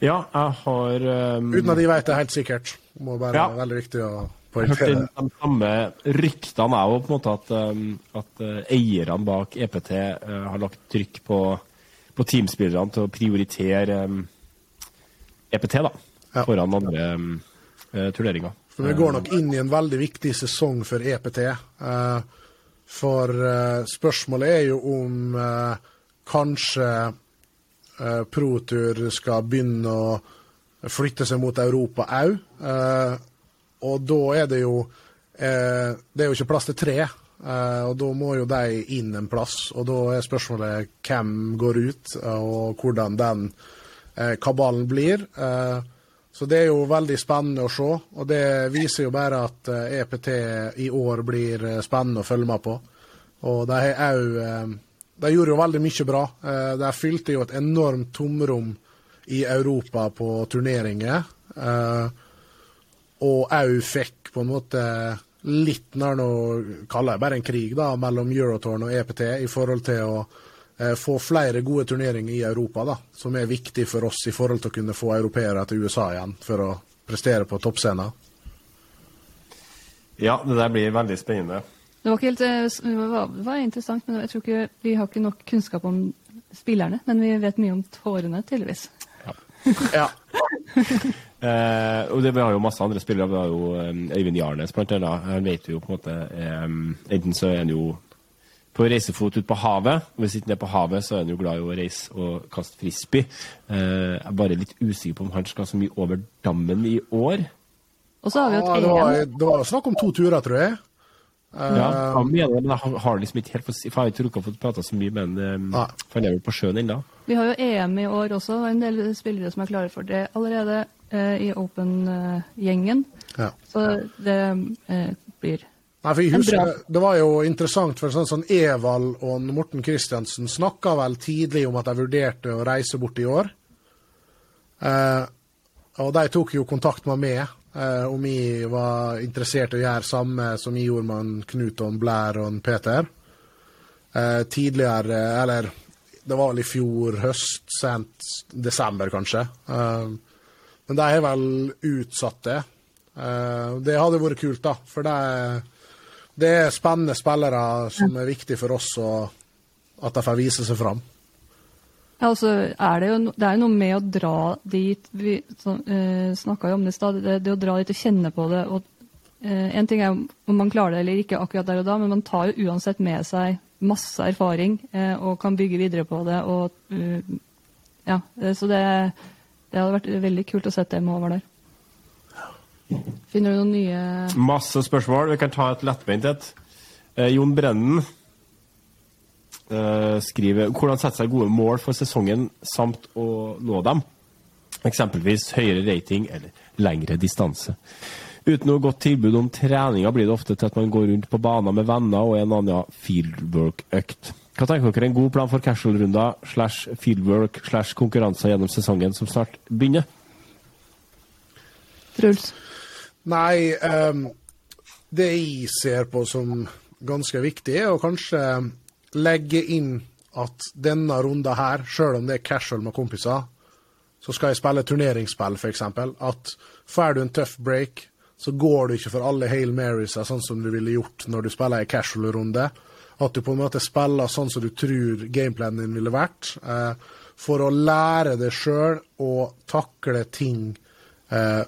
A: Ja, jeg har um...
C: Uten at de vet det helt sikkert. Må bare
A: Ja.
C: være veldig viktig å
A: Jeg har hørt de samme ryktene er òg, på en måte, at, um, at uh, eierne bak EPT uh, har lagt trykk på, på teamspillerne til å prioritere um, EPT da,
C: Ja.
A: foran andre um, uh, turneringer.
C: For vi går nok inn i en veldig viktig sesong for EPT. Uh, for uh, spørsmålet er jo om eh, kanskje uh, Protur skal begynne å flytte seg mot Europa òg. Og da er det jo eh, Det er jo ikke plass til tre. eh, og da må jo de inn en plass. Og da er spørsmålet hvem går ut, eh, og hvordan den eh, kabalen blir. Eh, så det er jo veldig spennende å se, og det viser jo bare at eh, EPT i år blir spennende å følge med på. Og de har òg De gjorde jo veldig mye bra. De fylte jo et enormt tomrom i Europa på turneringer. Og òg fikk på en måte litt nær noe kaller jeg bare en krig da, mellom Eurotorn og EPT i forhold til å eh, få flere gode turneringer i Europa, da, som er viktig for oss i forhold til å kunne få europeere til USA igjen for å prestere på toppscenen.
A: Ja, det der blir veldig spennende.
B: Det var, ikke helt, eh, det var, det var interessant, men jeg tror ikke vi har ikke nok kunnskap om spillerne. Men vi vet mye om tårene, tydeligvis.
C: Ja.
A: Eh, og det, Vi har jo masse andre spillere. Vi har jo um, Øyvind Jarnes, blant annet. Han vet jo på en måte um, Enten så er han jo på reisefot ut på havet. og Hvis ikke han er på havet, så er han jo glad i å reise og kaste frisbee. Eh, jeg er bare litt usikker på om han skal så mye over dammen i år.
B: Og så har vi jo
C: Ja,
B: et
C: det, var, det var snakk om to turer, tror jeg.
A: Ja, jeg mener det, men jeg har- liksom ikke helt fått for jeg har ikke rukket å få prata så mye med han, for han er jo på sjøen ennå.
B: Vi har jo EM i år også, og en del spillere som er klare for det allerede eh, i Open-gjengen.
C: Ja.
B: Så det eh, blir
C: Nei, for jeg
B: En
C: husker,
B: bra-
C: Det var jo interessant, for sånn sånn Evald og Morten Kristiansen snakka vel tidlig om at de vurderte å reise bort i år. Eh, og de tok jo kontakt med meg eh, om jeg var interessert i å gjøre samme som jeg gjorde med en Knut og en Blær og en Peter. Eh, tidligere, eller det var vel i fjor høst, sent desember kanskje. Eh, men de har vel utsatt det. Eh, det hadde vært kult, da. For det, det er spennende spillere som er viktig for oss, og at de får vise seg fram.
B: Ja, altså er det, jo, det er jo noe med å dra dit Vi så, eh, snakka jo om det i stad. Det, det å dra dit og kjenne på det. og uh, En ting er om man klarer det eller ikke akkurat der og da, men man tar jo uansett med seg masse erfaring uh, og kan bygge videre på det. og uh, ja, Så det, det hadde vært veldig kult å sette dem over der. Finner du noen nye
A: Masse spørsmål. Vi kan ta et lettbeint et. Jon Brennen skriver hvordan sette seg gode mål for sesongen samt å nå dem. Eksempelvis høyere rating eller lengre distanse. Uten noe godt tilbud om treninga blir det ofte til at man går rundt på baner med venner og en annen fieldwork-økt. Hva tenker dere er en god plan for casual-runder slash fieldwork slash konkurranser gjennom sesongen som snart begynner?
B: Truls?
C: Nei, um, det jeg ser på som ganske viktig, er å kanskje legge inn at denne runda her, sjøl om det er casual med kompiser, så skal jeg spille turneringsspill, f.eks. At får du en tøff break, så går du ikke for alle Hail Marys sånn som du ville gjort når du spiller en casual-runde. At du på en måte spiller sånn som du tror gameplanen din ville vært. Eh, for å lære deg sjøl å takle ting eh,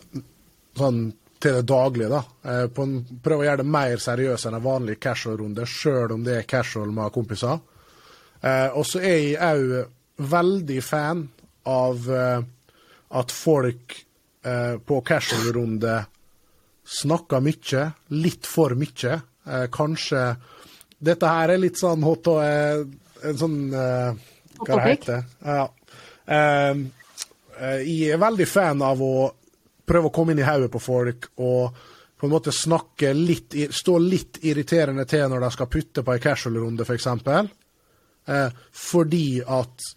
C: sånn til det daglige, da. Prøv en, prøve å gjøre det mer seriøst enn en vanlig casual-runde, sjøl om det er casual med kompiser. Eh, og så er jeg òg veldig fan av eh, at folk eh, på casual-runde snakker mye, litt for mye. Eh, kanskje Dette her er litt sånn hot og eh, en sånn eh, Hva det
B: heter
C: heter Ja. Eh, eh, jeg er veldig fan av å prøve å komme inn i hodet på folk og på en måte snakke litt, stå litt irriterende til når de skal putte på ei casual-runde, f.eks. Eh, fordi at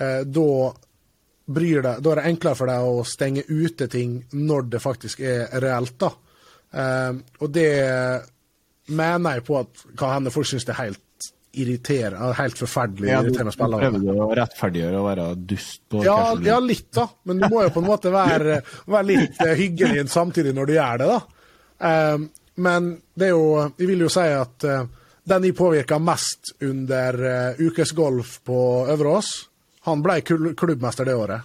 C: eh, da bryr deg, da er det enklere for deg å stenge ute ting når det faktisk er reelt. da. Eh, og det mener jeg på at kan hende folk syns det er helt irriterende, helt forferdelig
A: Ja,
C: irriterende å spille.
A: prøver du å rettferdiggjøre å være dust på
C: Ja, ja, litt, da. Men du må jo på en måte være, være litt eh, hyggelig samtidig når du gjør det, da. Eh, men det er jo Jeg vil jo si at eh, den jeg påvirka mest under uh, ukesgolf på Øverås, han ble kul- klubbmester det året.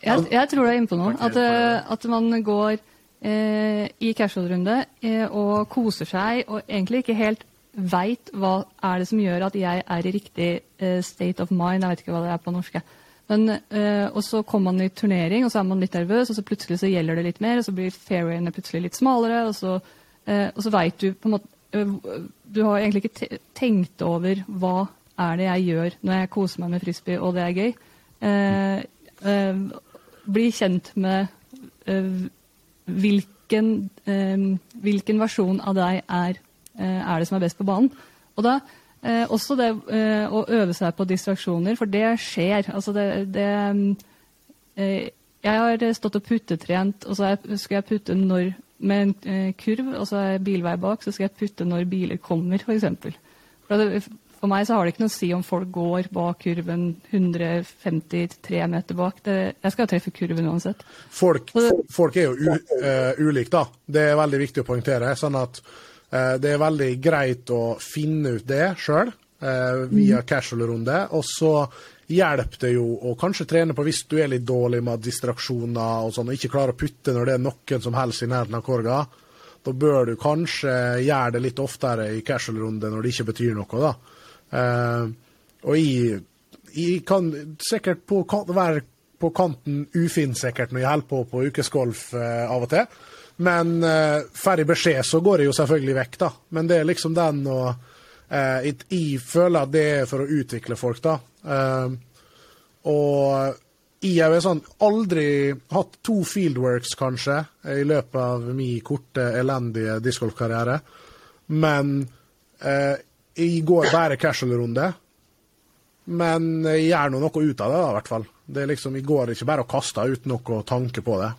B: Jeg, jeg tror du er inne på noe. At, eh, at man går eh, i casual-runde eh, og koser seg, og egentlig ikke helt veit hva er det som gjør at jeg er i riktig eh, state of mind. Jeg vet ikke hva det er på norsk. Men, eh, og så kommer man i turnering, og så er man litt nervøs, og så plutselig så gjelder det litt mer, og så blir fairwayene plutselig litt smalere, og så, eh, og så veit du på en måte Du har egentlig ikke tenkt over hva er det jeg gjør når jeg koser meg med frisbee, og det er gøy. Bli kjent med hvilken, hvilken versjon av deg er, er det som er best på banen. Og da eh, også det eh, å øve seg på distraksjoner, for det skjer. Altså det, det eh, Jeg har stått og puttetrent, og så skal jeg putte når med en eh, kurv, og så er bilvei bak, så skal jeg putte når biler kommer, f.eks. For, for, for meg så har det ikke noe å si om folk går bak kurven 153 meter bak. Det, jeg skal jo treffe kurven uansett.
C: Folk, folk er jo u, uh, ulike, da. Det er veldig viktig å poengtere. Sånn at eh, det er veldig greit å finne ut det sjøl via casual-runde. Og så hjelper det jo å kanskje trene på hvis du er litt dårlig med distraksjoner og sånn, og ikke klarer å putte når det er noen som helst i nærheten av korga. Da bør du kanskje gjøre det litt oftere i casual-runde når det ikke betyr noe, da. Eh, og jeg, jeg kan sikkert på, være på kanten ufin sikkert når jeg holder på på ukesgolf eh, av og til. Men uh, får jeg beskjed, så går jeg jo selvfølgelig vekk, da. Men det er liksom den og eh, jeg, føler at det er for å utvikle folk, da. Uh, og jeg har sånn aldri hatt to fieldworks, kanskje, i løpet av min korte, elendige discgolfkarriere. Men eh, jeg går bare casual-runde. Men jeg gjør nå noe ut av det, da, i hvert fall. Det er liksom, Jeg går ikke bare og kaster uten noe tanke på det.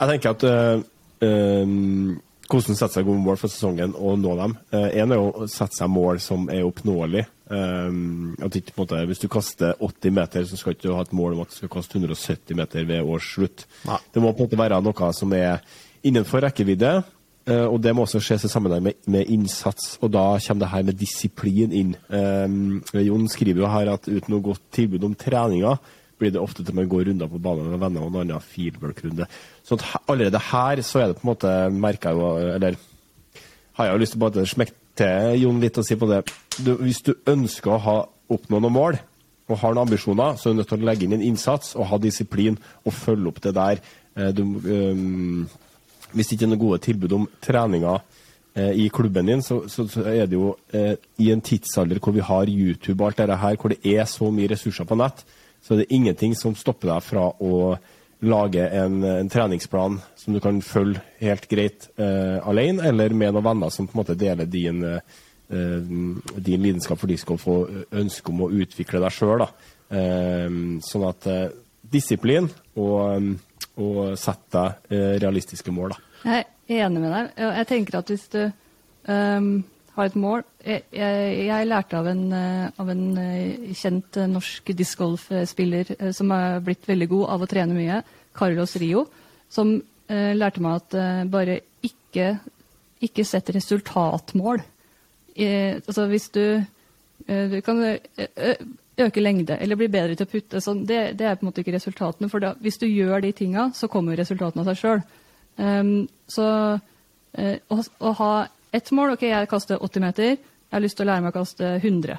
A: Jeg tenker at uh, um, hvordan sette seg gode mål for sesongen og nå dem. Én uh, er å sette seg mål som er oppnåelig. Um, at ikke, på en måte, hvis du kaster 80 meter, så skal du ikke ha et mål om at du skal kaste 170 meter ved års slutt.
C: Nei.
A: Det må på en måte være noe som er innenfor rekkevidde. Uh, og det må også ses i sammenheng med, med, innsats, og da kommer det her med disiplin inn. Um, Jon skriver jo her at uten noe godt tilbud om treninga, blir det ofte til man går runder på banen med venner og en annen fieldwork-runde. Så allerede her så er det på en måte merka jo Eller har jeg jo lyst til å smekke til Jon litt og si på det du, Hvis du ønsker å ha oppnå noen mål og har noen ambisjoner, så er du nødt til å legge inn en innsats og ha disiplin og følge opp det der. Eh, du, um, hvis det ikke er noen gode tilbud om treninger eh, i klubben din, så, så, så, er det jo eh, i en tidsalder hvor vi har YouTube og alt dette her, hvor det er så mye ressurser på nett, så er det ingenting som stopper deg fra å lage en, en treningsplan som du kan følge helt greit eh, alene, eller med noen venner som på en måte deler din, eh, din lidenskap for discgolf og ønske om å utvikle deg sjøl. Eh, sånn at eh, disiplin og, og sette deg eh, realistiske mål. Da.
B: Jeg er enig med deg. Jeg tenker at hvis du um har et mål. Jeg, jeg, jeg lærte av en, eh, av en, eh, kjent eh, norsk discgolfspiller som er blitt veldig god av å trene mye, Carlos Rio, som uh, lærte meg at uh, bare ikke, ikke sett resultatmål. Uh, altså hvis du, du kan øke lengde eller bli bedre til å putte, sånn, det, det, er på en måte ikke resultatene. For da, hvis du gjør de tinga, så kommer resultatene av seg sjøl. Um, så å, å ha ett mål OK, jeg kaster 80 meter. Jeg har lyst til å lære meg å kaste 100.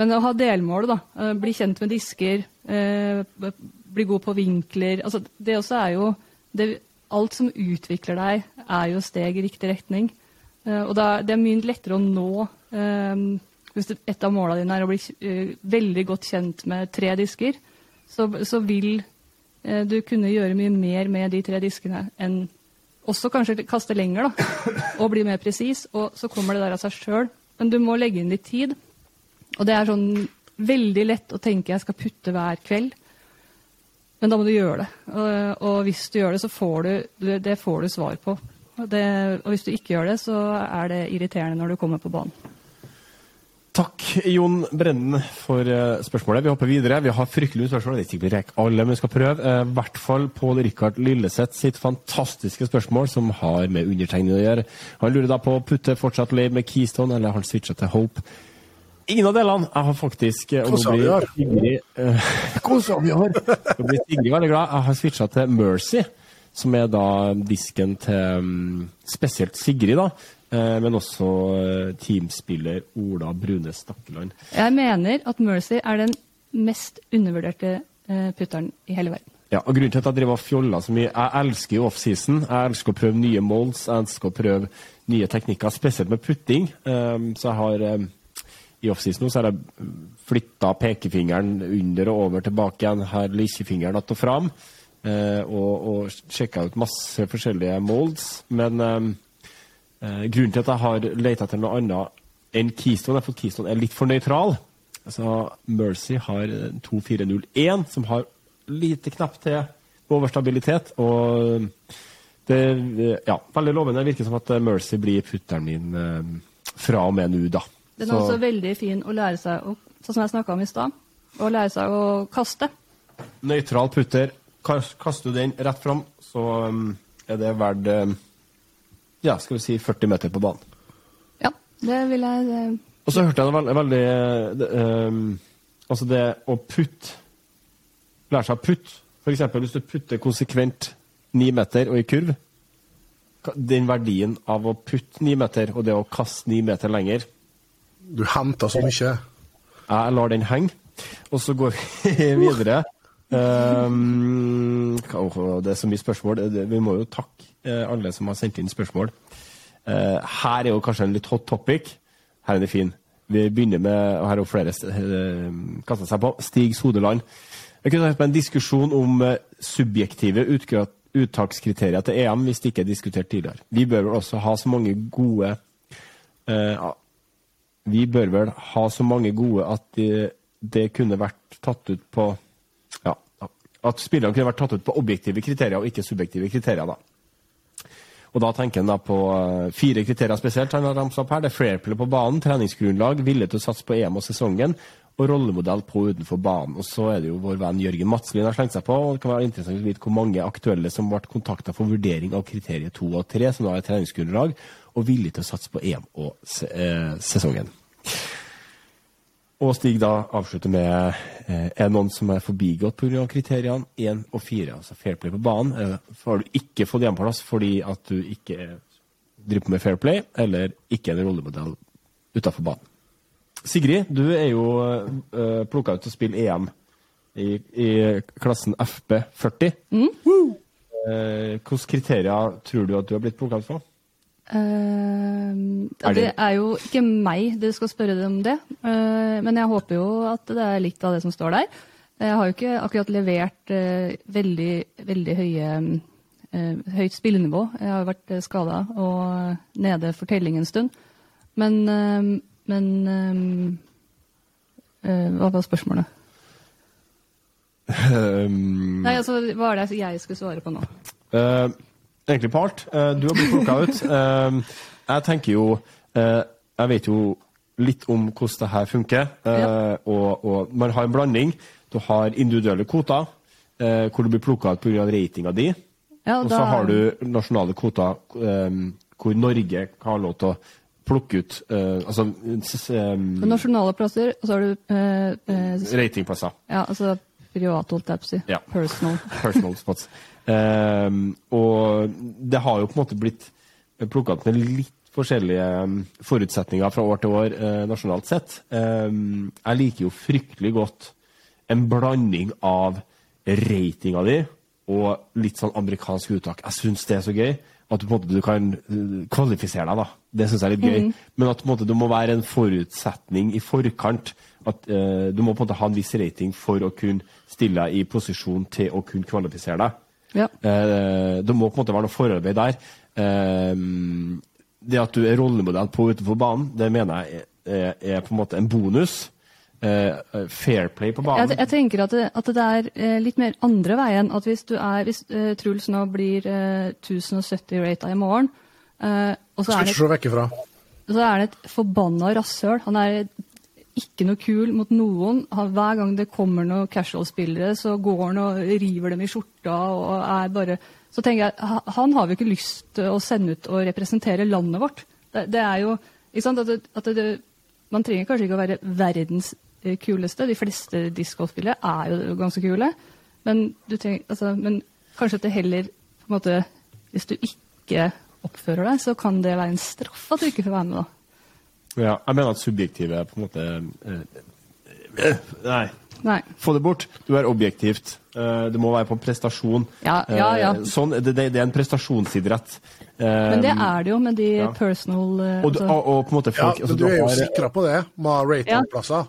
B: Men å ha delmål, da. Eh, bli kjent med disker. Eh, bli god på vinkler. Altså, det også er jo det, Alt som utvikler deg, er jo steg i riktig retning. Eh, og da, det er mye lettere å nå Hvis et av målene dine er å bli veldig godt kjent med tre disker, så, så vil du kunne gjøre mye mer med de tre diskene enn også kanskje kaste lenger da, og bli mer presis. Og så kommer det der av seg sjøl. Men du må legge inn litt tid. Og det er sånn veldig lett å tenke jeg skal putte hver kveld. Men da må du gjøre det. Og, og hvis du gjør det, så får du det får du svar på. Det, og hvis du ikke gjør det, så er det irriterende når du kommer på banen.
A: Takk, Jon Brennen, for uh, spørsmålet. Vi hopper videre. Vi har fryktelig mye spørsmål. Det er ikke vi rekker alle, men vi skal prøve. Eh, I hvert fall Pål Rikard Lilleseth sitt fantastiske spørsmål, som har med undertegnede å gjøre. Han lurer da på å putte fortsatt Lave med Keystone, eller har han switcha til Hope? Ingen av delene. Jeg har faktisk Hvordan
C: Hvordan vi har?
A: Hvordan vi har? Nå blir Sigrid veldig glad. Jeg har switcha til Mercy, som er da disken til um, spesielt Sigrid, da. Eh, men også eh, teamspiller Ola Brune Stakkeland.
B: Jeg mener at Mercy er den mest undervurderte eh, putteren i hele verden.
A: Ja, og Grunnen til at jeg driver og fjoller så mye Jeg elsker jo offseason. Jeg elsker å prøve nye molds, jeg elsker å prøve nye teknikker, spesielt med putting. Så jeg har i offseason har jeg flytta pekefingeren under og over tilbake igjen. Her lillefingeren att og fram. Og, og sjekka ut masse forskjellige molds. Men Eh, grunnen til at jeg har leita etter noe annet enn Keystone, er at Keystone er litt for nøytral. Altså, Mercy har 2401, som har lite knapp til overstabilitet. Og det ja, veldig lovende. Det virker som at Mercy blir putteren min eh, fra og med nå, da.
B: Den er også veldig fin å lære seg, å, sånn som jeg snakka om i stad, å lære seg å kaste.
A: Nøytral putter. Kaster du den rett fram, så um, er det verdt ja, skal vi si 40 meter på banen.
B: Ja, det vil jeg det...
A: Og så hørte jeg det veldig, veldig det, um, Altså det å putte Lære seg å putte. F.eks. hvis du putter konsekvent ni meter og i kurv. Den verdien av å putte ni meter og det å kaste ni meter lenger
C: Du henter så mye.
A: Jeg lar den henge. Og så går vi videre. Um, det er så mye spørsmål. Vi må jo takke eh, alle som har sendt inn spørsmål. Eh, her er jo kanskje en litt hot topic. Her er det fin. Vi begynner med og Her er jo flere uh, kasta seg på. Stig Sodeland. Jeg kunne tenkt meg en diskusjon om eh, subjektive uttakskriterier til EM, hvis det ikke er diskutert tidligere. Vi bør vel også ha så mange gode eh, Vi bør vel ha så mange gode at det, det kunne vært tatt ut på At spillerne kunne vært tatt ut på objektive kriterier og ikke subjektive kriterier. da. Og da tenker han da på eh, fire kriterier spesielt. han har ramset opp her. Det er fair på banen, treningsgrunnlag, vilje til å satse på EM og sesongen, og rollemodell på og utenfor banen. Og så er det jo vår venn Jørgen Madslien har slengt seg på. og Det kan være interessant å vite hvor mange aktuelle som ble kontakta for vurdering av kriteriet to og tre, som da er treningsgrunnlag, og vilje til å satse på EM og eh, sesongen. Og Stig da avslutter med eh, er det noen som er forbigått pga. kriteriene 1 og 4, altså fair play på banen. Eh, har du ikke fått hjemmeplass fordi at du ikke driver på med fair play, eller ikke en rollemodell utafor banen. Sigrid, du er jo eh, plukka ut til å spille EM i, i klassen FB40. Eh, hvilke kriterier tror du at du har blitt plukka ut for? Er
B: det
A: det-
B: er jo ikke meg du skal spørre om det, uh, men jeg håper jo at det er litt av det som står der. Jeg har jo ikke akkurat levert uh, veldig, veldig høye, høyt spillenivå. Jeg har jo vært skada og nede for telling en stund. Men, men Hva var spørsmålet?
A: Um,
B: Nei, altså, Hva er det jeg skulle svare på nå?
A: Eh, egentlig på alt. Eh, du har blitt plukka ut. Eh, jeg tenker jo eh, Jeg vet jo litt om hvordan det her funker. og, og man har en blanding. Du har individuelle kvoter, hvor du blir plukka ut pga. ratinga di.
B: Ja,
A: Og
B: da-
A: så har du nasjonale kvoter hvor Norge har lov til å plukke ut altså
B: nasjonale plasser, og så har du uh, uh,
A: ratingplasser.
B: Ja, altså privat, holdt jeg på å si.
A: Ja.
B: Personal.
A: Personal spots. Ehm, og det har jo på en måte blitt plukka opp med litt forskjellige um, forutsetninger fra år til år eh, nasjonalt sett. Ehm, jeg liker jo fryktelig godt en blanding av ratinga di og litt sånn amerikansk uttak. Jeg syns det er så gøy at du på en måte du kan eh, kvalifisere deg. da. Det syns jeg er litt gøy. Men at på en måte, det må være en forutsetning i forkant. At eh, Du må på en måte ha en viss rating for å kunne stille deg i posisjon til å kunne kvalifisere deg.
B: Ja.
A: Eh, det må på en måte være noe forarbeid der. Eh, det at du er rollemodell på utenfor banen, det mener jeg er, er på en måte en bonus. Eh, fair play på banen.
B: Jeg, jeg tenker at det, at det er litt mer andre veien. At hvis du er Hvis uh, Truls nå blir uh, 1070 rata i morgen, uh, og så
C: Skal
B: er,
C: ikke
B: det,
C: se vekk ifra.
B: så er det et forbanna rasshøl. Han er ikke noe kul mot noen. Hver gang det kommer noen casual-spillere, så går han og river dem i skjorta og er bare Så tenker jeg, han har jo ikke lyst til å sende ut og representere landet vårt. Det, det er jo ikke sant, at, det, at det, Man trenger kanskje ikke å være verdens eh, kuleste. De fleste discgolfspillere er jo ganske kule. Men, trenger, altså, men kanskje at det heller på en måte, Hvis du ikke oppfører deg, så kan det være en straff at du ikke får være med. da.
A: Ja, jeg mener at subjektive på en måte eh, eh, Nei.
B: Nei.
A: Få det bort. Du er objektivt. Eh, det må være på prestasjon.
B: Ja, ja, ja.
A: Eh, sånn, det, det, det er en prestasjonsidrett. Eh,
B: Men det er det jo med de
A: ja.
B: personal
A: og, du,
B: altså,
A: og, og på en måte
C: Ja,
A: folk altså,
C: men du er jo
A: har-
C: sikra på det, med ratingplasser.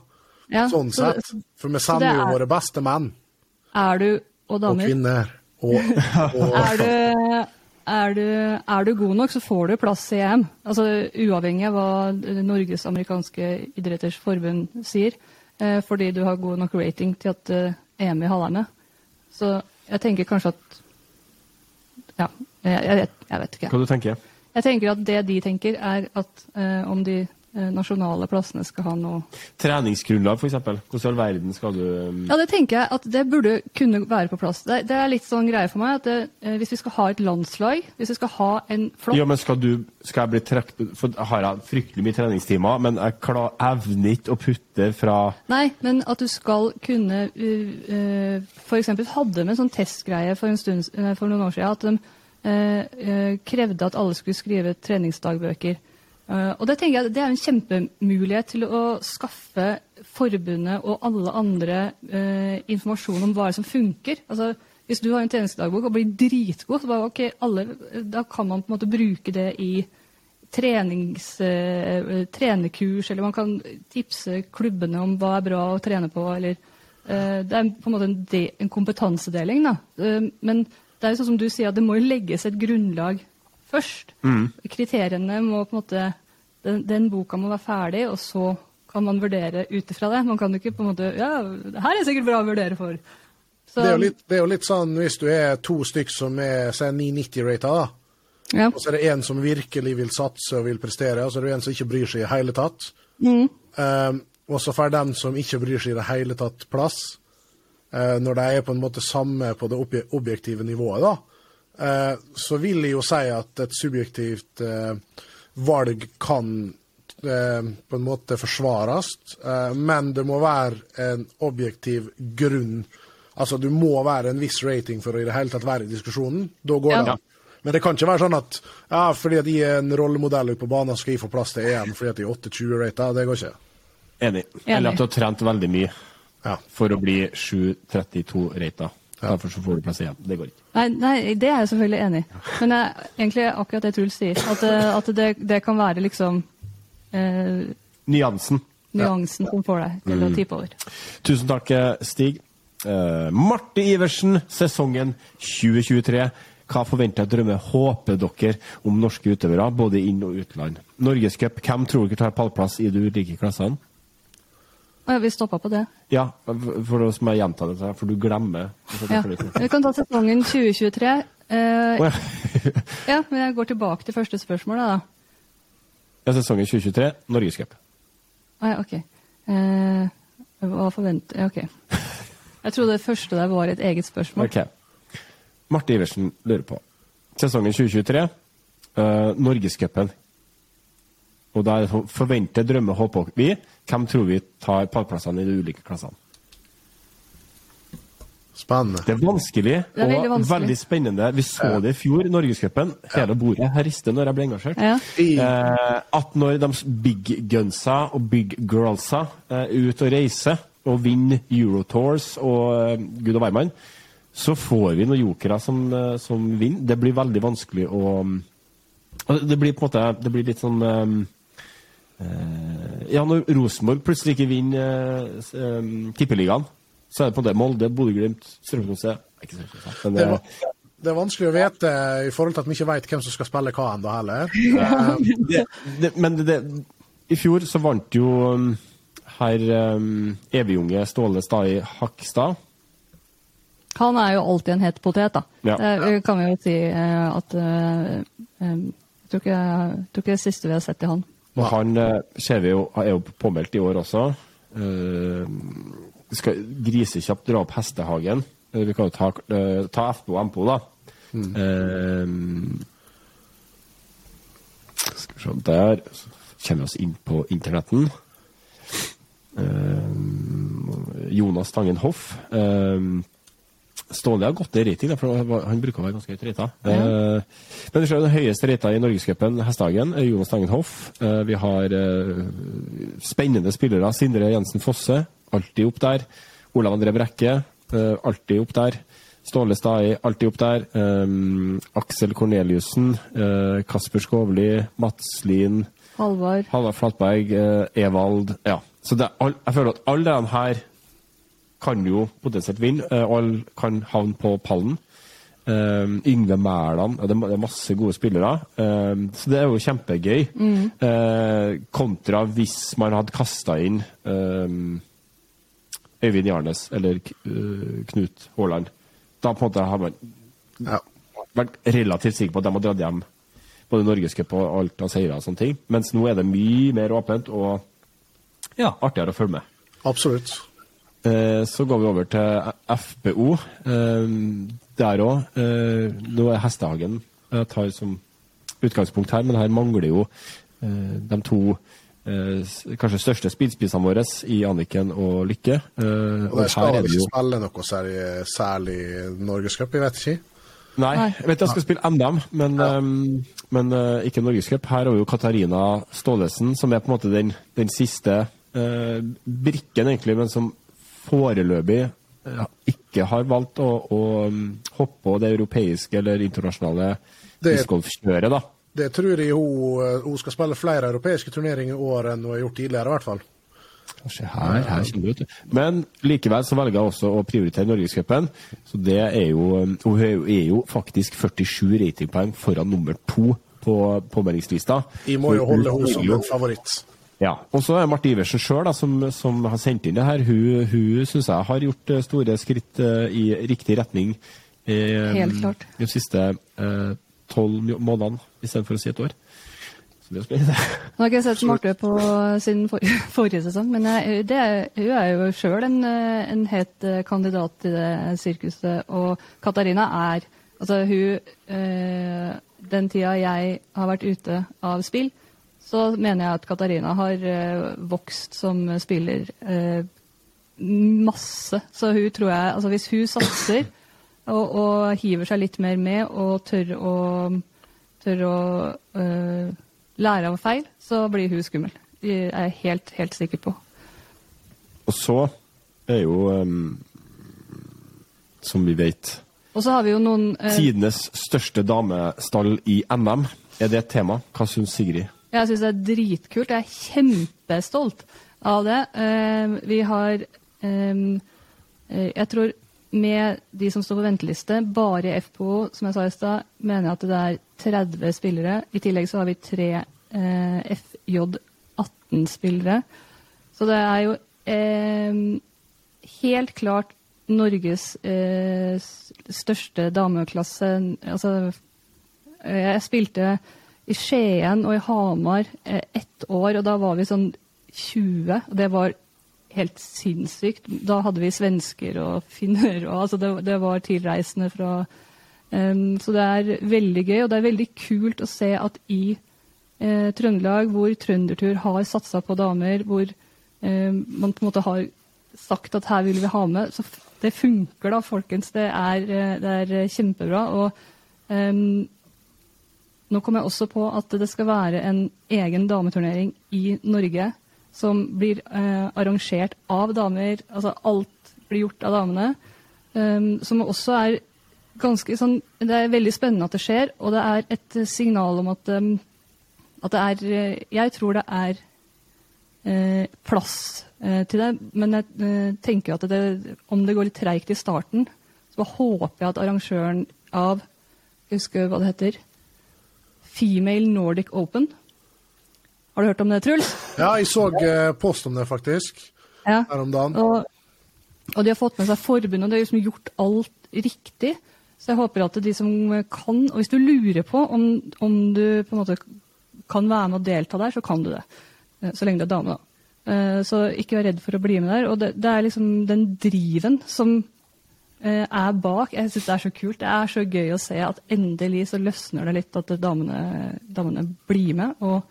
B: ja,
C: Sånn
B: så-
C: sett. For vi sender jo
B: er-
C: våre beste menn
B: Er du og damer.
C: og kvinner. Og, og
B: er du, er, du, er du god nok, så får du plass i EM. Altså Uavhengig av hva Norges amerikanske idretters forbund sier. Eh, fordi du har god nok rating til at eh, EM vil ha deg med. Så jeg tenker kanskje at Ja, jeg, jeg, vet, jeg vet ikke.
A: Hva du tenker
B: Jeg tenker at det de tenker, er at eh, om de nasjonale plassene skal ha noe
A: Treningsgrunnlag, f.eks. Hvordan i all verden skal du um,
B: Ja, det tenker jeg at det burde kunne være på plass. Det, det er litt sånn greie for meg at det, eh, hvis vi skal ha et landslag, hvis vi skal ha en flott
A: Ja, men skal du Skal jeg bli trukket For jeg har jeg fryktelig mye treningstimer, men jeg klar, evner ikke å putte fra
B: Nei, men at du skal kunne uh, uh, For eksempel hadde vi en sånn testgreie for, en stund, eh, for noen år siden at de uh, uh, krevde at alle skulle skrive treningsdagbøker. Eh, og det tenker jeg det er en kjempemulighet til å skaffe forbundet og alle andre eh, informasjon om hva som funker. Altså, hvis du har en tjenestedagbok og blir dritgod, så bare, okay, alle, da kan man på en måte bruke det i trenings, eh, trenekurs, eller man kan tipse klubbene om hva er bra å trene på. eller eh, Det er på en måte en, de, en kompetansedeling. Eh, men det er jo sånn som du sier, at det må legges et grunnlag først. Kriteriene må på en måte den, den boka må være ferdig, og så kan man vurdere ut ifra det. Man kan jo ikke på en måte Ja, det her er sikkert bra å vurdere for. Så,
C: Det er, jo litt, det er jo litt sånn hvis du er to stykk som er si, 990-rata, da.
B: ja.
C: Og så er det en som virkelig vil satse og vil prestere, og så er det en som ikke bryr seg i det hele tatt.
B: Mm.
C: Um, og så får den som ikke bryr seg i det hele tatt, plass. Uh, når de er på en måte samme på det objektive nivået, da. Uh, så vil jeg jo si at et subjektivt uh, valg kan uh, på en måte forsvares, uh, men det må være en objektiv grunn. Altså, du må være en viss rating for å i det hele tatt være i diskusjonen. Da går
B: Ja.
C: det an. Men det kan ikke være sånn at ja, fordi at jeg er en rollemodell ute på banen, skal jeg få plass til EM fordi at jeg er 8-20-rata. Det går ikke.
A: Enig. Eller at du har trent veldig mye
C: Ja.
A: for å bli 7.32-rata. Derfor så får du plass igjen. Det går ikke.
B: Nei, nei, det er jeg selvfølgelig enig i. Men er egentlig akkurat det Truls sier. At, det- at det, det kan være liksom eh,
A: Nyansen.
B: nyansen som får deg til å tippe over.
A: Tusen takk, eh, Stig. Uh, Marte Iversen, sesongen 2023. Hva forventer, jeg drømmer, håper dere om norske utøvere, både inn- og utland? Norgescup, hvem tror dere tar pallplass i de ulike klassene?
B: Vi stoppa på det.
A: Ja, for da må jeg gjenta det, for du glemmer.
B: Ja. Vi kan ta sesongen 2023. Eh,
A: oh, ja.
B: ja, men jeg går tilbake til første spørsmål, da.
A: ja, sesongen 2023, Norgescup.
B: Å ja, OK. Eh, hva forventer jeg? OK. Jeg trodde det første der var et eget spørsmål.
A: Ok. Marte Iversen lurer på. Sesongen 2023, uh, Norgescupen. Og da er det sånn, forventer, drømmer, håper vi. Hvem tror vi tar pallplassene i de ulike klassene?
C: Spennende.
A: Det er vanskelig,
B: Det er veldig
A: og
B: vanskelig.
A: veldig spennende. Vi så det i fjor, Norgescupen. Hele bordet her rister når jeg ble engasjert.
B: Ja.
A: Eh, at når de big gunsa og big girlsa er ute og reiser og vinner Eurotours og uh, gud og hvermann, så får vi noen jokere som, uh, som vinner. Det blir veldig vanskelig å mm, Det blir på en måte Det blir litt sånn eh, eh, Ja, når Rosenborg plutselig ikke vinner eh, eh, Tippeligaen, så er det på det Molde, Bodø-Glimt, Strømsgodset det,
C: det,
A: eh,
C: er, det er vanskelig å vite i forhold til at vi ikke vet hvem som skal spille hva ennå heller.
A: Det, det, men det, det, i fjor så vant jo um, herr um, evigunge Ståle Stai Hakstad.
B: Han er jo alltid en het potet, da.
A: Ja.
B: Det kan vi jo si eh, at uh, um, Jeg tror ikke, tror ikke det siste vi har sett i han.
A: Og han eh, ser vi jo, er jo påmeldt i år også. Uh, skal grisekjapt dra opp Hestehagen. Uh, vi kan jo ta, uh, ta FPO og MPO, da. Eh, skal vi se Der så kommer vi oss inn på internetten. Jonas Tangen Hoff. Eh, Ståle har gått ned i rating, for han- bruker å være ganske høyt rata. Eh, men vi ser den høyeste rata i Norgescupen, Hestehagen, er Jonas Tangen Hoff. Eh, vi har eh, spennende spillere. Sindre Jensen Fosse, alltid opp der. Olav André Brekke, eh, alltid opp der. Ståle Stai, alltid opp der. Eh, Aksel Korneliussen, eh, Kasper Skovli, Mats Lien.
B: Halvard.
A: Flatberg, eh, Evald Ja. Så all, jeg føler at alle de her kan jo potensielt vinne. eh, og alle kan havne på pallen. Um, Yngve Mæland ja, det, er- masse gode spillere. Um, så det er jo kjempegøy. Eh, kontra hvis man hadde kasta inn um, Øyvind Jarnes eller uh, Knut Haaland. Da på en måte har man
C: ja.
A: vært relativt sikker på at de har dratt hjem både Norgescup og alt av seire og sånne ting. Mens nå er det mye mer åpent og ja, artigere å følge med.
C: Absolutt.
A: Eh, så går vi over til FPO. Eh, der òg. Eh, nå er Hestehagen jeg tar som utgangspunkt her, men her mangler jo eh, de to eh, kanskje største spillspissene våre i Anniken og Lykke. Eh,
C: Og
A: der
C: skal
A: er det
C: ikke
A: jo
C: spille noe særlig, særlig Norgescup, jeg vet ikke.
A: Nei, jeg vet jeg skal spille NM, men, ehm, men uh, ikke Norgescup. Her har vi jo Katarina Staalesen, som er på en måte den, den siste uh, brikken, egentlig, men som foreløpig eh, ikke har valgt å, å mm, hoppe på det europeiske eller internasjonale discgolfkjøret, da.
C: Det tror jeg hun, eh, hun skal spille flere europeiske turneringer i år enn hun har gjort tidligere, i hvert fall.
A: Se her, her kjenner du. Men likevel så velger jeg også å prioritere Norgescupen. Så det er jo um, Hun er jo- faktisk 47 ratingpoeng foran nummer to på påmeldingslista.
C: Vi må jo holde
A: hun
C: henne som en favoritt.
A: Ja. Og så er Marte Iversen sjøl, som, som har sendt inn det her. Hun, hun syns jeg har gjort eh, store skritt eh, i riktig retning i,
B: Helt klart.
A: de siste eh, tolv månedene, istedenfor å si et år. Så det er spennende.
B: Nå har ikke jeg sett Marte på siden for, forrige sesong, men jeg, det, hun er jo sjøl en, eh, en het eh, kandidat til det sirkuset. Og Katarina er Altså, hun eh, Den tida jeg har vært ute av spill, så mener jeg at Katarina har eh, vokst som spiller eh, masse. Så hun tror jeg Altså, hvis hun satser og, og hiver seg litt mer med og tør å, tør å uh, lære av feil, så blir hun skummel. Det er jeg helt, helt sikker på.
A: Og så er jo, um, som vi vet
B: Og så har vi jo noen uh,
A: Tidenes største damestall i NM. Er det et tema? Hva syns Sigrid?
B: Jeg syns det er dritkult. Jeg er kjempestolt av det. Eh, vi har eh, eh, Jeg tror med de som står på venteliste, bare i FPO, som jeg sa i stad, mener jeg at det er 30 spillere. I tillegg så har vi tre eh, FJ18-spillere. Så det er jo eh, helt klart Norges eh, største dameklasse. Altså Jeg spilte i Skien og i Hamar eh, ett år, og da var vi sånn 20. Og det var helt sinnssykt. Da hadde vi svensker og finner, og altså det, det var tilreisende fra um, Så det er veldig gøy, og det er veldig kult å se at i eh, Trøndelag, hvor Trøndertur har satsa på damer, hvor eh, man på en måte har sagt at her vil vi ha med, så det funker da, folkens. Det er, eh, det er kjempebra. og em, nå kom jeg også på at det skal være en egen dameturnering i Norge som blir eh, arrangert av damer. Altså alt blir gjort av damene. Um, som også er ganske sånn Det er veldig spennende at det skjer, og det er et signal om at, um, at det er eh, Jeg tror det er eh, plass eh, til det, men jeg eh, tenker at det, om det går litt treigt i starten, så håper jeg at arrangøren av Jeg husker hva det heter. Female Nordic Open. Har du hørt om det, Truls?
C: Ja, jeg så eh, post om det, faktisk,
B: Ja.
C: her om dagen.
B: Og, og de har fått med seg forbundet, og de har liksom gjort alt riktig. Så jeg håper at de som kan Og hvis du lurer på om, om du på en måte kan være med og delta der, så kan du det. Eh, Så lenge du er dame, da. Eh, Så ikke vær redd for å bli med der. Og det, det er liksom den driven som er bak. Jeg syns det er så kult. Det er så gøy å se at endelig så løsner det litt at damene, damene blir med. Og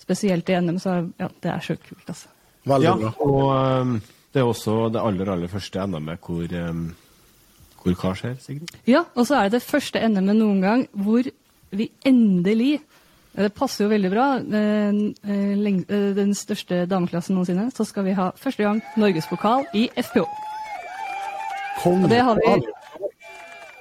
B: spesielt i NM, så ja, det er så kult, altså.
C: Veldig
A: Ja,
C: bra.
A: og um, det er også det aller, aller første NM-et hvor, um, hvor hva skjer, Sigrid?
B: Ja, og så er det det første NM-et noen gang hvor vi endelig Det passer jo veldig bra. Eh, eh, den største dameklassen noensinne. Så skal vi ha første gang norgespokal i FPO.
C: Konge.
B: Og det har vi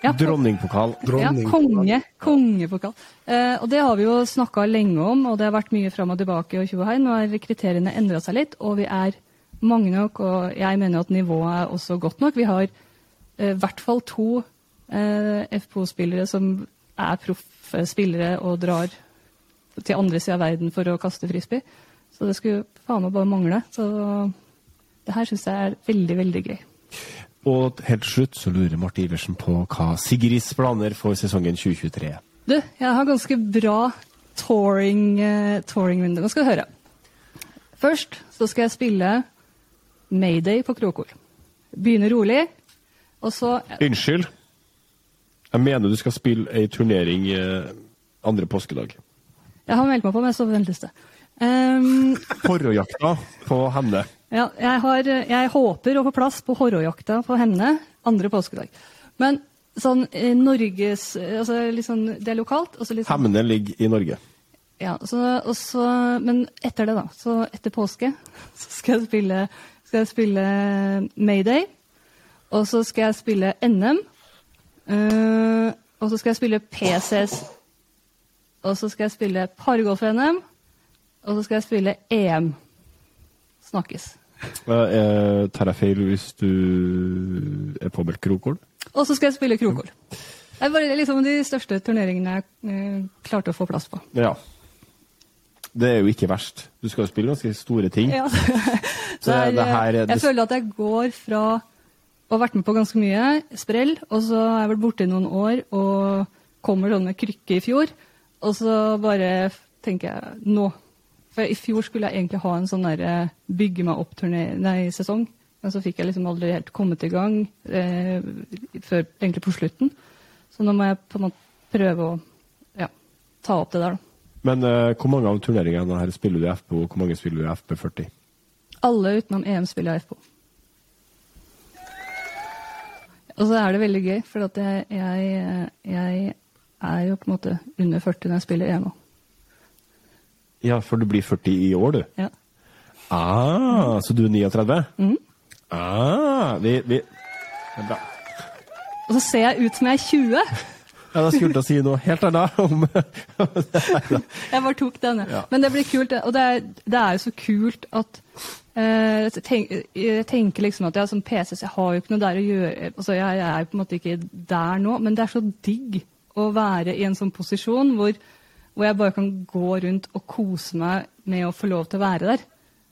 B: ja,
A: Dronningpokal.
C: Dronning.
B: Ja, konge. Kongepokal. Eh, og det har vi jo snakka lenge om, og det har vært mye fram og tilbake. og tjohei. Nå har kriteriene endra seg litt, og vi er mange nok, og jeg mener at nivået er også godt nok. Vi har eh, i hvert fall to eh, FPO-spillere som er proffe spillere og drar til andre sida av verden for å kaste frisbee. Så det skulle faen meg bare mangle. Så det her syns jeg er veldig, veldig gøy.
A: Og helt til slutt så lurer Marte Iversen på hva Sigrids planer for sesongen 2023 er.
B: Du, jeg har ganske bra touring, uh, Touring Nå skal du høre. Først så skal jeg spille Mayday på Krokol. Begynne rolig, og så
A: Unnskyld. Jeg mener du skal spille ei turnering eh, andre påskedag.
B: Jeg har meldt meg på, men jeg står på venteliste. Um,
A: Horrojakta på henne.
B: Ja, jeg, har, jeg håper å få plass på Horrojakta på Hemne andre påskedag. Men sånn eh, Norges eh, altså sånn, Det er lokalt. så sånn,
A: Hemne ligger i Norge.
B: Ja, så, også, men etter det, da, så etter påske, så skal jeg spille, skal jeg spille Mayday. Og så skal jeg spille NM. Uh, og så skal jeg spille PCS. Og så skal jeg spille Pargolf-NM. Og så skal jeg spille EM. Snakkes.
A: Uh, tar jeg feil hvis du er påmeldt krokål?
B: Og så skal jeg spille krokål. Det bare liksom de største turneringene jeg eh, klarte å få plass på.
A: Ja. Det er jo ikke verst. Du skal jo spille ganske store ting.
B: Ja.
A: Så
B: Det
A: det her det...
B: jeg føler at jeg går fra å ha vært med på ganske mye sprell, og så har jeg vært borte i noen år og kommer sånn med krykke i fjor, og så bare tenker jeg nå. For i fjor skulle jeg egentlig ha en sånn der eh, bygge meg opp-sesong, men så fikk jeg liksom aldri helt kommet i gang eh, før egentlig på slutten. Så nå må jeg på en måte prøve å ja, ta opp det der, da.
A: Men eh, hvor mange av turneringene her spiller du i FPO, og hvor mange spiller du i FP40?
B: Alle utenom EM spiller jeg FPO. Og så er det veldig gøy, for jeg, jeg, jeg er jo på en måte under 40 når jeg spiller EM òg.
A: Ja, for du blir 40 i år, du.
B: Ja.
A: Ah, så du er 39?
B: Mhm.
A: Ah, vi, vi Det er bra.
B: Og så ser jeg ut som jeg er 20!
A: Ja, da skulle jeg si noe helt annet om
B: Jeg bare tok den. jeg.
A: Ja.
B: Men det blir kult. Og det er, det er jo så kult at eh, jeg tenk, Jeg tenker liksom at jeg som PC, så jeg har jo ikke noe der å gjøre altså Jeg er på en måte ikke der nå, men det er så digg å være i en sånn posisjon hvor, hvor jeg bare kan gå rundt og kose meg med å få lov til å være der.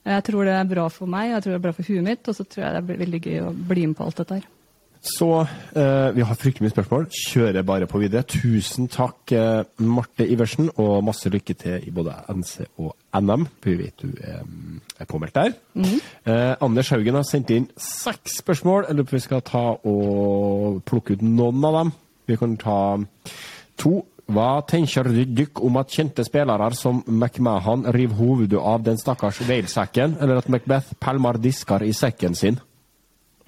B: Jeg tror det er bra for meg, jeg tror det er bra for huet mitt, og så tror jeg det blir veldig gøy å bli med på alt dette her.
A: Så eh, vi har fryktelig mye spørsmål. Kjører bare på videre. Tusen takk, eh, Marte Iversen, og masse lykke til i både NC og NM. Vi vet du eh, er påmeldt der. eh, Anders Haugen har sendt inn seks spørsmål. Jeg lurer på om vi skal ta og plukke ut noen av dem. Vi kan ta to. Hva tenker dere om at kjente spillere som McMahon river hovedet av den stakkars Wales-sekken, eller at Macbeth pælmer disker i sekken sin?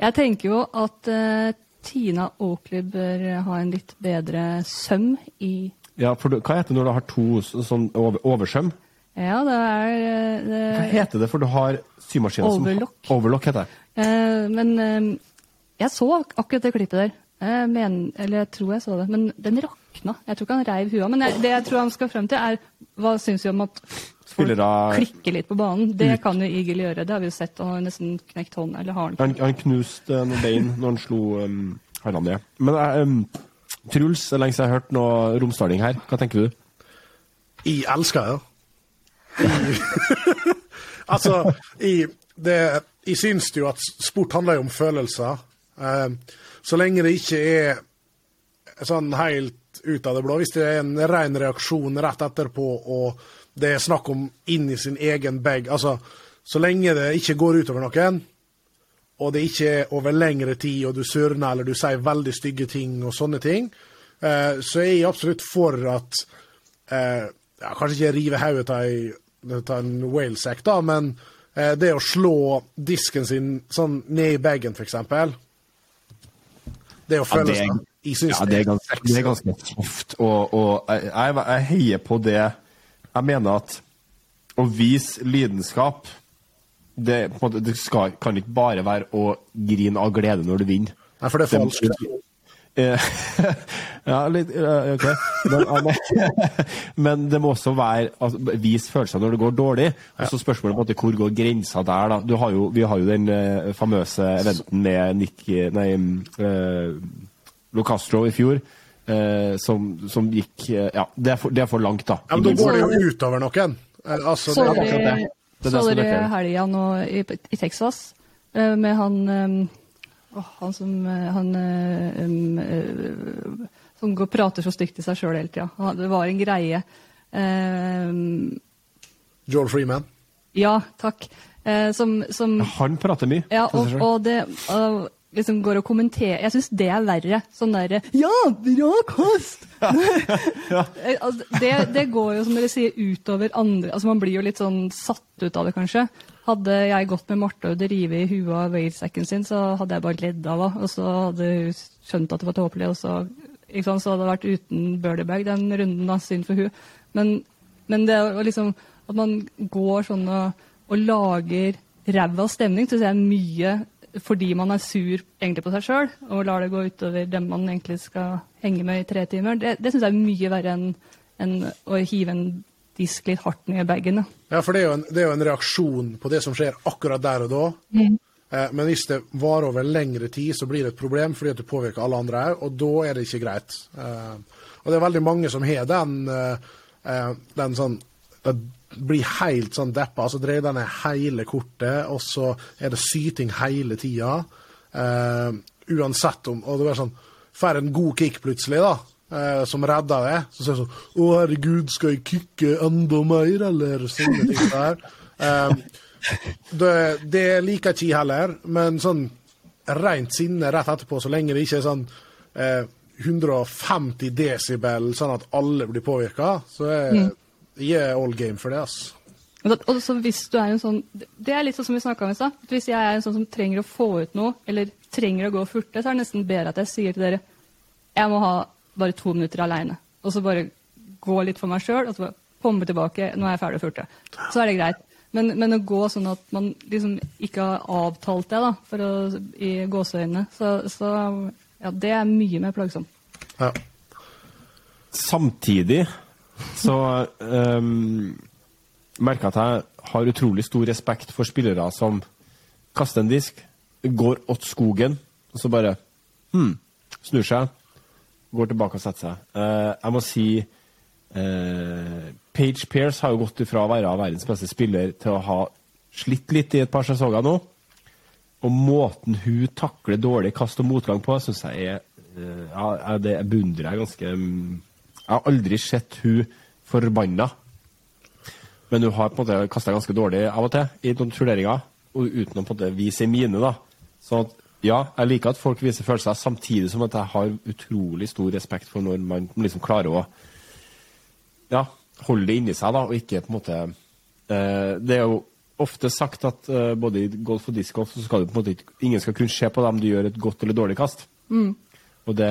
B: Jeg tenker jo at uh, Tina Oakley bør ha en litt bedre søm i
A: Ja, for du, Hva heter det når du har to sånn over, oversøm?
B: Ja, det er eh, det,
A: Hva heter det, for du har symaskiner som Overlock Overlock heter det.
B: Uh, Men uh, jeg så akkurat det klippet der. Jeg men, eller jeg tror jeg så det. Men den rakna. Jeg tror ikke han reiv huet av. Men jeg, det jeg tror han skal frem til, er hva syns vi om at folk klikker litt på banen? Det kan jo Eagle gjøre. Det har vi jo sett. Han har nesten knekt hånd. Eller har han
A: Han, han knuste noen bein når han slo um, Harlandet. Men um, Truls, det er lenge siden jeg har hørt noe romsdaling her. Hva tenker du?
C: Jeg elsker det. altså, jeg, det, jeg syns jo at sport handler jo om følelser. Eh, så lenge det ikke er sånn helt ut av det blå, hvis det er en ren reaksjon rett etterpå, og det er snakk om inn i sin egen bag Altså, så lenge det ikke går utover noen, og det ikke er over lengre tid, og du surner eller du sier veldig stygge ting og sånne ting, eh, så er jeg absolutt for at eh, ja, Kanskje ikke rive hodet av en Wales-sekk, da, men eh, det å slå disken sin sånn ned i bagen, f.eks. Det å
A: Ja, det er- Ja, det er ganske, det er ganske soft, og, og jeg, jeg jeg heier på det Jeg mener at å vise lidenskap det, måte, det skal, kan ikke bare være å grine av glede når du vinner.
C: Nei, for det
A: Det
C: falskt.
A: Eh, ja, litt eh, OK. Men, men, det må også være altså, Vis følelser når det går dårlig. Og så spørsmålet på en måte, hvor går grensa der, da. Du har jo, vi har jo den eh, famøse eventen med Nick Nei, uh, Locastro i fjor. eh, som, som gikk eh, Ja, det er, for, det er for langt, da.
C: Ja, men da går det jo utover noen. Eh, Altså,
B: Så
C: det,
A: det. Det det
B: så
A: er
B: dere helga nå i, i Texas eh, med han åh, Han som Han um, som går og prater så stygt til seg sjøl hele tida. Det var en greie. Eh,
C: Joel Freeman.
B: ja, takk. Eh, som, som
A: Han prater mye.
B: Ja, og,
A: seg
B: og det og liksom går og kommenterer Jeg syns det er verre. Sånn derre Ja, bra kost! ja. altså, det, det går jo, som dere sier, utover andre Altså Man blir jo litt sånn satt ut av det, kanskje. Hadde jeg gått med Marte og det rive i huet av whalesekken sin, så hadde jeg bare ledd av henne. Og så hadde hun skjønt at det var tåpelig, og så, sant, så hadde det vært uten birdiebag den runden. da, Synd for hun. Men, Men det å liksom at man går sånn og, og lager ræva stemning, syns jeg er mye fordi man er sur egentlig på seg sjøl og lar det gå utover dem man egentlig skal henge med i tre timer. Det, det syns jeg er mye verre enn en å hive en disk litt hardt ned i bagen.
C: Ja, for det er, jo en, det er jo en reaksjon på det som skjer akkurat der og da. Eh, men hvis det varer over lengre tid, så blir det et problem fordi at det påvirker alle andre òg, og da er det ikke greit. Eh, og det er veldig mange som har den, eh, eh, den sånn Det blir helt sånn deppa, så dreier den ned hele kortet, og så er det syting hele tida. Uh, uansett om Og det er sånn Får en god kick plutselig, da. eh, som redder det. Så sier jeg sånn 'Å, herregud, skal jeg kicke enda mer', eller sånne ting der. Eh, det, det liker ikke heller, men sånn rent sinne rett etterpå, så lenge det ikke er sånn eh, 150 desibel, sånn at alle blir påvirka, så er er all game for det, altså.
B: Og, så hvis du er en sånn, Det er litt sånn som vi snakka om i stad. Hvis jeg er en sånn som trenger å få ut noe, eller trenger å gå furte, så er det nesten bedre at jeg sier til dere jeg må ha bare to minutter aleine. Og så bare gå litt for meg sjøl, og så bare komme tilbake. Nå er jeg ferdig å furte. Så er det greit. Men, men å gå sånn at man liksom ikke har avtalt det, da, for å, i gåseøynene, så, så ja, det er mye mer plagsomt.
C: Ja.
A: Samtidig så um, merker jeg at jeg har utrolig stor respekt for spillere som kaster en disk, går åt skogen, og så bare hmm, snur seg, går tilbake og setter seg. Uh, jeg må si uh, Page Pearce har jo gått ifra å være verdens beste spiller til å ha slitt litt i et par sesonger nå. Og måten hun takler dårlig kast og motgang på, syns jeg er uh, ja, Det beundrer jeg ganske mm, Jeg har aldri sett hun forbanna. Men hun har på en måte kasta ganske dårlig av og til i noen turneringer, uten å på en måte vise mine. da. Så at, ja, jeg liker at folk viser følelser, samtidig som at jeg har utrolig stor respekt for når man liksom klarer å ja, holde det inni seg, da, og ikke på en måte eh, Det er jo ofte sagt at eh, både i golf og discgolf så skal du på en måte ikke Ingen skal kunne se på dem om du gjør et godt eller dårlig kast. Og det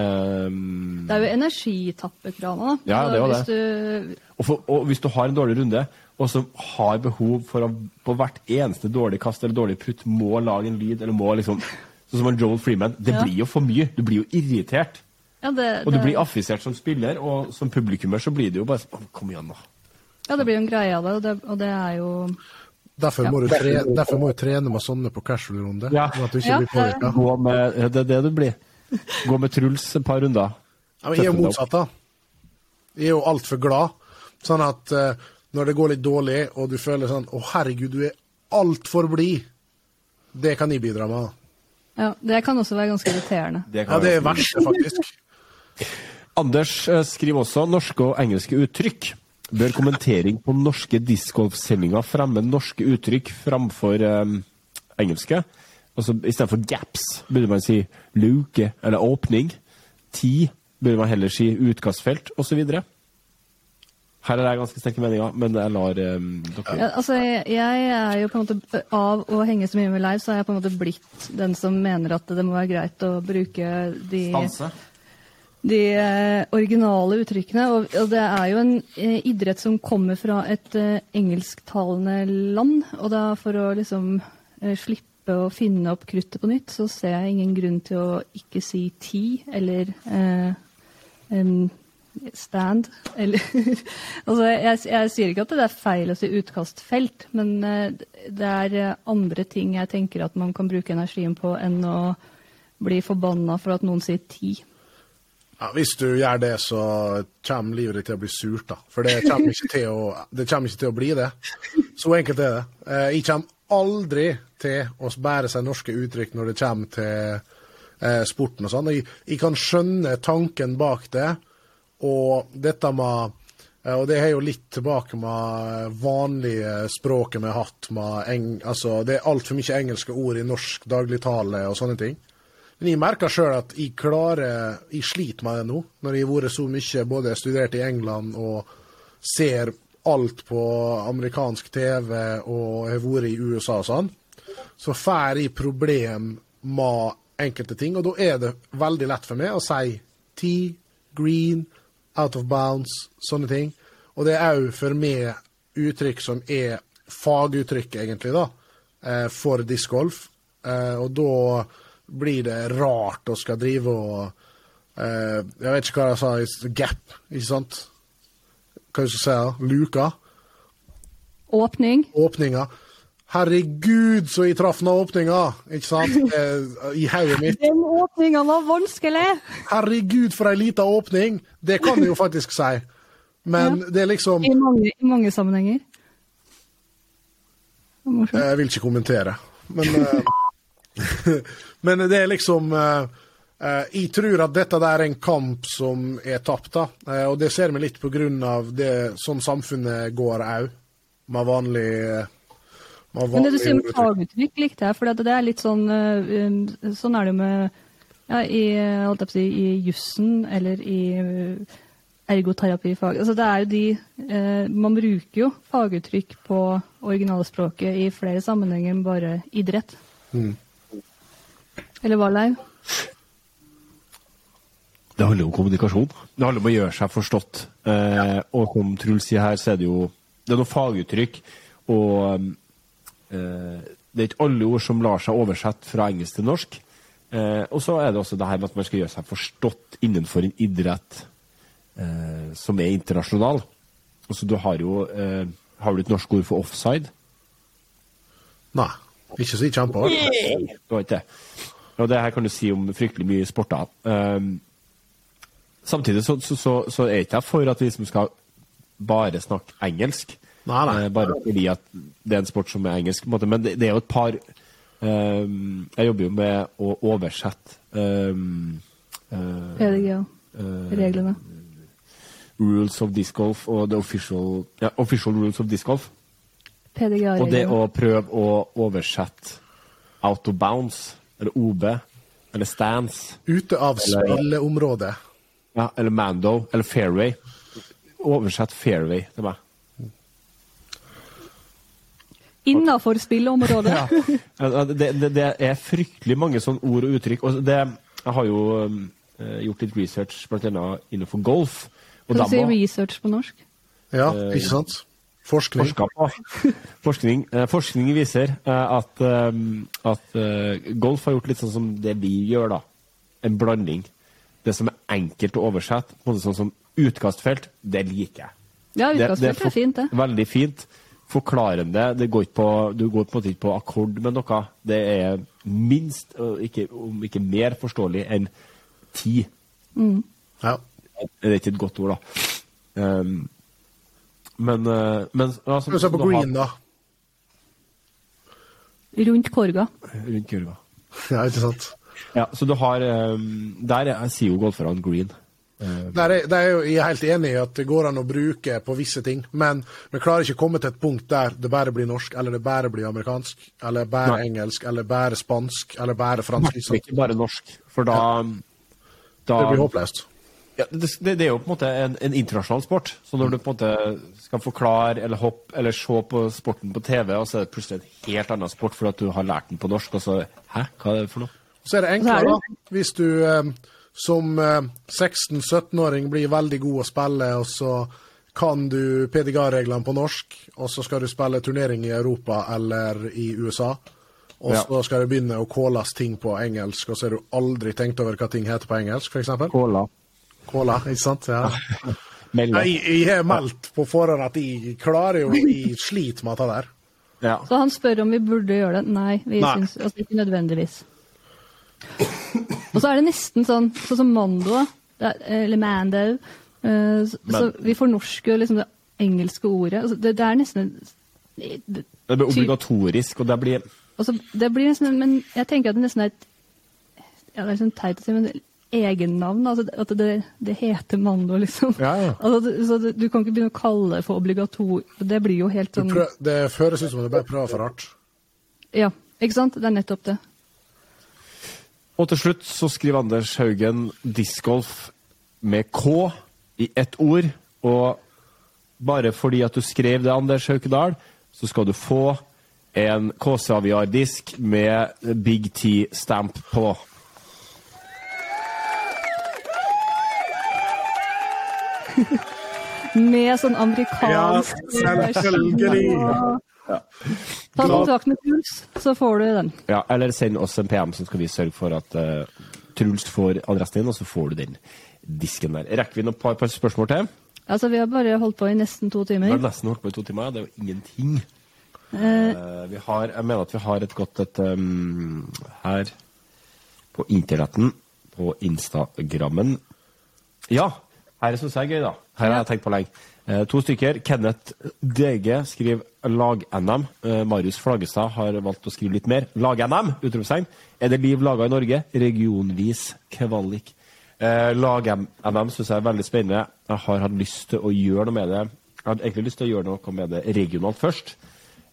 A: um...
B: Det er jo energitappekrana, da.
A: Ja, det det
B: Hvis du,
A: og, for, og hvis du har en dårlig runde, og som har behov for å på hvert eneste dårlig kast eller dårlig putt må lage en lyd, eller må liksom Sånn som en Joel Freeman. Det
B: Ja.
A: blir jo for mye. Du blir jo irritert.
B: ja, det,
A: Og du blir affisert som spiller, og som publikummer så blir det jo bare sånn Kom igjen, da.
B: Ja, det blir jo en greie av det, og det, og det er jo
C: Derfor, må du tre, derfor må du trene med sånne på casual-runde,
A: Ja.
C: sånn at du ikke
B: Ja,
C: blir påvirka.
A: Det er det du blir. Gå med Truls et par runder.
C: Ja, men jeg er jo motsatt, da. Jeg er jo altfor glad. Sånn at uh, når det går litt dårlig, og du føler sånn Å, herregud, du er altfor blid. Det kan jeg bidra med.
B: Ja, det kan også være ganske irriterende.
A: Det
C: Ja, det er verste, faktisk.
A: Anders eh, skriver også norske og engelske uttrykk. Bør kommentering på norske discgolfsendinger fremme norske uttrykk framfor um, engelske? Altså Istedenfor gaps burde man si luke eller åpning. Ti burde man heller si utkastfelt osv. Her er det ganske sterke meninger, men jeg lar um, dere
B: Ja, altså, jeg, jeg er jo på en måte Av å henge så mye med live, så er jeg på en måte blitt den som mener at det må være greit å bruke de,
A: stanse.
B: de eh, originale uttrykkene. Og, og det er jo en eh, idrett som kommer fra et eh, engelsktalende land. Og da for å liksom eh, å finne opp kruttet på nytt, så ser jeg ingen grunn til å ikke si ti eller en stand. Eller Altså, jeg, jeg sier ikke at det er feil å si utkastfelt, men eh, det er eh, andre ting jeg tenker at man kan bruke energien på enn å bli forbanna for at noen sier ti.
C: Ja, hvis du gjør det, så kommer livet ditt til å bli surt, da. For det kommer ikke til å, det kommer ikke til å bli det. Så enkelt er det. Jeg kommer aldri til å bære seg norske uttrykk når det kommer til eh, sporten og sånn. Jeg, jeg kan skjønne tanken bak det, og dette med eh, og det er jo litt tilbake med vanlige språket vi har hatt. Altså, det er altfor mye engelske ord i norsk dagligtale og sånne ting. Men jeg merker sjøl at jeg klarer Jeg sliter med det nå, når jeg har vært så mye både studert i England og ser alt på amerikansk TV og har vært i USA og sånn. Så får jeg problem med enkelte ting, og da er det veldig lett for meg å si T, green, out of bounds, sånne ting. Og det er òg for meg uttrykk som er faguttrykk, egentlig, da, eh, for discgolf. Eh, og da blir det rart å skal drive og eh, Jeg vet ikke hva jeg sa, gap, ikke sant? Hva skal jeg si? Luka?
B: Åpning.
C: Åpninga. Herregud, så jeg traff den åpninga! Ikke sant? Eh, I hodet mitt.
B: Den åpninga var vanskelig!
C: Herregud, for ei lita åpning! Det kan jeg jo faktisk si. Men det er liksom
B: I mange, i mange sammenhenger.
C: Jeg vil ikke kommentere. Men, eh, men det er liksom eh, Jeg tror at dette er en kamp som er tapt, da. Eh, og det ser vi litt av det sånn samfunnet går òg, med vanlig med
B: Men det du sier om faguttrykk, likte jeg. For det er litt sånn um, Sånn er det jo med ja, i, holdt jeg på å si, i jussen eller i ergoterapifag. Altså det er jo de eh, Man bruker jo faguttrykk på originalspråket i flere sammenhenger enn bare idrett.
C: Mm.
B: Eller hva, Leiv?
A: Det handler om kommunikasjon. Det handler om å gjøre seg forstått. Eh, og som Truls sier her, så er det jo det er noe faguttrykk. Og eh, det er ikke alle ord som lar seg oversette fra engelsk til norsk. Eh, og så er det også det her med at man skal gjøre seg forstått innenfor en idrett eh, som er internasjonal. Altså, du har jo eh, Har du et norsk ord for offside?
C: Nei, ikke si kjempe.
A: Du har ikke det. Og det her kan du si om fryktelig mye sporter. Um, samtidig så, så, så, så er ikke jeg for at vi som skal bare snakke engelsk.
C: Nei, nei.
A: Eh, bare fordi at det er en sport som er engelsk. på en måte. Men det, det er jo et par um, Jeg jobber jo med å oversette um, uh,
B: PDGA. Reglene.
A: rules of disc golf og the official, ja, official rules of disc golf. Og det å prøve å oversette out of bounds, eller OB, eller stance
C: Ute av
A: Eller-
C: spilleområdet.
A: Ja, eller Mando, eller Fairway. Oversett Fairway til meg.
B: Innafor spilleområdet.
A: Ja, Det, det, det er fryktelig mange sånne ord og uttrykk. Og det, jeg har jo um, eh, gjort litt research bl.a. innenfor golf. Og
B: Kan du si research på norsk?
C: Ja,
A: Eh,
C: ikke sant? Forskning.
A: Forskning, eh, forskning viser at, um, at golf har gjort litt sånn som det vi gjør, da. En blanding. Det som er enkelt å oversette, på en måte sånn som utkastfelt, det liker jeg.
B: Ja,
A: Det- det
B: utgangspunktet er fint, det.
A: Veldig fint. Forklarende. Det går ikke på, du går på en måte ikke på akkord med noe. Det er minst, ikke, om ikke mer forståelig enn ti.
C: Ja.
A: Det er ikke et godt ord, da. Um, men, eh, men ja, som-
C: se på green, da.
B: Rundt korga.
A: Rundt kurva.
C: Ja, ikke sant?
A: Ja, så du har Der er, sier jo golferne green.
C: Der er, der er jeg er helt enig i at det går an å bruke på visse ting, men vi klarer ikke å komme til et punkt der det bare blir norsk, eller det bare blir amerikansk, eller bare
A: Nei.
C: engelsk, eller bare spansk, eller bare fransk.
A: Nei,
C: Ikke
A: bare norsk, for da, da
C: Det blir håpløst.
A: Ja, det, det det er jo på en måte en, en internasjonal sport. Så når du på en måte skal forklare eller hoppe eller se på sporten på TV, og så er det plutselig en helt annen sport fordi at du har lært den på norsk, og så Hæ, hva er det for noe?
C: Så er det
B: er
C: enklere, da. Hvis du eh, som eh, 16-17-åring blir veldig god å spille, og så kan du PDGA-reglene på norsk, og så skal du spille turnering i Europa eller i USA. Og
A: Ja.
C: så skal det begynne å kåles ting på engelsk, og så har du aldri tenkt over hva ting heter på engelsk, f.eks.
A: Cola.
C: Kåla, ikke sant? Ja. Jeg, jeg har meldt på forhånd at jeg klarer jo Jeg sliter med dette der.
A: Ja.
B: Så han spør om vi burde gjøre det. Nei, vi
C: Nei.
B: Synes, altså, ikke nødvendigvis. Og så er det nesten sånn sånn som. Det er- eller Mando. eh, så, så vi fornorsker liksom det engelske ordet. Altså, det, det er nesten det, det,
A: blir obligatorisk, og det blir
B: altså, det blir nesten Men jeg tenker at det nesten er et ja, Det er sånn teit å si, men egennavn. Altså, at det, det heter Mando, liksom.
A: Ja, ja.
B: Altså, så du kan ikke begynne å kalle det for obligator... Det blir jo helt sånn
C: prøv, det føles ut som du bare prøver for hardt.
B: Ja, ikke sant? Det er nettopp det.
A: Og til slutt så skriver Anders Haugen discgolf med K i ett ord. Og bare fordi at du skrev det, Anders Haukedal, så skal du få en KC-aviardisk med Big T-stamp på.
B: med sånn amerikansk
C: selvfølgelig.
B: Ta kontakt med Truls, så får du den.
A: Ja, eller send oss en PM, så skal vi sørge for at uh, Truls får adressen din, og så får du den disken der. Rekker vi noen par, par spørsmål til?
B: Altså, Vi har bare holdt på i nesten to timer.
A: Vi har nesten holdt på i to timer. ja. Det er jo ingenting.
B: Eh,
A: Eh, vi har, jeg mener at vi har et godt et um, her på internetten, på Instagrammen. Ja! Her syns jeg er gøy, da. Her har jeg tenkt på lenge. Uh, to stykker. Kenneth DG skriver lag-NM. Eh, Marius Flagestad har valgt å skrive litt mer. Lag-NM! utropstegn. Er det liv laga i Norge? Regionvis kvalik. Eh, Lag-NM syns jeg er veldig spennende. Jeg har hatt lyst til å gjøre noe med det. Jeg hadde egentlig lyst til å gjøre noe med det regionalt først.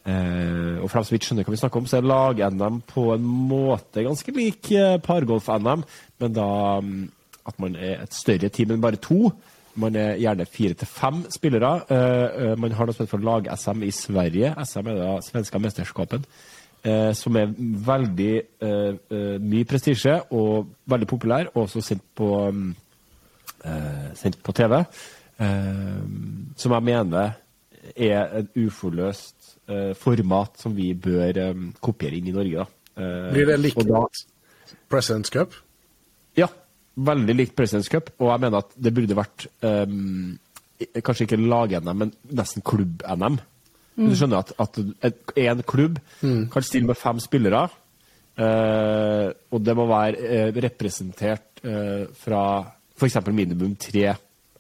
A: Eh, og for dem som ikke skjønner hva vi snakker om, så er lag-NM på en måte ganske lik pargolf-NM, men da mm, at man er et større team enn bare to. Man er gjerne fire til fem spillere. Eh, eh, man har noe som heter lag-SM i Sverige. SM er da svenska mesterskapen. Eh, som er veldig mye prestisje og veldig populær, og også sendt på, mm, sendt på TV. Som jeg mener er et uforløst format som vi bør kopiere inn i Norge. Da.
C: Blir det likt President's Cup?
A: ja, veldig likt Presidents Cup, og jeg mener at det burde vært um, kanskje ikke lag-NM, men nesten klubb-NM. Du skjønner at, at en klubb kan stille med fem spillere, uh, og det må være uh, representert uh, fra f.eks. minimum tre,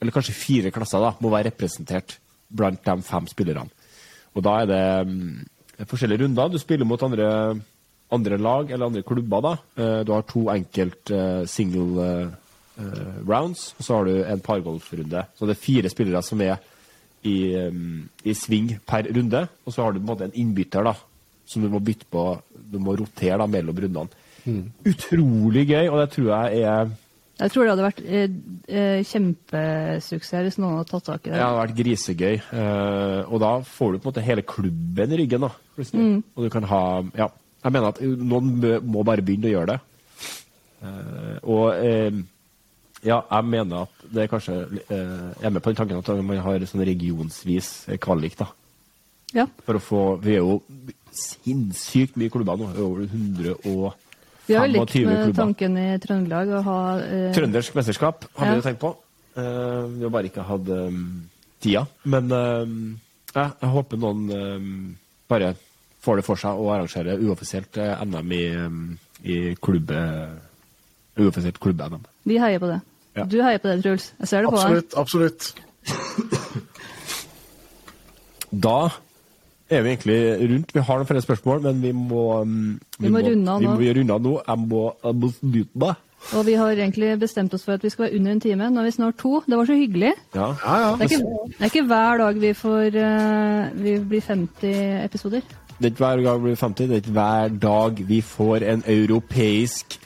A: eller kanskje fire klasser, da, må være representert blant de fem spillerne. Og da er det um, forskjellige runder. Du spiller mot andre, andre lag eller andre klubber. da. Eh, Du har to enkelt eh, single eh, rounds, og så har du en pargolfrunde. Så det er fire spillere som er i, i sving per runde, og så har du på en måte en innbytter da, som du må bytte på, du må rotere da, mellom rundene. Utrolig gøy, og det tror jeg er
B: jeg tror det hadde vært eh, kjempesuksess hvis noen hadde tatt tak i det.
A: Ja, Det hadde vært grisegøy. eh, og da får du på en måte hele klubben i ryggen. da, plutselig. Og du kan ha Ja. Jeg mener at noen må bare begynne å gjøre det. Eh, og eh, ja, jeg mener at det er kanskje eh, Jeg er med på den tanken at man har sånn regionsvis kvalik. da,
B: Ja.
A: For å få Vi er jo sinnssykt mye klubber nå. Over 125
B: Vi har likt med
A: klubber.
B: tanken i Trøndelag å ha eh,
A: Trøndersk mesterskap har
B: Ja.
A: vi jo tenkt på. Uh, vi har bare ikke hatt um, tida. Men uh, jeg, jeg håper noen um, bare får det for seg å arrangere uoffisielt eh, NM i, um, i klubb... eh, uoffisielt klubb-NM.
B: Vi heier på det.
A: Ja.
B: Du heier på det, Truls. Jeg ser det på deg.
C: Absolutt. absolutt.
A: Da er vi egentlig rundt. Vi har noen flere spørsmål, men vi må vi,
B: Vi må runde av
A: Vi
B: nå.
A: må runde av nå. Jeg må, jeg må bytte meg.
B: Og vi har egentlig bestemt oss for at vi skal være under en time. Nå er vi snart to. Det var så hyggelig.
A: Ja.
C: Ja, ja.
B: Det er ikke, det er ikke hver dag vi får uh, Vi blir 50 episoder.
A: Det er ikke hver gang vi blir 50, det er ikke hver dag vi får en europeisk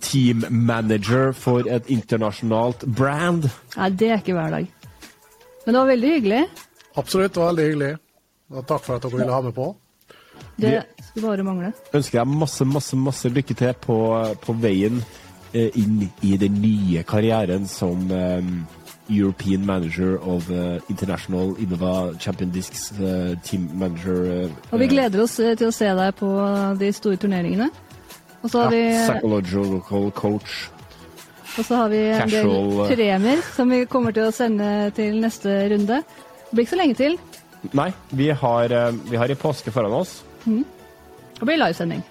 A: team manager for et internasjonalt brand.
B: Nei, det er ikke hver dag. Men det var veldig hyggelig.
C: Absolutt, det var veldig hyggelig. Og takk for at dere ville ha meg på.
B: Det skulle bare mangle.
A: Ønsker deg masse, masse, masse lykke til på, på veien eh, inn i den nye karrieren som eh, European Manager of uh, International Innova Champion Discs uh, Team Manager. Uh,
B: Og vi gleder oss eh, til å se deg på de store turneringene. Og så har vi,
A: Psychological coach.
B: og så har vi en del
A: eh.
B: premier som vi kommer til å sende til neste runde. Det blir ikke så lenge til.
A: Nei, vi har, eh, vi har i påske foran oss.
B: Det blir livesending.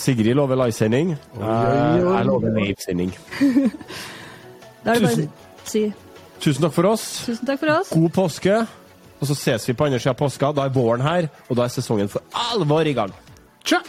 A: Sigrid lover livesending. Jeg, lover livesending. Tusen-
B: si.
A: Tusen takk for oss.
B: Tusen takk for oss.
A: God påske. Og så ses vi på andre sida av påska. Da er våren her, og da er sesongen for alvor i gang.
C: Tja!